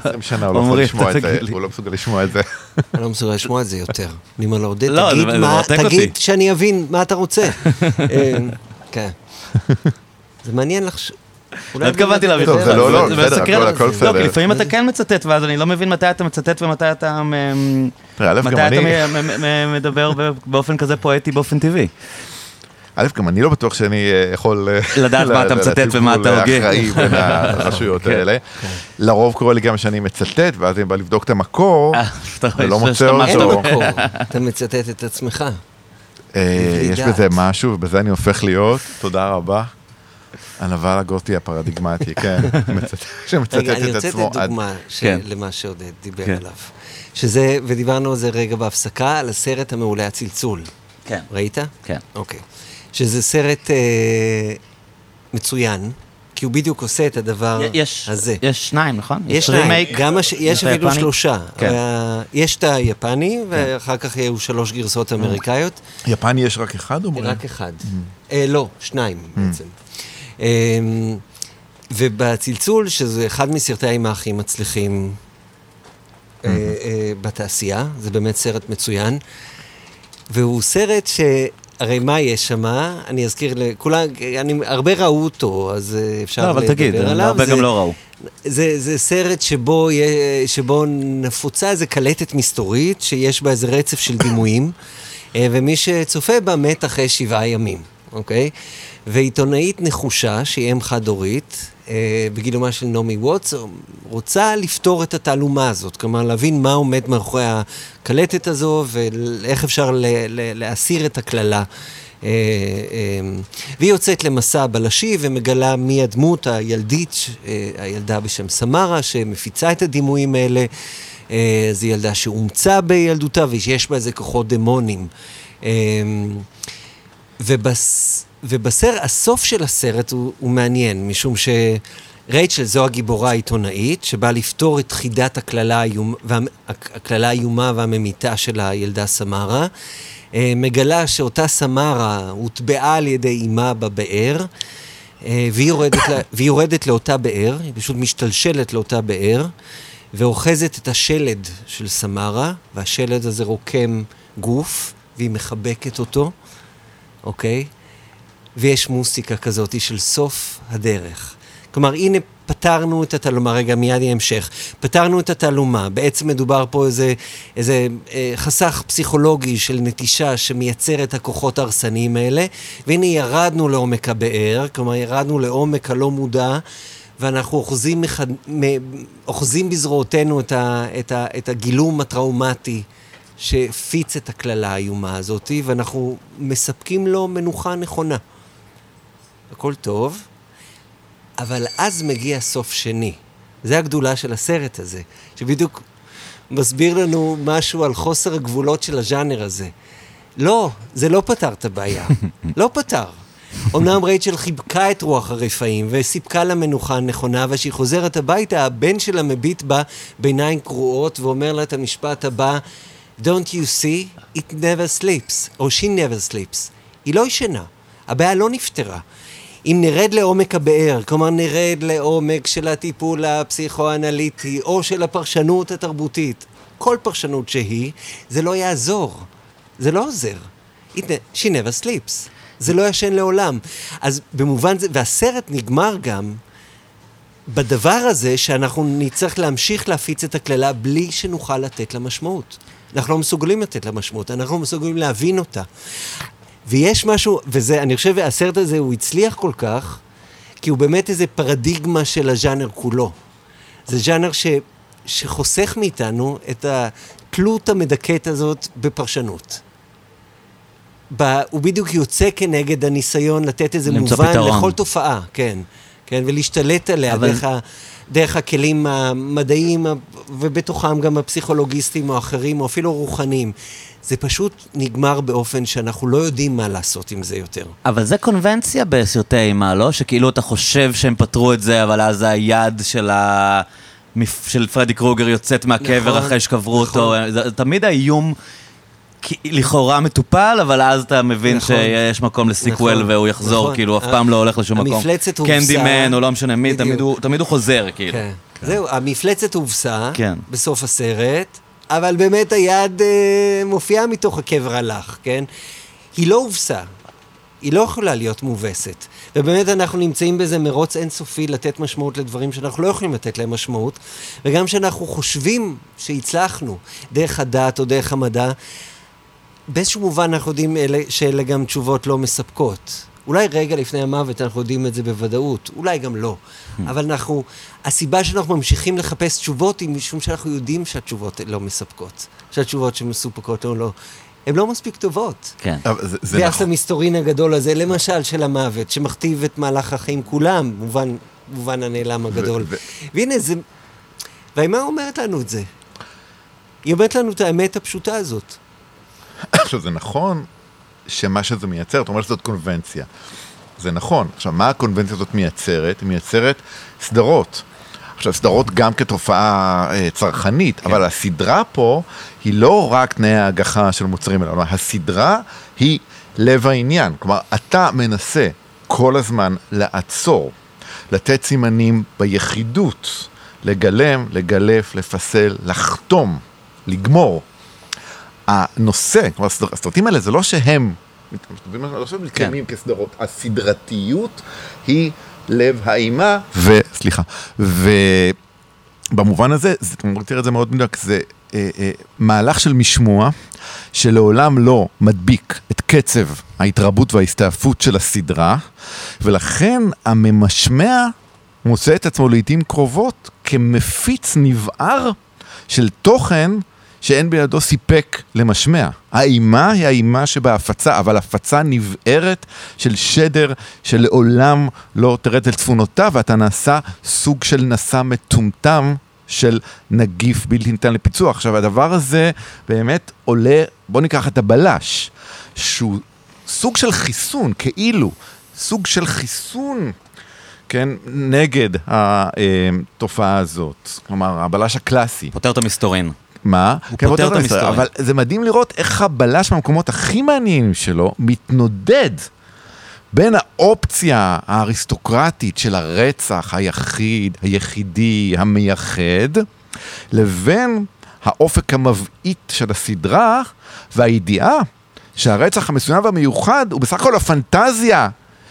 20 שנה הוא לא יכול לשמוע את זה. הוא לא מסוגל לשמוע את זה. אני לא מסוגל לשמוע את זה יותר. אני אומר לו, עודד, לא, תגיד. שאני אבין מה אתה רוצה. אה, כן. זה מעניין לחשוב. לא התכוונתי להביא אותך. זה לא, לא, זה בסדר, הכל- לא, בסדר. כי לפעמים אתה כן מצטט, ואז אני לא מבין מתי אתה מצטט ומתי אתה מדבר באופן כזה פואטי באופן טבעי. א', גם אני לא בטוח שאני אה, יכול... אה, לדעת מה אתה מצטט ומה אתה הוגה. האחראי בין הרשויות כן. האלה. לרוב קורה לי גם שאני מצטט, ואז אני בא לבדוק את המקור, אה, ולא מוצא אותו. אתה מצטט את עצמך. יש. בזה משהו, ובזה אני הופך להיות, תודה רבה. הנבל הגותי הפרדיגמטי, כן, מצטט- שמצטט רגע, אני את רוצה עצמו לתת. דוגמה כן. למה שעודד דיבר כן. עליו. שזה, ודיברנו על זה רגע בהפסקה, על הסרט המעולה הצלצול. כן, ראית? כן. אוקיי. שזה סרט אה, מצוין, כי הוא בדיוק עושה את הדבר יש הזה. יש שניים, נכון? יש שניים, remake, גם הש... יש אפילו? שלושה. כן. וה- יש את היפני, ואחר כך יהיו שלוש גרסאות אמריקאיות. יפני יש רק אחד, אומרים? רק אחד. אה, לא, שניים בעצם. אה, ובצלצול, שזה אחד מסרטי האימה הכי מצליחים אה, אה, בתעשייה, זה באמת סרט מצוין. והוא סרט ש... הרי מה יש שם? אני אזכיר לכולם, אני, הרבה ראו אותו, אז אה, אפשר לא, אבל תגיד, לדבר עליו. הרבה זה- גם לא ראו. זה, זה סרט שבו, שבו נפוצה איזה קלטת מסתורית, שיש בה איזה רצף של דימויים, אה, ומי שצופה בה מת אחרי שבעה ימים, אוקיי? ועיתונאית נחושה, שהיא אם חד-הורית, אה, בגילומה של נעמי ווטס, רוצה לפתור את התעלומה הזאת, כלומר להבין מה עומד מאחורי הקלטת הזו ואיך אפשר להסיר את הקללה. אה, אה, והיא יוצאת למסע בלשי ומגלה מי הדמות הילדית, אה, הילדה בשם סמרה, שמפיצה את הדימויים האלה. אה, זו ילדה שאומצה בילדותה ושיש בה איזה כוחות דמונים. אה, ובס... ובסרט, הסוף של הסרט הוא, הוא מעניין, משום שרייצ'ל זו הגיבורה העיתונאית, שבאה לפתור את חידת הקללה האיומ... וה... הקללה האיומה והממיתה של הילדה סמרה. אה, מגלה שאותה סמרה הוטבעה על ידי אימה בבאר, אה, והיא יורדת, לה... והיא יורדת לאותה באר, היא פשוט משתלשלת לאותה באר, ואוחזת את השלד של סמרה, והשלד הזה רוקם גוף, והיא מחבקת אותו. אוקיי? ויש מוסיקה כזאת של סוף הדרך. כלומר, הנה פתרנו את התעלומה, רגע, מיד יהיה המשך. פתרנו את התעלומה, בעצם מדובר פה איזה, איזה אה, חסך פסיכולוגי של נטישה שמייצר את הכוחות ההרסניים האלה, והנה ירדנו לעומק הבאר, כלומר ירדנו לעומק הלא מודע, ואנחנו אוחזים, מחד, אוחזים בזרועותינו את, ה, את, ה, את הגילום הטראומטי שהפיץ את הקללה האיומה הזאת, ואנחנו מספקים לו מנוחה נכונה. הכל טוב, אבל אז מגיע סוף שני. זה הגדולה של הסרט הזה, שבדיוק מסביר לנו משהו על חוסר הגבולות של הז'אנר הזה. לא, זה לא פתר את הבעיה. לא פתר. אמנם רייצ'ל חיבקה את רוח הרפאים וסיפקה לה מנוחה נכונה, וכשהיא חוזרת הביתה, הבן שלה מביט בה בעיניים קרועות ואומר לה את המשפט הבא, Don't you see? It never sleeps, או she never sleeps. היא לא ישנה, הבעיה לא נפתרה. אם נרד לעומק הבאר, כלומר נרד לעומק של הטיפול הפסיכואנליטי או של הפרשנות התרבותית, כל פרשנות שהיא, זה לא יעזור. זה לא עוזר. She never sleeps. זה לא ישן לעולם. אז במובן זה, והסרט נגמר גם בדבר הזה שאנחנו נצטרך להמשיך להפיץ את הקללה בלי שנוכל לתת לה משמעות. אנחנו לא מסוגלים לתת לה משמעות, אנחנו לא מסוגלים להבין אותה. ויש משהו, וזה, אני חושב, הסרט הזה, הוא הצליח כל כך, כי הוא באמת איזה פרדיגמה של הז'אנר כולו. זה ז'אנר ש, שחוסך מאיתנו את התלות המדכאת הזאת בפרשנות. ב, הוא בדיוק יוצא כנגד הניסיון לתת איזה מובן פתרון. לכל תופעה, כן. כן, ולהשתלט עליה אבל... דרך, ה, דרך הכלים המדעיים, ובתוכם גם הפסיכולוגיסטים או אחרים, או אפילו רוחניים. זה פשוט נגמר באופן שאנחנו לא יודעים מה לעשות עם זה יותר. אבל זה קונבנציה בסרטי אימה, לא? שכאילו אתה חושב שהם פתרו את זה, אבל אז היד של ה... של פרדי קרוגר יוצאת מהקבר נכון, אחרי שקברו נכון. אותו. תמיד האיום לכאורה מטופל, אבל אז אתה מבין נכון, שיש מקום לסיקוול נכון, והוא יחזור, נכון. כאילו, אף פעם לא הולך לשום מקום. המפלצת הובסה. קנדימן, או לא משנה מי, תמיד הוא, תמיד הוא חוזר, כאילו. כן. כן. זהו, המפלצת הובסה כן. בסוף הסרט, אבל באמת היד אה, מופיעה מתוך הקבר הלך, כן? היא לא הובסה, היא לא יכולה להיות מובסת. ובאמת אנחנו נמצאים באיזה מרוץ אינסופי לתת משמעות לדברים שאנחנו לא יכולים לתת להם משמעות, וגם כשאנחנו חושבים שהצלחנו דרך הדת או דרך המדע, באיזשהו מובן אנחנו יודעים אלה, שאלה גם תשובות לא מספקות. אולי רגע לפני המוות אנחנו יודעים את זה בוודאות, אולי גם לא. Hmm. אבל אנחנו, הסיבה שאנחנו ממשיכים לחפש תשובות היא משום שאנחנו יודעים שהתשובות לא מספקות. שהתשובות שמסופקות או לא. הן לא מספיק טובות. כן. זה, זה ביחס נכון. למסתורין הגדול הזה, למשל של המוות, שמכתיב את מהלך החיים כולם, מובן, מובן הנעלם הגדול. ו- ו- והנה זה... והאימה אומרת לנו את זה. היא אומרת לנו את האמת הפשוטה הזאת. עכשיו, זה נכון שמה שזה מייצר, אתה אומר שזאת קונבנציה. זה נכון. עכשיו, מה הקונבנציה הזאת מייצרת? היא מייצרת סדרות. עכשיו, סדרות גם כתופעה אה, צרכנית, כן. אבל הסדרה פה היא לא רק תנאי ההגחה של מוצרים אלא הסדרה היא לב העניין. כלומר, אתה מנסה כל הזמן לעצור, לתת סימנים ביחידות, לגלם, לגלף, לפסל, לחתום, לגמור. הנושא, כלומר הסרטים האלה זה לא שהם, לא שהם מתקיימים כן. כסדרות, הסדרתיות היא לב האימה, וסליחה, ובמובן הזה, אתה תראה את זה מאוד מדויק, זה אה, אה, מהלך של משמוע שלעולם לא מדביק את קצב ההתרבות וההסתעפות של הסדרה, ולכן הממשמע מוצא את עצמו לעיתים קרובות כמפיץ נבער של תוכן שאין בידו סיפק למשמע. האימה היא האימה שבהפצה, אבל הפצה נבערת של שדר שלעולם לא תרד אל צפונותיו, ואתה נעשה סוג של נשא מטומטם של נגיף בלתי ניתן לפיצוח. עכשיו, הדבר הזה באמת עולה, בוא ניקח את הבלש, שהוא סוג של חיסון, כאילו, סוג של חיסון כן, נגד התופעה הזאת. כלומר, הבלש הקלאסי. פותר את המסתורין. מה? הוא פותר את המסתורין. אבל זה מדהים לראות איך הבלש במקומות הכי מעניינים שלו מתנודד בין האופציה האריסטוקרטית של הרצח היחיד, היחידי, המייחד, לבין האופק המבעית של הסדרה והידיעה שהרצח המסוים והמיוחד הוא בסך הכל הפנטזיה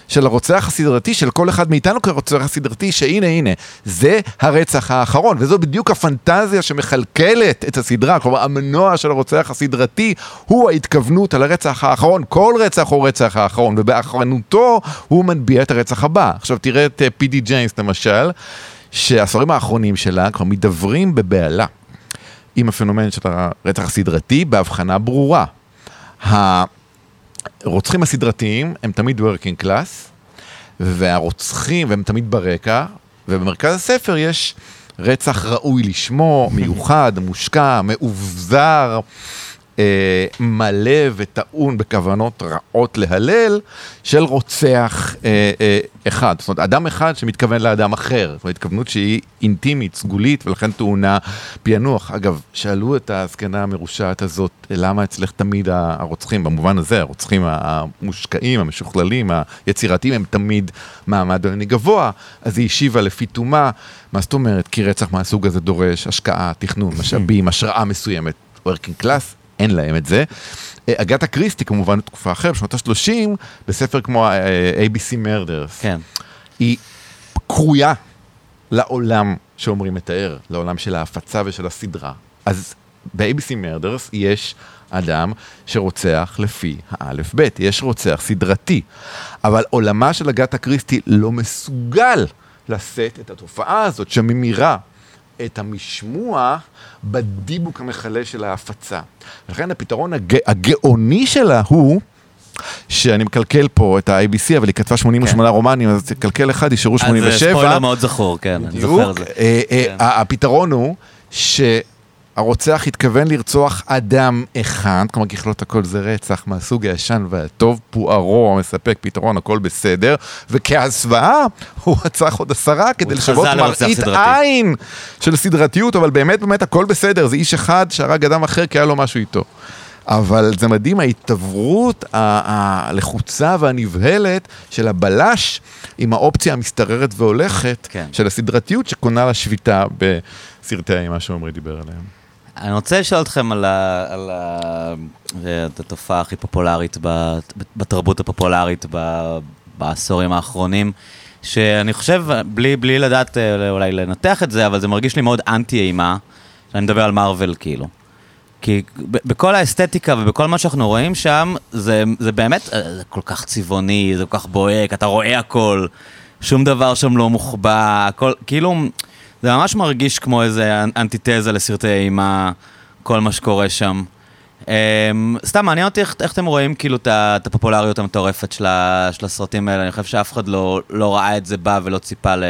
של הרוצח הסדרתי, של כל אחד מאיתנו כרוצח הסדרתי, שהנה הנה, זה הרצח האחרון, וזו בדיוק הפנטזיה שמכלכלת את הסדרה, כלומר המנוע של הרוצח הסדרתי הוא ההתכוונות על הרצח האחרון, כל רצח הוא רצח האחרון, ובאחרונותו הוא מנביע את הרצח הבא. עכשיו תראה את פי.די ג'יינס למשל, שהספרים האחרונים שלה כבר מדברים בבהלה עם הפנומן של הרצח הסדרתי בהבחנה ברורה. הרוצחים הסדרתיים הם תמיד working class, והרוצחים, והם תמיד ברקע, ובמרכז הספר יש רצח ראוי לשמו, מיוחד, מושקע, מאובזר, אה, מלא וטעון בכוונות רעות להלל של רוצח אה, אה, אחד. זאת אומרת, אדם אחד שמתכוון לאדם אחר. זאת אומרת, התכוונות שהיא אינטימית, סגולית, ולכן טעונה פענוח. אגב, שאלו את הזקנה המרושעת הזאת, למה אצלך תמיד הרוצחים, במובן הזה, הרוצחים המושקעים, המשוכללים, היצירתיים, הם תמיד מעמד בינוני גבוה, אז היא השיבה לפי תומה, מה זאת אומרת? כי רצח מהסוג הזה דורש השקעה, תכנון, משאבים, השראה מסוימת. working class, אין להם את זה. אה, אגתה קריסטי כמובן תקופה אחרת, בשנות ה-30, בספר כמו אה, ABC Murders. כן. היא קרויה לעולם שעומרי מתאר, לעולם של ההפצה ושל הסדרה. אז ב-ABC Murders יש אדם שרוצח לפי האלף-בית, יש רוצח סדרתי. אבל עולמה של אגתה קריסטי לא מסוגל לשאת את התופעה הזאת שממירה את המשמוע בדיבוק המכלה של ההפצה. לכן הפתרון הג... הגאוני שלה הוא... שאני מקלקל פה את ה-ABC, אבל היא כתבה 88 כן. רומנים, אז תקלקל אחד, יישארו 87. אז ספוילר מאוד זכור, כן, אני זוכר את זה. אה, אה, כן. הפתרון הוא ש... הרוצח התכוון לרצוח אדם אחד, כלומר ככלות הכל זה רצח מהסוג הישן והטוב, פוארו המספק פתרון, הכל בסדר, וכהסוואה הוא רצח עוד עשרה כדי לשוות מראית עין של סדרתיות, אבל באמת באמת הכל בסדר, זה איש אחד שהרג אדם אחר כי היה לו משהו איתו. אבל זה מדהים, ההתעברות הלחוצה והנבהלת של הבלש עם האופציה המסתררת והולכת כן. של הסדרתיות שקונה לשביתה בסרטי האימה שעמרי דיבר עליהם. אני רוצה לשאול אתכם על, ה, על ה, התופעה הכי פופולרית בתרבות הפופולרית בעשורים האחרונים, שאני חושב, בלי, בלי לדעת אה, אולי לנתח את זה, אבל זה מרגיש לי מאוד אנטי-אימה, שאני מדבר על מארוול כאילו. כי בכל האסתטיקה ובכל מה שאנחנו רואים שם, זה, זה באמת, אה, זה כל כך צבעוני, זה כל כך בוהק, אתה רואה הכל, שום דבר שם לא מוחבא, הכל, כאילו... זה ממש מרגיש כמו איזה אנטיתזה לסרטי אימה, כל מה שקורה שם. Um, סתם מעניין אותי איך, איך אתם רואים כאילו את הפופולריות המטורפת של, של הסרטים האלה, אני חושב שאף אחד לא, לא ראה את זה בא ולא ציפה ל,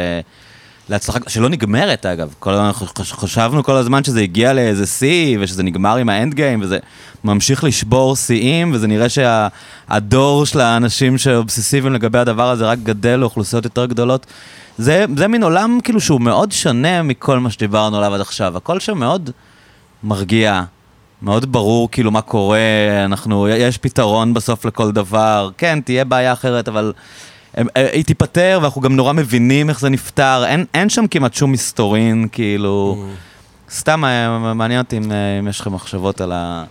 להצלחה, שלא נגמרת אגב, כל, חשבנו כל הזמן שזה הגיע לאיזה שיא ושזה נגמר עם האנד גיים וזה ממשיך לשבור שיאים וזה נראה שהדור של האנשים שאובססיביים לגבי הדבר הזה רק גדל לאוכלוסיות יותר גדולות. זה, זה מין עולם כאילו שהוא מאוד שונה מכל מה שדיברנו עליו עד עכשיו. הכל שם מאוד מרגיע, מאוד ברור כאילו מה קורה, אנחנו, יש פתרון בסוף לכל דבר. כן, תהיה בעיה אחרת, אבל אה, היא תיפתר, ואנחנו גם נורא מבינים איך זה נפתר. אין, אין שם כמעט שום מסתורין, כאילו... Mm. סתם אה, מעניין אותי אם, אה, אם יש לכם מחשבות על ה...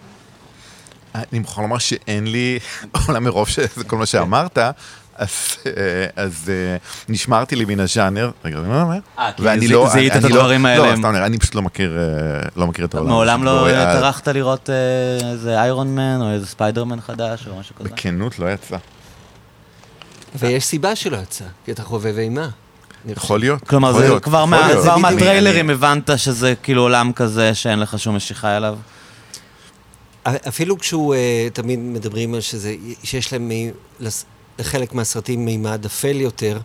אני מוכרח לומר שאין לי, עולם מרוב שזה כל מה שאמרת, אז, אה, אז אה, נשמרתי לי מן הז'אנר, רגע, מה אומר? אה, כי לא- זיהית את לא- הדברים האלה. לא, סתם נראה, אני פשוט לא מכיר, לא מכיר את העולם. מעולם לא טרחת לראות איזה איירון מן או איזה ספיידרמן חדש או משהו כזה? בכנות לא יצא. ויש סיבה שלא יצא, כי אתה חובב אימה. יכול להיות. כלומר, זה כבר מהטריילרים הבנת שזה כאילו עולם כזה שאין לך שום משיכה אליו? אפילו כשהוא, תמיד מדברים על שזה, שיש להם לחלק מהסרטים מימד אפל יותר,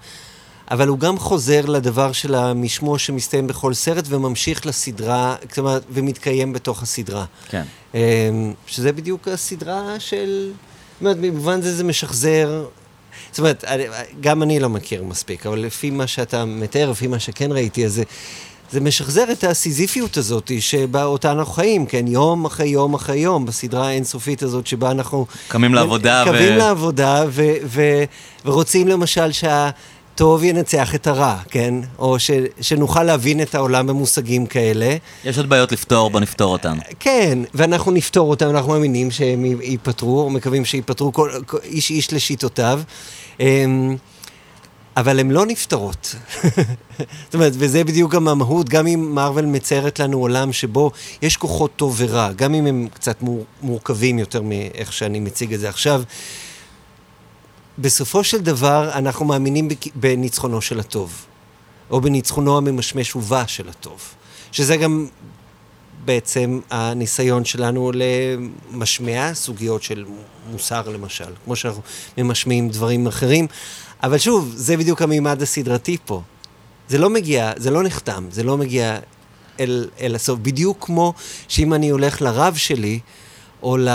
אבל הוא גם חוזר לדבר של המשמוע שמסתיים בכל סרט וממשיך לסדרה, כלומר, ומתקיים בתוך הסדרה. כן. אמ, שזה בדיוק הסדרה של... זאת אומרת, במובן זה זה משחזר... זאת אומרת, גם אני לא מכיר מספיק, אבל לפי מה שאתה מתאר, לפי מה שכן ראיתי, אז זה... זה משחזר את הסיזיפיות הזאת שבה אותה אנחנו חיים, כן, יום אחרי יום אחרי יום, בסדרה האינסופית הזאת שבה אנחנו... קמים לעבודה ו... קמים לעבודה ו... ו... ורוצים למשל שהטוב ינצח את הרע, כן? או ש... שנוכל להבין את העולם במושגים כאלה. יש עוד בעיות לפתור, בוא נפתור אותן. כן, ואנחנו נפתור אותן, אנחנו מאמינים שהם ייפתרו, או מקווים שייפתרו כל... איש איש לשיטותיו. אבל הן לא נפתרות. זאת אומרת, וזה בדיוק גם המהות, גם אם מארוול מציירת לנו עולם שבו יש כוחות טוב ורע, גם אם הם קצת מור, מורכבים יותר מאיך שאני מציג את זה עכשיו, בסופו של דבר אנחנו מאמינים בניצחונו של הטוב, או בניצחונו הממשמש ובא של הטוב, שזה גם בעצם הניסיון שלנו למשמע סוגיות של מוסר למשל, כמו שאנחנו ממשמיעים דברים אחרים. אבל שוב, זה בדיוק המימד הסדרתי פה. זה לא מגיע, זה לא נחתם, זה לא מגיע אל, אל הסוף. בדיוק כמו שאם אני הולך לרב שלי, או ל...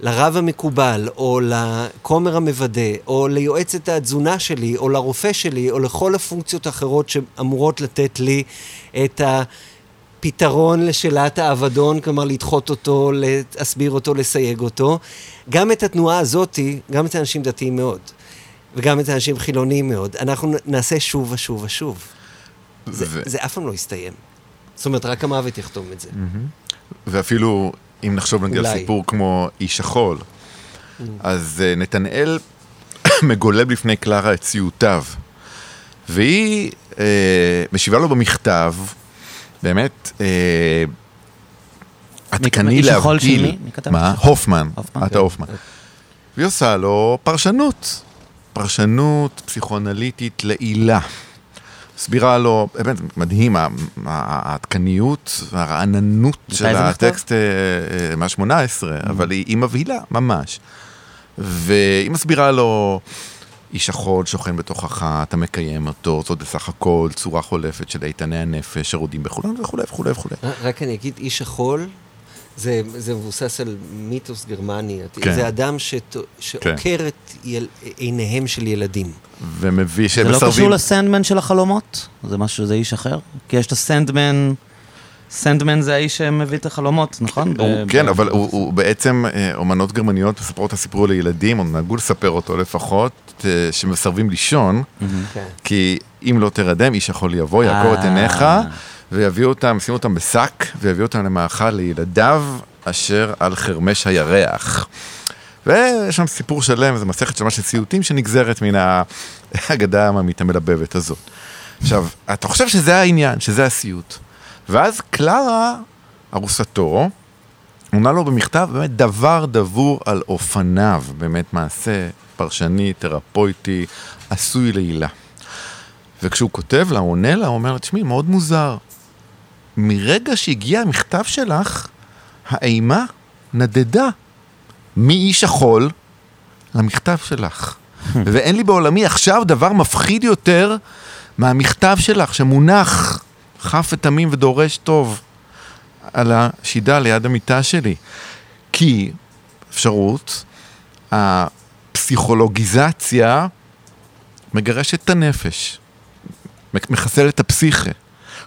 לרב המקובל, או לכומר המוודא, או ליועצת התזונה שלי, או לרופא שלי, או לכל הפונקציות האחרות שאמורות לתת לי את הפתרון לשאלת האבדון, כלומר לדחות אותו, להסביר אותו, לסייג אותו. גם את התנועה הזאתי, גם את האנשים דתיים מאוד, וגם את האנשים חילוניים מאוד, אנחנו נעשה שוב ושוב ושוב. זה, ו... זה אף פעם לא יסתיים. זאת אומרת, רק המוות יחתום את זה. ואפילו אם נחשוב נגיד על סיפור כמו איש החול, mm. אז uh, נתנאל מגולל בפני קלרה את ציוטיו, והיא uh, משיבה לו במכתב, באמת, uh, עדכני להבדיל, מה? הופמן, אתה כן. הופמן. והיא עושה לו פרשנות, פרשנות פסיכואנליטית לעילה. הסבירה לו, באמת מדהים, העדכניות והרעננות של הטקסט אה, מה-18, mm-hmm. אבל היא מבהילה, ממש. והיא מסבירה לו, איש החול שוכן בתוכך, אתה מקיים אותו, זאת בסך הכל צורה חולפת של איתני הנפש, שרודים בכולם וכולי וכולי וכולי. רק אני אגיד, איש החול, זה, זה מבוסס על מיתוס גרמני. כן. זה אדם שת, שעוקר כן. את יל, עיניהם של ילדים. ומביא שהם מסרבים... זה לא קשור לסנדמן של החלומות? זה משהו, זה איש אחר? כי יש את הסנדמן... סנדמן זה האיש שמביא את החלומות, נכון? הוא, ב- כן, ב- אבל הוא, הוא בעצם, אה, אומנות גרמניות מספרות את הסיפור לילדים, או נהגו לספר אותו לפחות, אה, שמסרבים לישון, mm-hmm. כי אם לא תרדם, איש יכול יבוא, יעקור את אה. עיניך. ויביאו אותם, ישימו אותם בשק, ויביאו אותם למאכל לילדיו אשר על חרמש הירח. ויש שם סיפור שלם, זו מסכת של סיוטים שנגזרת מן האגדה העממית המלבבת הזאת. עכשיו, אתה חושב שזה העניין, שזה הסיוט. ואז קלרה, ארוסתו, עונה לו במכתב באמת דבר דבור על אופניו, באמת מעשה פרשני, תרפויטי, עשוי לעילה. וכשהוא כותב לה, עונה לה, הוא אומר לה, תשמעי, מאוד מוזר. מרגע שהגיע המכתב שלך, האימה נדדה מאיש החול למכתב שלך. ואין לי בעולמי עכשיו דבר מפחיד יותר מהמכתב שלך שמונח חף ותמים ודורש טוב על השידה ליד המיטה שלי. כי אפשרות, הפסיכולוגיזציה מגרשת את הנפש, מחסלת את הפסיכה.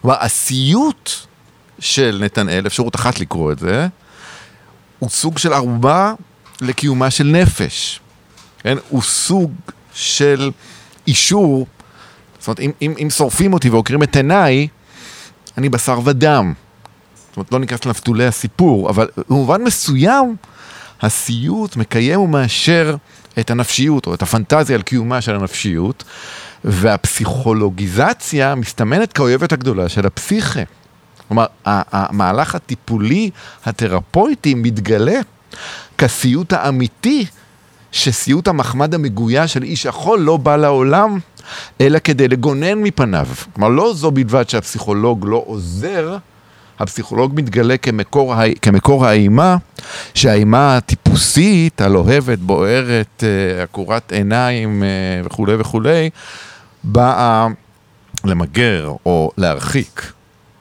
כלומר, הסיוט של נתנאל, אפשרות אחת לקרוא את זה, הוא סוג של ערובה לקיומה של נפש. כן? הוא סוג של אישור, זאת אומרת, אם, אם, אם שורפים אותי ועוקרים את עיניי, אני בשר ודם. זאת אומרת, לא ניכנס לנפתולי הסיפור, אבל במובן מסוים, הסיוט מקיים ומאשר את הנפשיות, או את הפנטזיה על קיומה של הנפשיות, והפסיכולוגיזציה מסתמנת כאויבת הגדולה של הפסיכה. כלומר, המהלך הטיפולי, התרפויטי, מתגלה כסיוט האמיתי, שסיוט המחמד המגויה של איש החול לא בא לעולם, אלא כדי לגונן מפניו. כלומר, לא זו בלבד שהפסיכולוג לא עוזר, הפסיכולוג מתגלה כמקור, כמקור האימה, שהאימה הטיפוסית, הלוהבת, בוערת, אה, עקורת עיניים אה, וכולי וכולי, באה למגר או להרחיק,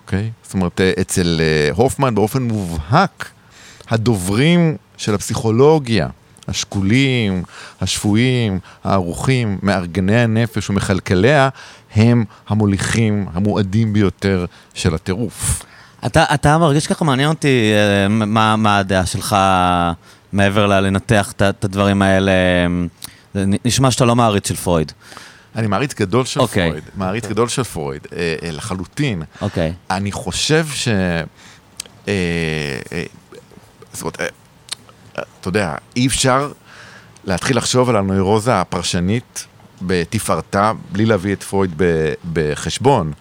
אוקיי? זאת אומרת, אה, אצל הופמן באופן מובהק, הדוברים של הפסיכולוגיה, השקולים, השפויים, הערוכים, מארגני הנפש ומכלכליה, הם המוליכים המועדים ביותר של הטירוף. אתה, אתה מרגיש ככה, מעניין אותי אה, מה, מה הדעה שלך מעבר ללנתח את הדברים האלה. נשמע שאתה לא מעריץ של פרויד. אני מעריץ גדול של okay. אוקיי. פרויד, מעריץ okay. גדול של פרויד, אה, אה, לחלוטין. אוקיי. Okay. אני חושב ש... אה, אה, זאת אומרת, אה, אתה יודע, אי אפשר להתחיל לחשוב על הנוירוזה הפרשנית בתפארתה, בלי להביא את פרויד בחשבון.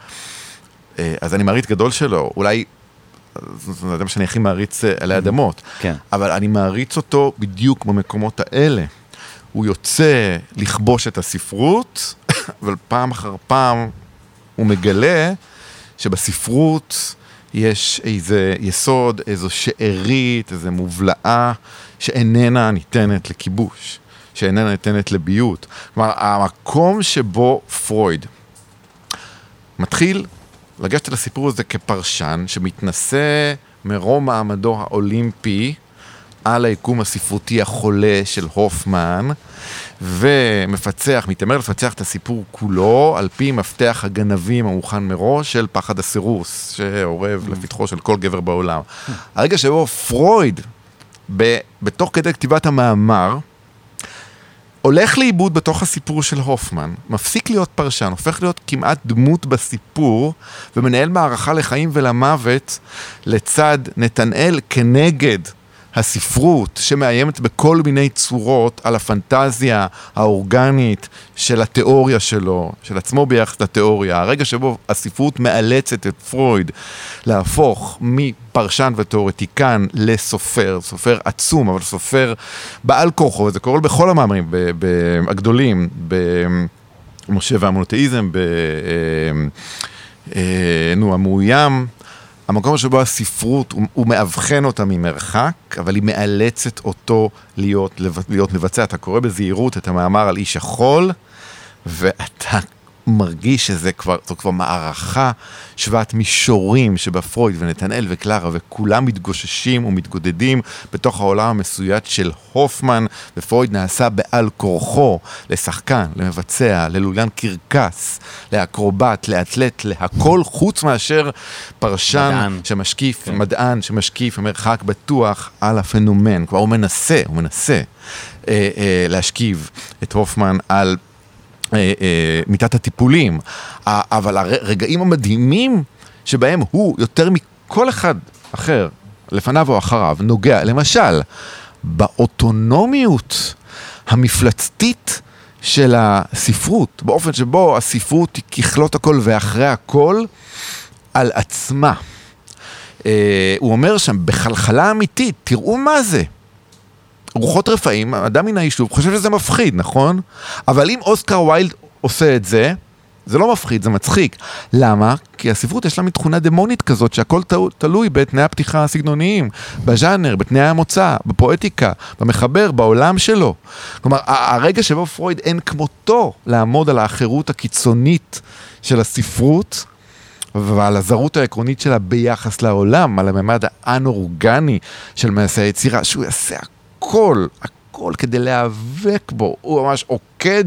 אה, אז אני מעריץ גדול שלו, אולי, זה מה שאני הכי מעריץ עלי אדמות, כן. אבל אני מעריץ אותו בדיוק במקומות האלה. הוא יוצא לכבוש את הספרות, אבל פעם אחר פעם הוא מגלה שבספרות יש איזה יסוד, איזו שארית, איזו מובלעה שאיננה ניתנת לכיבוש, שאיננה ניתנת לביות. כלומר, המקום שבו פרויד מתחיל לגשת לסיפור הזה כפרשן שמתנשא מרום מעמדו האולימפי על היקום הספרותי החולה של הופמן, ומפצח, מתעמר לפצח את הסיפור כולו על פי מפתח הגנבים המוכן מראש של פחד הסירוס, שאורב לפתחו של כל גבר בעולם. הרגע שבו פרויד, ב, בתוך כדי כתיבת המאמר, הולך לאיבוד בתוך הסיפור של הופמן, מפסיק להיות פרשן, הופך להיות כמעט דמות בסיפור, ומנהל מערכה לחיים ולמוות לצד נתנאל כנגד הספרות שמאיימת בכל מיני צורות על הפנטזיה האורגנית של התיאוריה שלו, של עצמו ביחס לתיאוריה, הרגע שבו הספרות מאלצת את פרויד להפוך מפרשן ותיאורטיקן לסופר, סופר עצום, אבל סופר בעל כוחו, וזה קורה בכל המאמרים הגדולים, במשה והמונותאיזם, ב... אה, אה, נו, המאוים. המקום שבו הספרות, הוא, הוא מאבחן אותה ממרחק, אבל היא מאלצת אותו להיות, להיות מבצע. אתה קורא בזהירות את המאמר על איש החול, ואתה מרגיש שזה כבר, זו כבר מערכה שוות מישורים שבה פרויד ונתנאל וקלרה וכולם מתגוששים ומתגודדים בתוך העולם המסויט של הופמן, ופרויד נעשה בעל כורחו לשחקן, למבצע, ללוליין קרקס, לאקרובט, לאתלט, להכל חוץ מאשר פרשן מדען. שמשקיף, כן. מדען שמשקיף במרחק בטוח על הפנומן. כבר הוא מנסה, הוא מנסה אה, אה, להשכיב את הופמן על... אה, אה, מיטת הטיפולים, אבל הרגעים המדהימים שבהם הוא יותר מכל אחד אחר, לפניו או אחריו, נוגע, למשל, באוטונומיות המפלצתית של הספרות, באופן שבו הספרות היא ככלות הכל ואחרי הכל על עצמה. אה, הוא אומר שם, בחלחלה אמיתית, תראו מה זה. רוחות רפאים, אדם מן היישוב, חושב שזה מפחיד, נכון? אבל אם אוסקר ויילד עושה את זה, זה לא מפחיד, זה מצחיק. למה? כי הספרות יש לה מתכונה דמונית כזאת שהכל תלוי בתנאי הפתיחה הסגנוניים, בז'אנר, בתנאי המוצא, בפואטיקה, במחבר, בעולם שלו. כלומר, הרגע שבו פרויד אין כמותו לעמוד על האחרות הקיצונית של הספרות, ועל הזרות העקרונית שלה ביחס לעולם, על הממד האנ-אורגני של מעשה היצירה, שהוא יעשה הכל, הכל כדי להיאבק בו, הוא ממש עוקד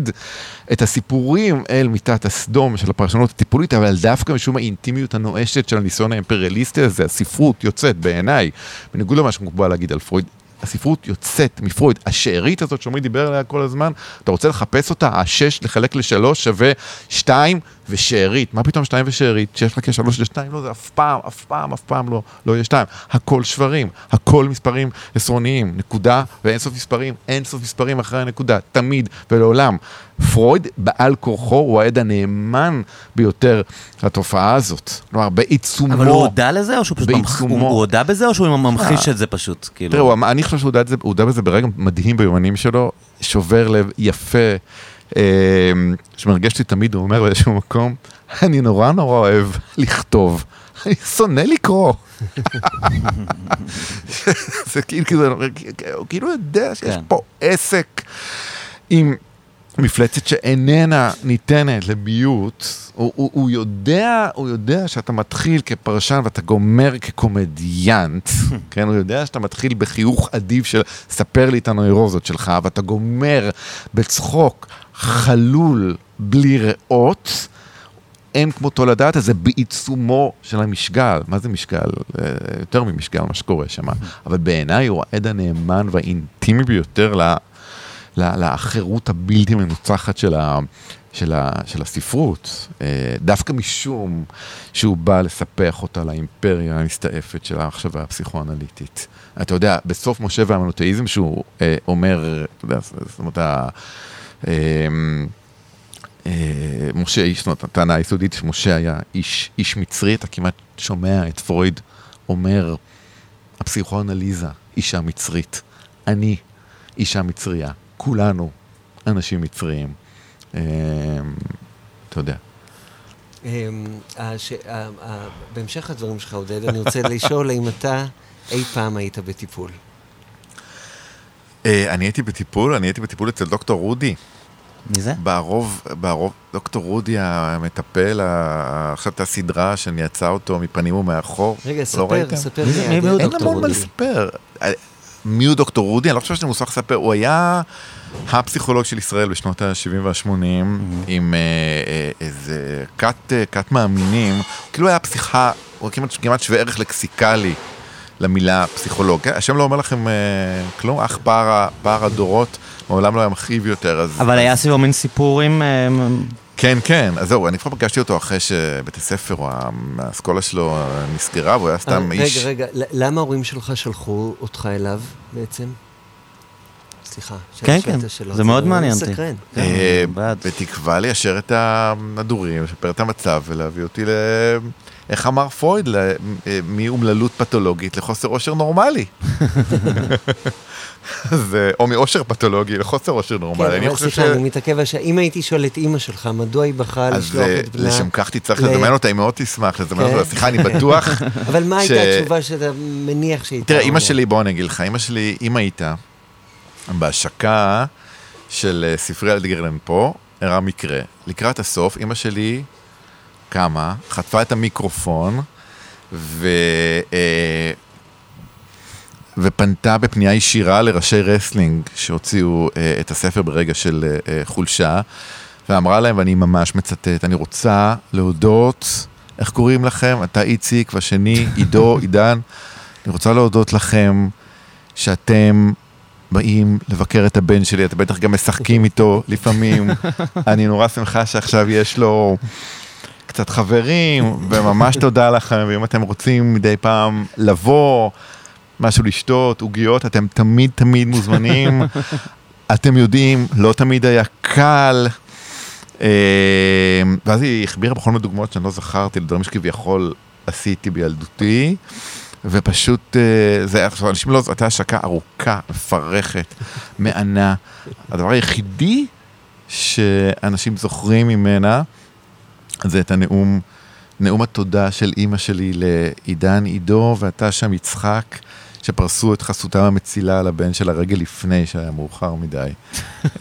את הסיפורים אל מיטת הסדום של הפרשנות הטיפולית, אבל דווקא משום האינטימיות הנואשת של הניסיון האימפריאליסטי הזה, הספרות יוצאת בעיניי, בניגוד למה שמקובל להגיד על פרויד, הספרות יוצאת מפרויד, השארית הזאת שעמרי דיבר עליה כל הזמן, אתה רוצה לחפש אותה, השש לחלק לשלוש שווה שתיים ושארית, מה פתאום שתיים ושארית, שיש לך כשלוש לשתיים, לא, זה אף פעם, אף פעם, אף פעם לא, לא יהיה שתיים, הכל שברים, הכל מספרים עשרוניים, נקודה ואין סוף מספרים, אין סוף מספרים אחרי הנקודה, תמיד ולעולם. פרויד בעל כורחו הוא העד הנאמן ביותר לתופעה הזאת. כלומר, בעיצומו... אבל הוא הודה לזה, או שהוא פשוט... בעיצומו... הוא, הודה בזה, או שהוא ממחיש את זה פשוט? כאילו... תראו, אני חושב שהוא הודה בזה ברגע מדהים ביומנים שלו, שובר לב, יפה. אה, שמרגש אותי תמיד, הוא אומר באיזשהו מקום, אני נורא נורא אוהב לכתוב, אני שונא לקרוא. זה כאילו, כאילו יודע שיש כן. פה עסק עם מפלצת שאיננה ניתנת לביוט, הוא, הוא, הוא, יודע, הוא יודע שאתה מתחיל כפרשן ואתה גומר כקומדיאנט, כן? הוא יודע שאתה מתחיל בחיוך אדיב של ספר לי את הנוירוזות שלך, ואתה גומר בצחוק חלול בלי ריאות. אין כמותו לדעת, אז זה בעיצומו של המשגל. מה זה משגל? אה, יותר ממשגל, מה שקורה שם. אבל בעיניי הוא העד הנאמן והאינטימי ביותר ל... לאחרות הבלתי מנוצחת של, ה, של, ה, של הספרות, אה, דווקא משום שהוא בא לספח אותה לאימפריה המסתעפת של המחשבה הפסיכואנליטית. אתה יודע, בסוף משה והמונותאיזם שהוא אה, אומר, זאת אומרת, אה, אה, משה, זאת אומרת, הטענה היסודית שמשה היה איש, איש מצרי, אתה כמעט שומע את פרויד אומר, הפסיכואנליזה, אישה מצרית. אני אישה מצריה. כולנו אנשים מצריים. אמ, אתה יודע. אמ, בהמשך לדברים שלך, עודד, אני רוצה לשאול האם אתה אי פעם היית בטיפול. אה, אני הייתי בטיפול, אני הייתי בטיפול אצל דוקטור רודי. מי זה? בערוב, בערוב, דוקטור רודי המטפל, עכשיו את הסדרה שאני יצא אותו מפנים ומאחור. רגע, לא ספר, ספר. אין המון מה לספר. מי הוא דוקטור רודי? אני לא חושב שאני מוסמך לספר, הוא היה הפסיכולוג של ישראל בשנות ה-70 וה-80, עם אה, אה, איזה כת, אה, כת מאמינים, כאילו היה פסיכה, הוא כמעט, כמעט שווה ערך לקסיקלי למילה פסיכולוג. כן? השם לא אומר לכם אה, כלום, אך פער, הדורות מעולם לא היה מכאיב יותר, אז... אבל היה סביבו מין סיפורים... כן, כן, אז זהו, אני כבר פגשתי אותו אחרי שבית הספר, או האסכולה שלו נסגרה, והוא היה סתם איש... רגע, רגע, למה ההורים שלך שלחו אותך אליו בעצם? סליחה. כן, כן, זה מאוד מעניין אותי. כן, אה, בעד. בתקווה ליישר את המדורים, לשפר את המצב ולהביא אותי ל... איך אמר פרויד? מאומללות פתולוגית לחוסר אושר נורמלי. זה, או מאושר פתולוגי לחוסר אושר כן, נורמלי. אני אבל חושב ש... סליחה, אני מתעכב על. אם הייתי שואל את אימא שלך, מדוע היא בחרה אז לשלוח אה, את בנה... לשם כך תצטרך לזמן אותה, היא מאוד תשמח לזמן כן. אותה לשיחה, אני בטוח. אבל מה הייתה התשובה שאתה מניח שהייתה? תראה, אימא? שלי, בוא אני אגיד לך, אימא שלי, אימא איתה, בהשקה של אה, ספרי אדגר אלן פו, אירע מקרה. לקראת הסוף, אימא שלי קמה, חטפה את המיקרופון, ו... אה, ופנתה בפנייה ישירה לראשי רסלינג שהוציאו אה, את הספר ברגע של אה, אה, חולשה, ואמרה להם, ואני ממש מצטט, אני רוצה להודות, איך קוראים לכם? אתה איציק, והשני עידו, עידן. אני רוצה להודות לכם שאתם באים לבקר את הבן שלי, אתם בטח גם משחקים איתו לפעמים. אני נורא שמחה שעכשיו יש לו קצת חברים, וממש תודה לכם, ואם אתם רוצים מדי פעם לבוא, משהו לשתות, עוגיות, אתם תמיד תמיד מוזמנים. אתם יודעים, לא תמיד היה קל. אה, ואז היא החבירה בכל מיני דוגמאות שאני לא זכרתי, לדברים שכביכול עשיתי בילדותי. ופשוט, אה, זה היה, עכשיו, אנשים לא, זו הייתה השקה ארוכה, מפרכת, מענה. הדבר היחידי שאנשים זוכרים ממנה, זה את הנאום, נאום התודה של אימא שלי לעידן עידו, ואתה שם יצחק, שפרסו את חסותם המצילה על הבן של הרגע לפני שהיה מאוחר מדי.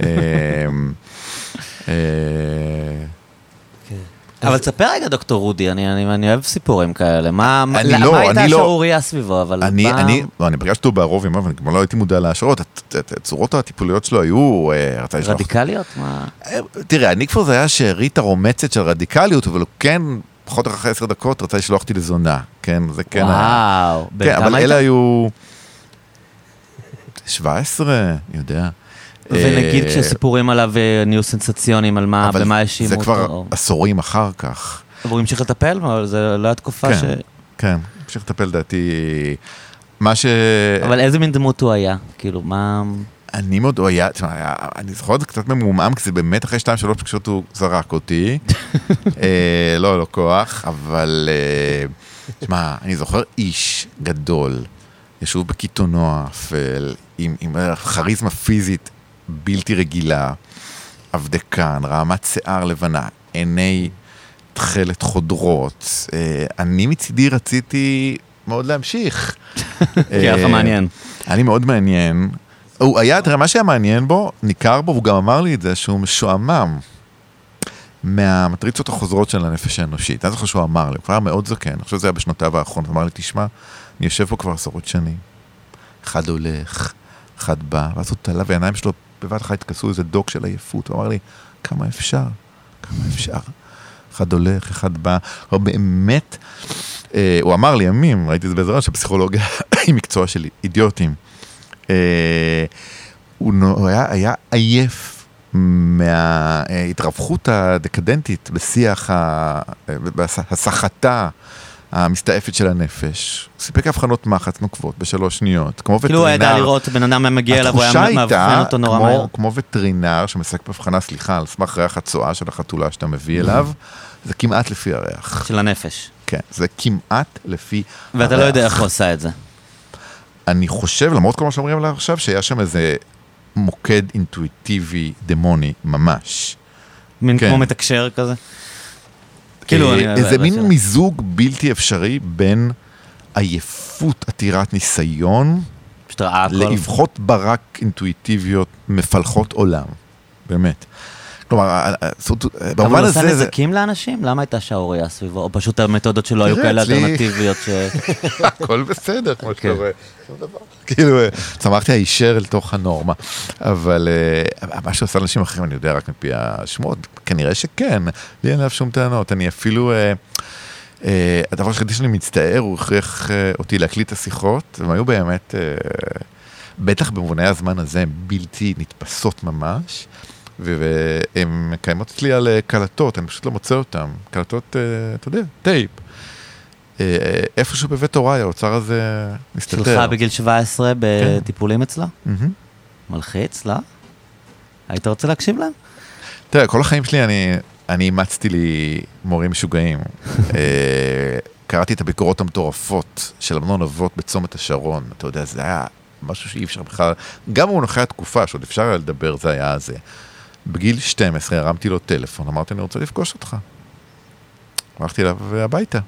אה, אה. אבל תספר רגע, דוקטור רודי, אני- אני אני אוהב סיפורים כאלה. מה אני מה לא, הייתה אני לא- השערורייה סביבו, אבל... אני, מה- אני, לא, אני פגשתי אותו בערוב ימיו, ואני גם לא הייתי מודע להשערות, הצורות הטיפוליות שלו היו, אה, רדיקליות? מה? תראה, אני כבר זה היה שארית הרומצת של רדיקליות, אבל הוא כן, פחות או אחרי עשר דקות, רצה לשלוח אותי לזונה. כן, זה כן היה. וואו. כן, אבל היית? אלה היו... 17, אני יודע. ונגיד אה, כשסיפורים עליו אה, נהיו סנסציוניים, על מה, במה האשימו זה אותו? כבר או- עשורים אחר כך. והוא המשיך לטפל? אבל זה לא היה תקופה כן. ש... כן, המשיך לטפל דעתי. מה ש... אבל איזה מין דמות הוא היה? כאילו, מה... אני מאוד, הוא היה, תשמע, אני זוכר את זה קצת ממומם, כי זה באמת אחרי שתיים שלוש פגישות הוא זרק אותי. אה, לא, לא כוח, אבל... אה, תשמע, אני זוכר איש גדול, ישוב בקיתונו האפל, עם, עם כריזמה פיזית בלתי רגילה, אבדקן, רעמת שיער לבנה, עיני תכלת חודרות. אה, אני מצידי רציתי מאוד להמשיך. כי היה לך אה, מעניין. היה לי מאוד מעניין. הוא היה, תראה, מה שהיה מעניין בו, ניכר בו, והוא גם אמר לי את זה, שהוא משועמם מהמטריצות החוזרות של הנפש האנושית. אני זוכר שהוא אמר לי, הוא כבר מאוד זקן, אני חושב שזה היה בשנותיו האחרונות, הוא אמר לי, תשמע, אני יושב פה כבר עשרות שנים. אחד הולך, אחד בא, ואז הוא תלה, והעיניים שלו בבת אחת התכסו איזה דוק של עייפות, הוא אמר לי, כמה אפשר? כמה אפשר? אחד הולך, אחד בא, הוא באמת, אה, הוא אמר לי ימים, ראיתי את זה רעיון, שפסיכולוגיה היא מקצוע של אידיוטים. אה, הוא היה, היה עייף מההתרווחות הדקדנטית בשיח ה- בהסחתה המסתעפת של הנפש. הוא סיפק הבחנות מחץ נוקבות בשלוש שניות, כמו וטרינר. כאילו הוא ידע לראות בן אדם היה מגיע אליו, הוא התחושה היה מאבחן הייתה אותו נורא מהר. כמו וטרינר שמסק בהבחנה, סליחה, על סמך ריח הצואה של החתולה שאתה מביא אליו, זה כמעט לפי הריח. של הנפש. כן, זה כמעט לפי ואתה לא יודע הריח. איך הוא עשה את זה. אני חושב, למרות כל מה שאומרים עליו עכשיו, שהיה שם איזה מוקד אינטואיטיבי דמוני, ממש. מין כן. כמו מתקשר כזה. כאילו, אה. איזה לא- מין לא- מיזוג בלתי אפשרי בין עייפות עתירת ניסיון. לאבחות ברק אינטואיטיביות מפלחות עולם, באמת. כלומר, ה- ה- זאת- אבל במובן הוא הזה, זה- נזקים לאנשים? למה הייתה שערורייה סביבו? או פשוט המתודות שלו היו כאלה אלטרנטיביות ש... הכל בסדר, כמו שאתה כן. רואה. כאילו, אה, צמחתי הישר אל תוך הנורמה. אבל אה, מה שעושה לאנשים אחרים, אני יודע רק מפי השמות, כנראה שכן. לי אין עליו שום טענות. אני אפילו... אה, אה, הדבר היחידי שאני מצטער, הוא הכריח אה, אותי להקליט את השיחות, הם היו באמת, אה, בטח במובני הזמן הזה, בלתי נתפסות ממש. והן קיימות אצלי על אה, קלטות, אני פשוט לא מוצא אותן. קלטות, אה, אתה יודע, טייפ. אה, איפשהו בבית הוריי האוצר הזה מסתתר. שלך בגיל 17 בטיפולים אצלה? מהמם. מלחיץ, לא? היית רוצה להקשיב להם? תראה, כל החיים שלי אני, אני אימצתי לי מורים משוגעים. קראתי את הביקורות המטורפות של אמנון אבות בצומת השרון, אתה יודע, זה היה משהו שאי אפשר בכלל, גם במונחי התקופה, שעוד אפשר היה לדבר, זה היה זה. בגיל 12 הרמתי לו טלפון, אמרתי, אני רוצה לפגוש אותך. הלכתי אליו הביתה,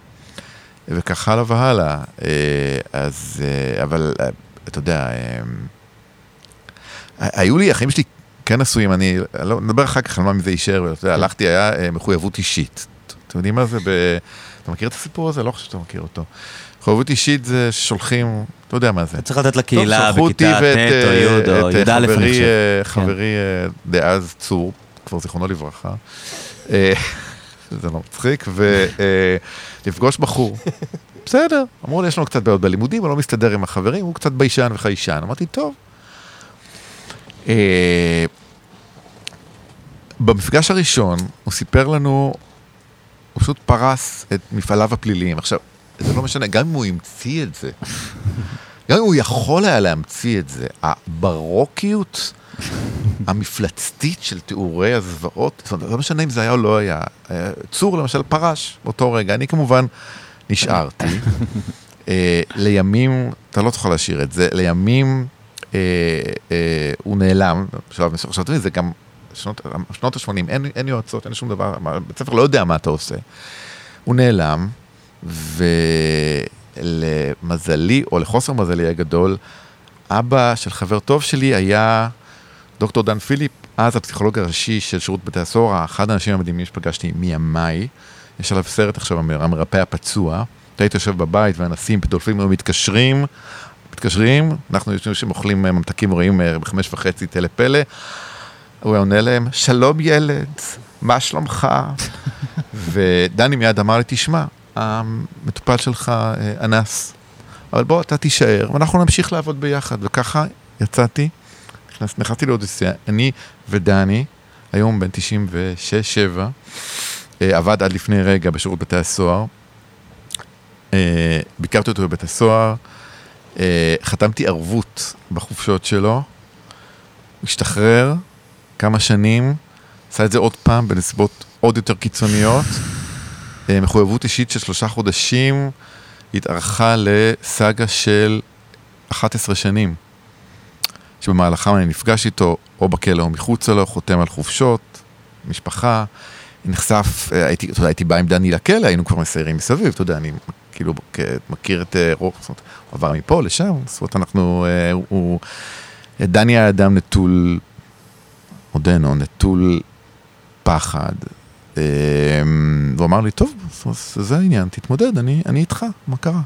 וכך הלאה והלאה. אה, אז, אה, אבל, אה, אתה יודע, היו לי, החיים שלי כן עשויים, אני לא נדבר אחר כך על מה מזה יישאר, אבל אתה יודע, הלכתי, היה מחויבות אישית. אתם יודעים מה זה? ב... אתה מכיר את הסיפור הזה? לא חושב שאתה מכיר אותו. מחויבות אישית זה ששולחים, אתה יודע מה זה. צריך לתת לקהילה בכיתה ט' או אה, י' או את, אה, י"א, אני חברי, חושב. אה, כן. חברי אה, דאז צור, כבר זיכרונו לברכה. אה, זה לא מצחיק, ולפגוש בחור. בסדר, אמרו לי, יש לנו קצת בעיות בלימודים, הוא לא מסתדר עם החברים, הוא קצת ביישן וחיישן. אמרתי, טוב. אה, במפגש הראשון, הוא סיפר לנו, הוא פשוט פרס את מפעליו הפליליים. עכשיו, זה לא משנה, גם אם הוא המציא את זה, גם אם הוא יכול היה להמציא את זה, הברוקיות המפלצתית של תיאורי הזוועות, זאת אומרת, לא משנה אם זה היה או לא היה. אה, צור למשל פרש באותו רגע, אני כמובן נשארתי. אה, לימים, אתה לא תוכל להשאיר את זה, לימים אה, הוא נעלם, בשלב מסוים, עכשיו תראי, זה גם שנות, שנות ה-80, אין, אין יועצות, אין שום דבר, בית ספר לא יודע מה אתה עושה. הוא נעלם, ולמזלי, או לחוסר מזלי הגדול, אבא של חבר טוב שלי היה דוקטור דן פיליפ, אז הפסיכולוג הראשי של שירות בתי הסוהר, אחד האנשים המדהימים שפגשתי מימיי. יש עליו סרט עכשיו, המר- המרפא הפצוע. אתה היית יושב בבית והנשאים פדולפים היו מתקשרים, מתקשרים, אנחנו יושבים שם אוכלים אה, ממתקים רואים אה, בחמש וחצי טלפלא. הוא היה עונה להם, שלום ילד, מה שלומך? ודני מיד אמר לי, תשמע, המטופל שלך אה, אנס, אבל בוא, אתה תישאר, ואנחנו נמשיך לעבוד ביחד. וככה יצאתי, נכנס, נכנסתי לאודיסאה, אני ודני, היום בן 96-7, אה, עבד עד לפני רגע בשירות בתי הסוהר. אה, ביקרתי אותו בבית הסוהר, חתמתי ערבות בחופשות שלו, השתחרר כמה שנים, עשה את זה עוד פעם בנסיבות עוד יותר קיצוניות. אה, מחויבות אישית של שלושה חודשים התארכה לסאגה של 11 שנים, שבמהלכם אני נפגש איתו או בכלא או מחוצה לו, חותם על חופשות, משפחה, נחשף, אה, הייתי, אתה יודע, הייתי בא עם דני לכלא, היינו כבר מסיירים מסביב, אתה יודע, אני כאילו מכיר את אה, רוב, זאת אומרת, הוא עבר מפה לשם, זאת אומרת, אנחנו, הוא, דני היה אדם נטול, עודנו, נטול פחד. אה, והוא אמר לי, טוב, זה העניין, תתמודד, אני, אני איתך, מה קרה?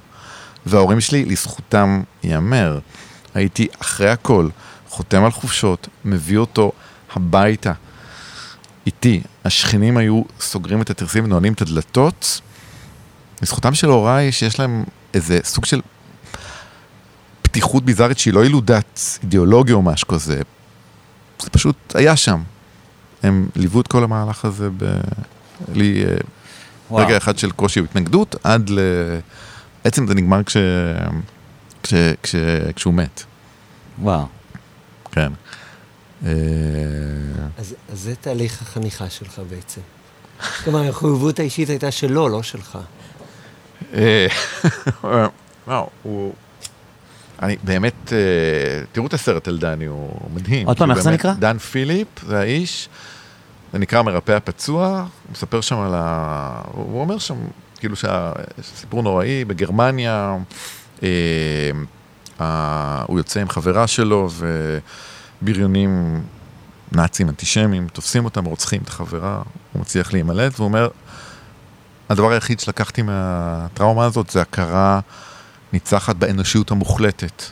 וההורים שלי, לזכותם ייאמר, הייתי אחרי הכל חותם על חופשות, מביא אותו הביתה איתי. השכנים היו סוגרים את התרסים ונועלים את הדלתות. לזכותם של הוריי, שיש להם איזה סוג של פתיחות ביזארית שהיא לא ילודת אידיאולוגיה או משהו כזה. זה פשוט היה שם. הם ליוו את כל המהלך הזה ב... לי אה, וואו. רגע אחד של קושי והתנגדות, עד ל... בעצם זה נגמר כש... כש... כש... כשהוא מת, וואו. כן. אה, אז, אז זה תהליך החניכה שלך בעצם. כלומר, המחויבות האישית הייתה שלו, לא שלך. אה, וואו, הוא... אני באמת, אה, תראו את הסרט על דני, הוא מדהים. עוד פעם, איך זה נקרא? דן פיליפ, זה האיש, זה נקרא מרפא הפצוע, הוא מספר שם על ה... הוא אומר שם, כאילו שהסיפור נוראי, בגרמניה, אה, אה, הוא יוצא עם חברה שלו, ובריונים נאצים, אנטישמים, תופסים אותם, רוצחים את החברה, הוא מצליח להימלט, והוא אומר, הדבר היחיד שלקחתי מהטראומה הזאת זה הכרה ניצחת באנושיות המוחלטת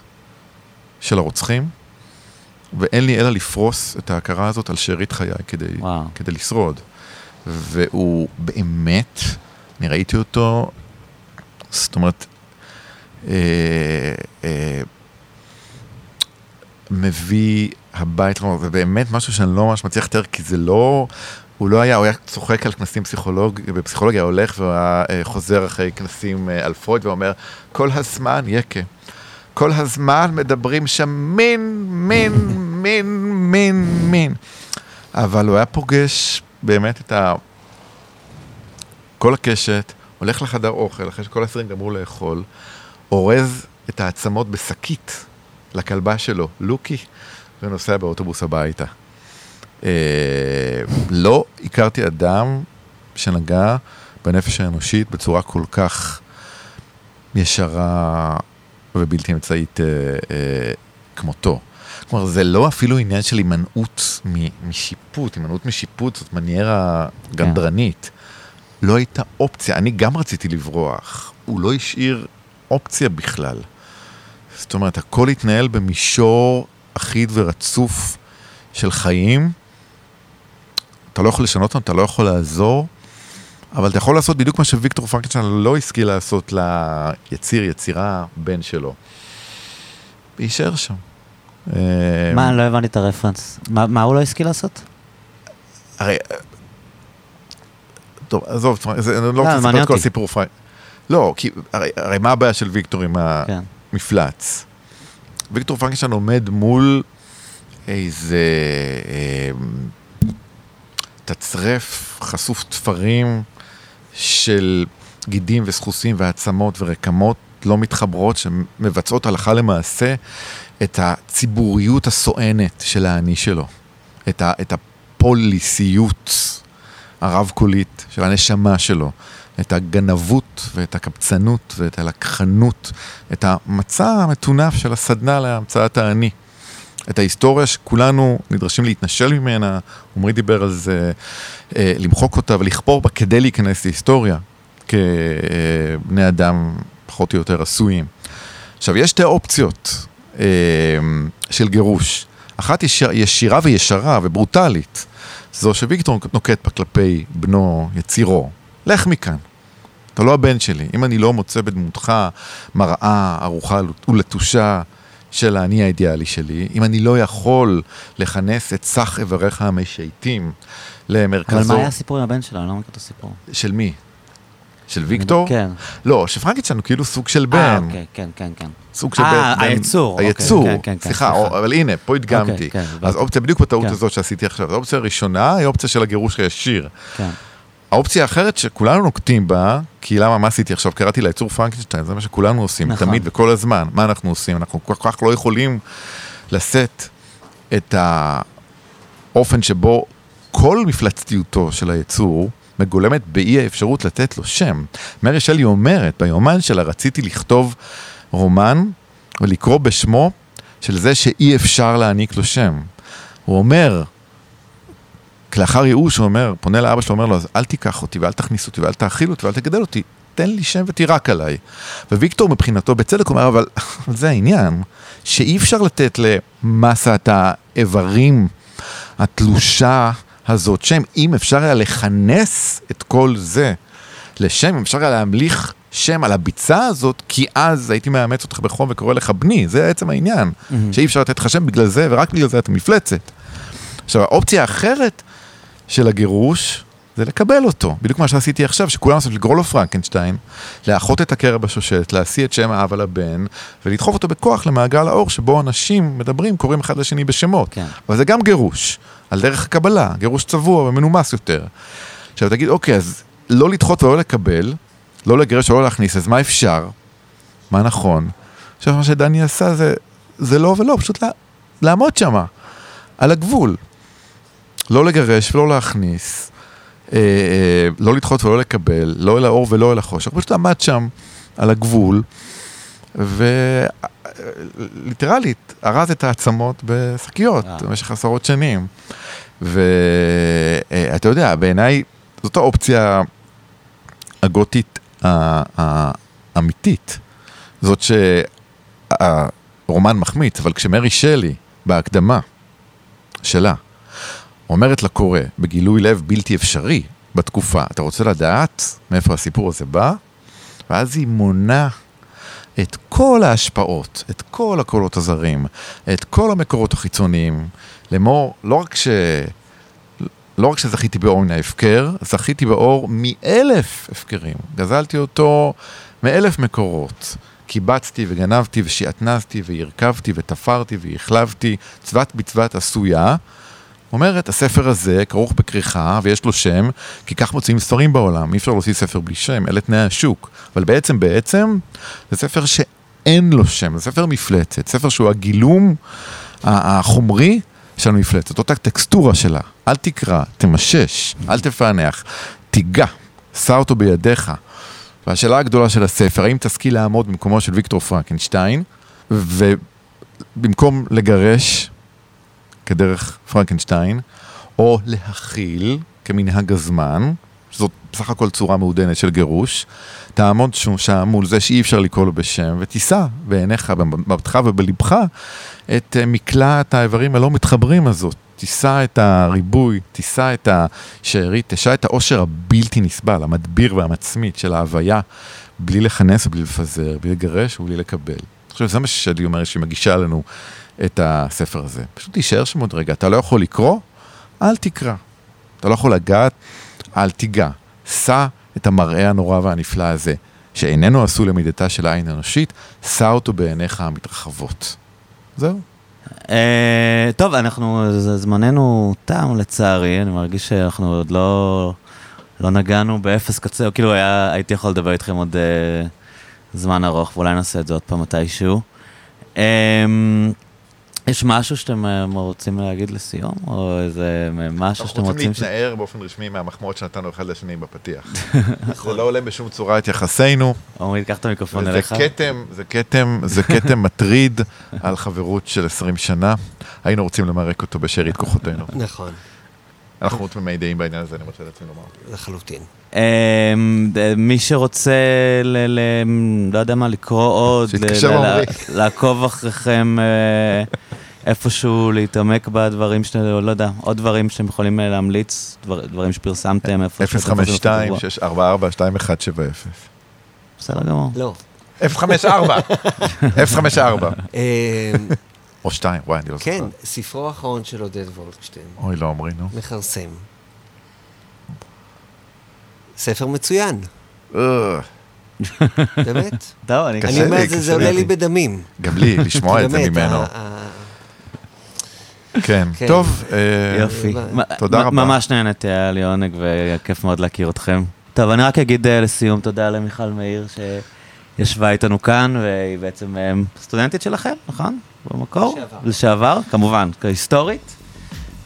של הרוצחים, ואין לי אלא לפרוס את ההכרה הזאת על שארית חיי כדי, וואו. כדי לשרוד. והוא באמת, אני ראיתי אותו, זאת אומרת, אה, אה, מביא הביתה, זה באמת משהו שאני לא ממש מצליח לתאר, כי זה לא, הוא לא היה, הוא היה צוחק על כנסים פסיכולוג, בפסיכולוגיה, הולך והיה אה, חוזר אחרי כנסים אה, על פרויד ואומר, כל הזמן, יקה, כל הזמן מדברים שם מין, מין, מין, מין, מין. אבל הוא היה פוגש באמת את ה... כל הקשת, הולך לחדר אוכל, אחרי שכל האסירים גמרו לאכול, אורז את העצמות בשקית לכלבה שלו, לוקי, ונוסע באוטובוס הביתה. אה, לא הכרתי אדם שנגע בנפש האנושית בצורה כל כך ישרה ובלתי אמצעית אה, אה, כמותו. כלומר, זה לא אפילו עניין של הימנעות משיפוט, הימנעות משיפוט זאת מניירה גנדרנית. לא הייתה אופציה, אני גם רציתי לברוח, הוא לא השאיר אופציה בכלל. זאת אומרת, הכל התנהל במישור אחיד ורצוף של חיים. אתה לא יכול לשנות אותם, אתה לא יכול לעזור, אבל אתה יכול לעשות בדיוק מה שוויקטור פרנקנשטיין לא השכיל לעשות ליציר, יצירה, בן שלו. להישאר שם. אה, מה, לא הבנתי את הרפרנס. מה מה הוא לא השכיל לעשות? הרי... טוב, עזוב, אני לא רוצה לספר את כל. הסיפור פריי. לא, כי הרי, הרי מה הבעיה של ויקטור עם כן. המפלץ? ויקטור פרנקשטיין עומד מול איזה אה, תצרף חשוף תפרים של גידים וסחוסים ועצמות ורקמות לא מתחברות שמבצעות הלכה למעשה את הציבוריות הסואנת של האני שלו, את, ה, את הפוליסיות הרב-קולית של הנשמה שלו, את הגנבות ואת הקבצנות ואת הלקחנות, את המצע המטונף של הסדנה להמצאת האני. את ההיסטוריה שכולנו נדרשים להתנשל ממנה, עמרי דיבר על זה, אה, למחוק אותה ולכפור בה כדי להיכנס להיסטוריה, כבני אדם פחות או יותר עשויים. עכשיו, יש שתי אופציות אה, של גירוש. אחת ישיר, ישירה וישרה וברוטלית, זו שוויקטור נוקט בה כלפי בנו, יצירו. לך מכאן. אתה לא הבן שלי. אם אני לא מוצא בדמותך מראה ערוכה ולטושה של האני האידיאלי שלי, אם אני לא יכול לכנס את סך איבריך המשייטים למרכזו... אבל מה היה הסיפור עם הבן שלו? אני לא מכיר את הסיפור. של מי? של ויקטור? כן. לא, שפרנקנשטיין הוא כאילו סוג של אה, בן. אוקיי, כן, כן, כן. סוג של אה, בן. בן- היצור, אוקיי, היצור, כן, כן, כן, סליחה, אבל הנה, פה הדגמתי. אוקיי, כן, אז. אופציה בדיוק בטעות. הזאת שעשיתי עכשיו. האופציה הראשונה היא האופציה של הגירוש הישיר. כן. האופציה האחרת שכולנו נוקטים בה, כי למה, מה עשיתי עכשיו? קראתי ליצור פרנקנשטיין, זה מה שכולנו עושים, נכון. תמיד וכל הזמן. מה אנחנו עושים? אנחנו כל כך לא יכולים לשאת את האופן שבו כל מפלצתיותו של היצור מגולמת באי האפשרות לתת לו שם. מרי שלי אומרת, ביומן שלה רציתי לכתוב רומן ולקרוא בשמו של זה שאי אפשר להעניק לו שם. הוא אומר, לאחר ייאוש הוא אומר, פונה לאבא שלו, אומר לו, אז אל תיקח אותי ואל תכניס אותי ואל תאכיל אותי ואל תגדל אותי, תן לי שם ותירק עליי. וויקטור מבחינתו, בצדק, אומר, אבל זה העניין, שאי אפשר לתת למסת האיברים התלושה הזאת שם, אם אפשר היה לכנס את כל זה לשם, אם אפשר היה להמליך שם על הביצה הזאת, כי אז הייתי מאמץ אותך בחום וקורא לך בני, זה עצם העניין, שאי אפשר לתת לך שם בגלל זה, ורק בגלל זה אתה מפלצת. עכשיו, האופציה האחרת של הגירוש זה לקבל אותו. בדיוק מה שעשיתי עכשיו, שכולם עושים לגרול לו פרנקנשטיין, לאחות את הקרע בשושלת, להשיא את שם האב על הבן, ולדחוף אותו בכוח למעגל האור שבו אנשים מדברים, קוראים אחד לשני בשמות. כן. אבל זה גם גירוש, על דרך הקבלה, גירוש צבוע ומנומס יותר. עכשיו תגיד, אוקיי, אז לא לדחות ולא לקבל, לא לגרש ולא להכניס, אז מה אפשר? מה נכון? עכשיו, מה שדני עשה זה, זה לא ולא, פשוט לה, לעמוד שמה, על הגבול. לא לגרש ולא להכניס, אה, אה, לא לדחות ולא לקבל, לא אל האור ולא אל החושך, פשוט עמד שם על הגבול, ליטרלית, ארז את העצמות בשקיות אה. במשך עשרות שנים. ואתה יודע, בעיניי זאת האופציה הגותית האמיתית. זאת שהרומן מחמיץ, אבל כשמרי שלי, בהקדמה שלה, אומרת לקורא, בגילוי לב בלתי אפשרי בתקופה, אתה רוצה לדעת מאיפה הסיפור הזה בא? ואז היא מונה את כל ההשפעות, את כל הקולות הזרים, את כל המקורות החיצוניים, לאמור, לא רק ש... לא רק שזכיתי באור מן ההפקר, זכיתי באור מאלף הפקרים. גזלתי אותו מאלף מקורות. קיבצתי וגנבתי ושעטנזתי והרכבתי ותפרתי והחלבתי, צבת בצבת עשויה. אומרת, הספר הזה כרוך בכריכה ויש לו שם, כי כך מוצאים ספרים בעולם, אי אפשר להוציא ספר בלי שם, אלה תנאי השוק. אבל בעצם, בעצם, זה ספר שאין לו שם, זה ספר מפלצת, ספר שהוא הגילום החומרי של המפלצת, אותה טקסטורה שלה. אל תקרא, תמשש, אל תפענח, תיגע, שא אותו בידיך. והשאלה הגדולה של הספר, האם תשכיל לעמוד במקומו של ויקטור פרנקנשטיין, ובמקום לגרש כדרך פרנקנשטיין, או להכיל כמנהג הזמן, שזאת בסך הכל צורה מעודנת של גירוש, תעמוד שם, מול זה שאי אפשר לקרוא לו בשם, ותישא בעיניך, במבטך ובלבך, את אה, מקלעת האיברים הלא מתחברים הזאת. תישא את הריבוי, תישא את השארית, תשא את העושר הבלתי נסבל, המדביר והמצמית של ההוויה, בלי לכנס ובלי לפזר, בלי לגרש ובלי לקבל. אני חושב שזה מה ששלי אומרת שהיא מגישה לנו את הספר הזה. פשוט תישאר שם עוד רגע, אתה לא יכול לקרוא, אל תקרא. אתה לא יכול לגעת, אל תיגע. שא את המראה הנורא והנפלא הזה, שאיננו עשוי למידתה של העין האנושית, שא אותו בעיניך המתרחבות. זהו. אה, טוב, אנחנו, זמננו תם לצערי, אני מרגיש שאנחנו עוד לא, לא נגענו באפס קצה, כאילו היה, הייתי יכול לדבר איתכם עוד אה, זמן ארוך, ואולי נעשה את זה עוד פעם מתישהו. אה, יש משהו שאתם אה, רוצים להגיד לסיום, או איזה משהו שאתם רוצים... ש- להתנער באופן רשמי מהמחמאות שנתנו אחד לשני בפתיח. זה לא עולה בשום צורה את יחסינו, עמרי, קח את המיקרופון אליך. כתם, זה כתם, זה כתם מטריד על חברות של 20 שנה. היינו רוצים למרק אותו בשארית כוחותינו. נכון, אנחנו תמימי דעים בעניין הזה, אני רוצה לעצמי לומר. לחלוטין. אה, מי שרוצה, לא יודע מה, לקרוא עוד. לעקוב אחריכם אה, איפשהו, להתעמק בדברים שאתם, לא יודע, עוד דברים שאתם יכולים אה, להמליץ, דבר, דברים שפרסמתם, איפה יכולים לעשות קבוע. 052-644-2170. בסדר גמור. לא. 054. 054. אה, או 2, וואי, אני לא זוכר. כן, ספרו האחרון של עודד וולקשטיין, אוי, לא אומרים, נו. מכרסם. ספר מצוין, אה, באמת. טוב, אני... קשה אני אומר זה, עולה לי. בדמים. גם לי, לשמוע את זה באמת, ממנו. כן. כן. טוב, אה, יופי. תודה רבה. ממש נהניתי, היה לי עונג וכיף מאוד להכיר אתכם. טוב, אני רק אגיד אה, לסיום תודה למיכל מאיר שישבה איתנו כאן, והיא בעצם אה, סטודנטית שלכם, נכון? במקור? לשעבר. לשעבר, כמובן, היסטורית.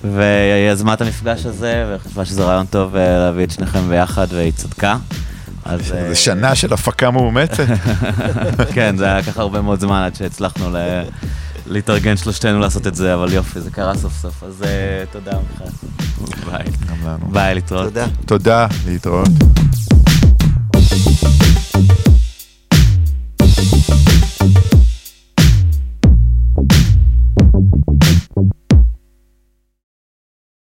והיא יזמה את המפגש הזה, וחשבה שזה רעיון טוב להביא את שניכם ביחד, והיא צדקה. אז... זה שנה של הפקה מאומצת. כן, זה היה ככה הרבה מאוד זמן עד שהצלחנו ל- להתארגן שלושתנו לעשות את זה, אבל יופי, זה קרה סוף סוף. אז אה, תודה, מיכל. ביי. גם לנו. ביי, להתראות. תודה. תודה, להתראות.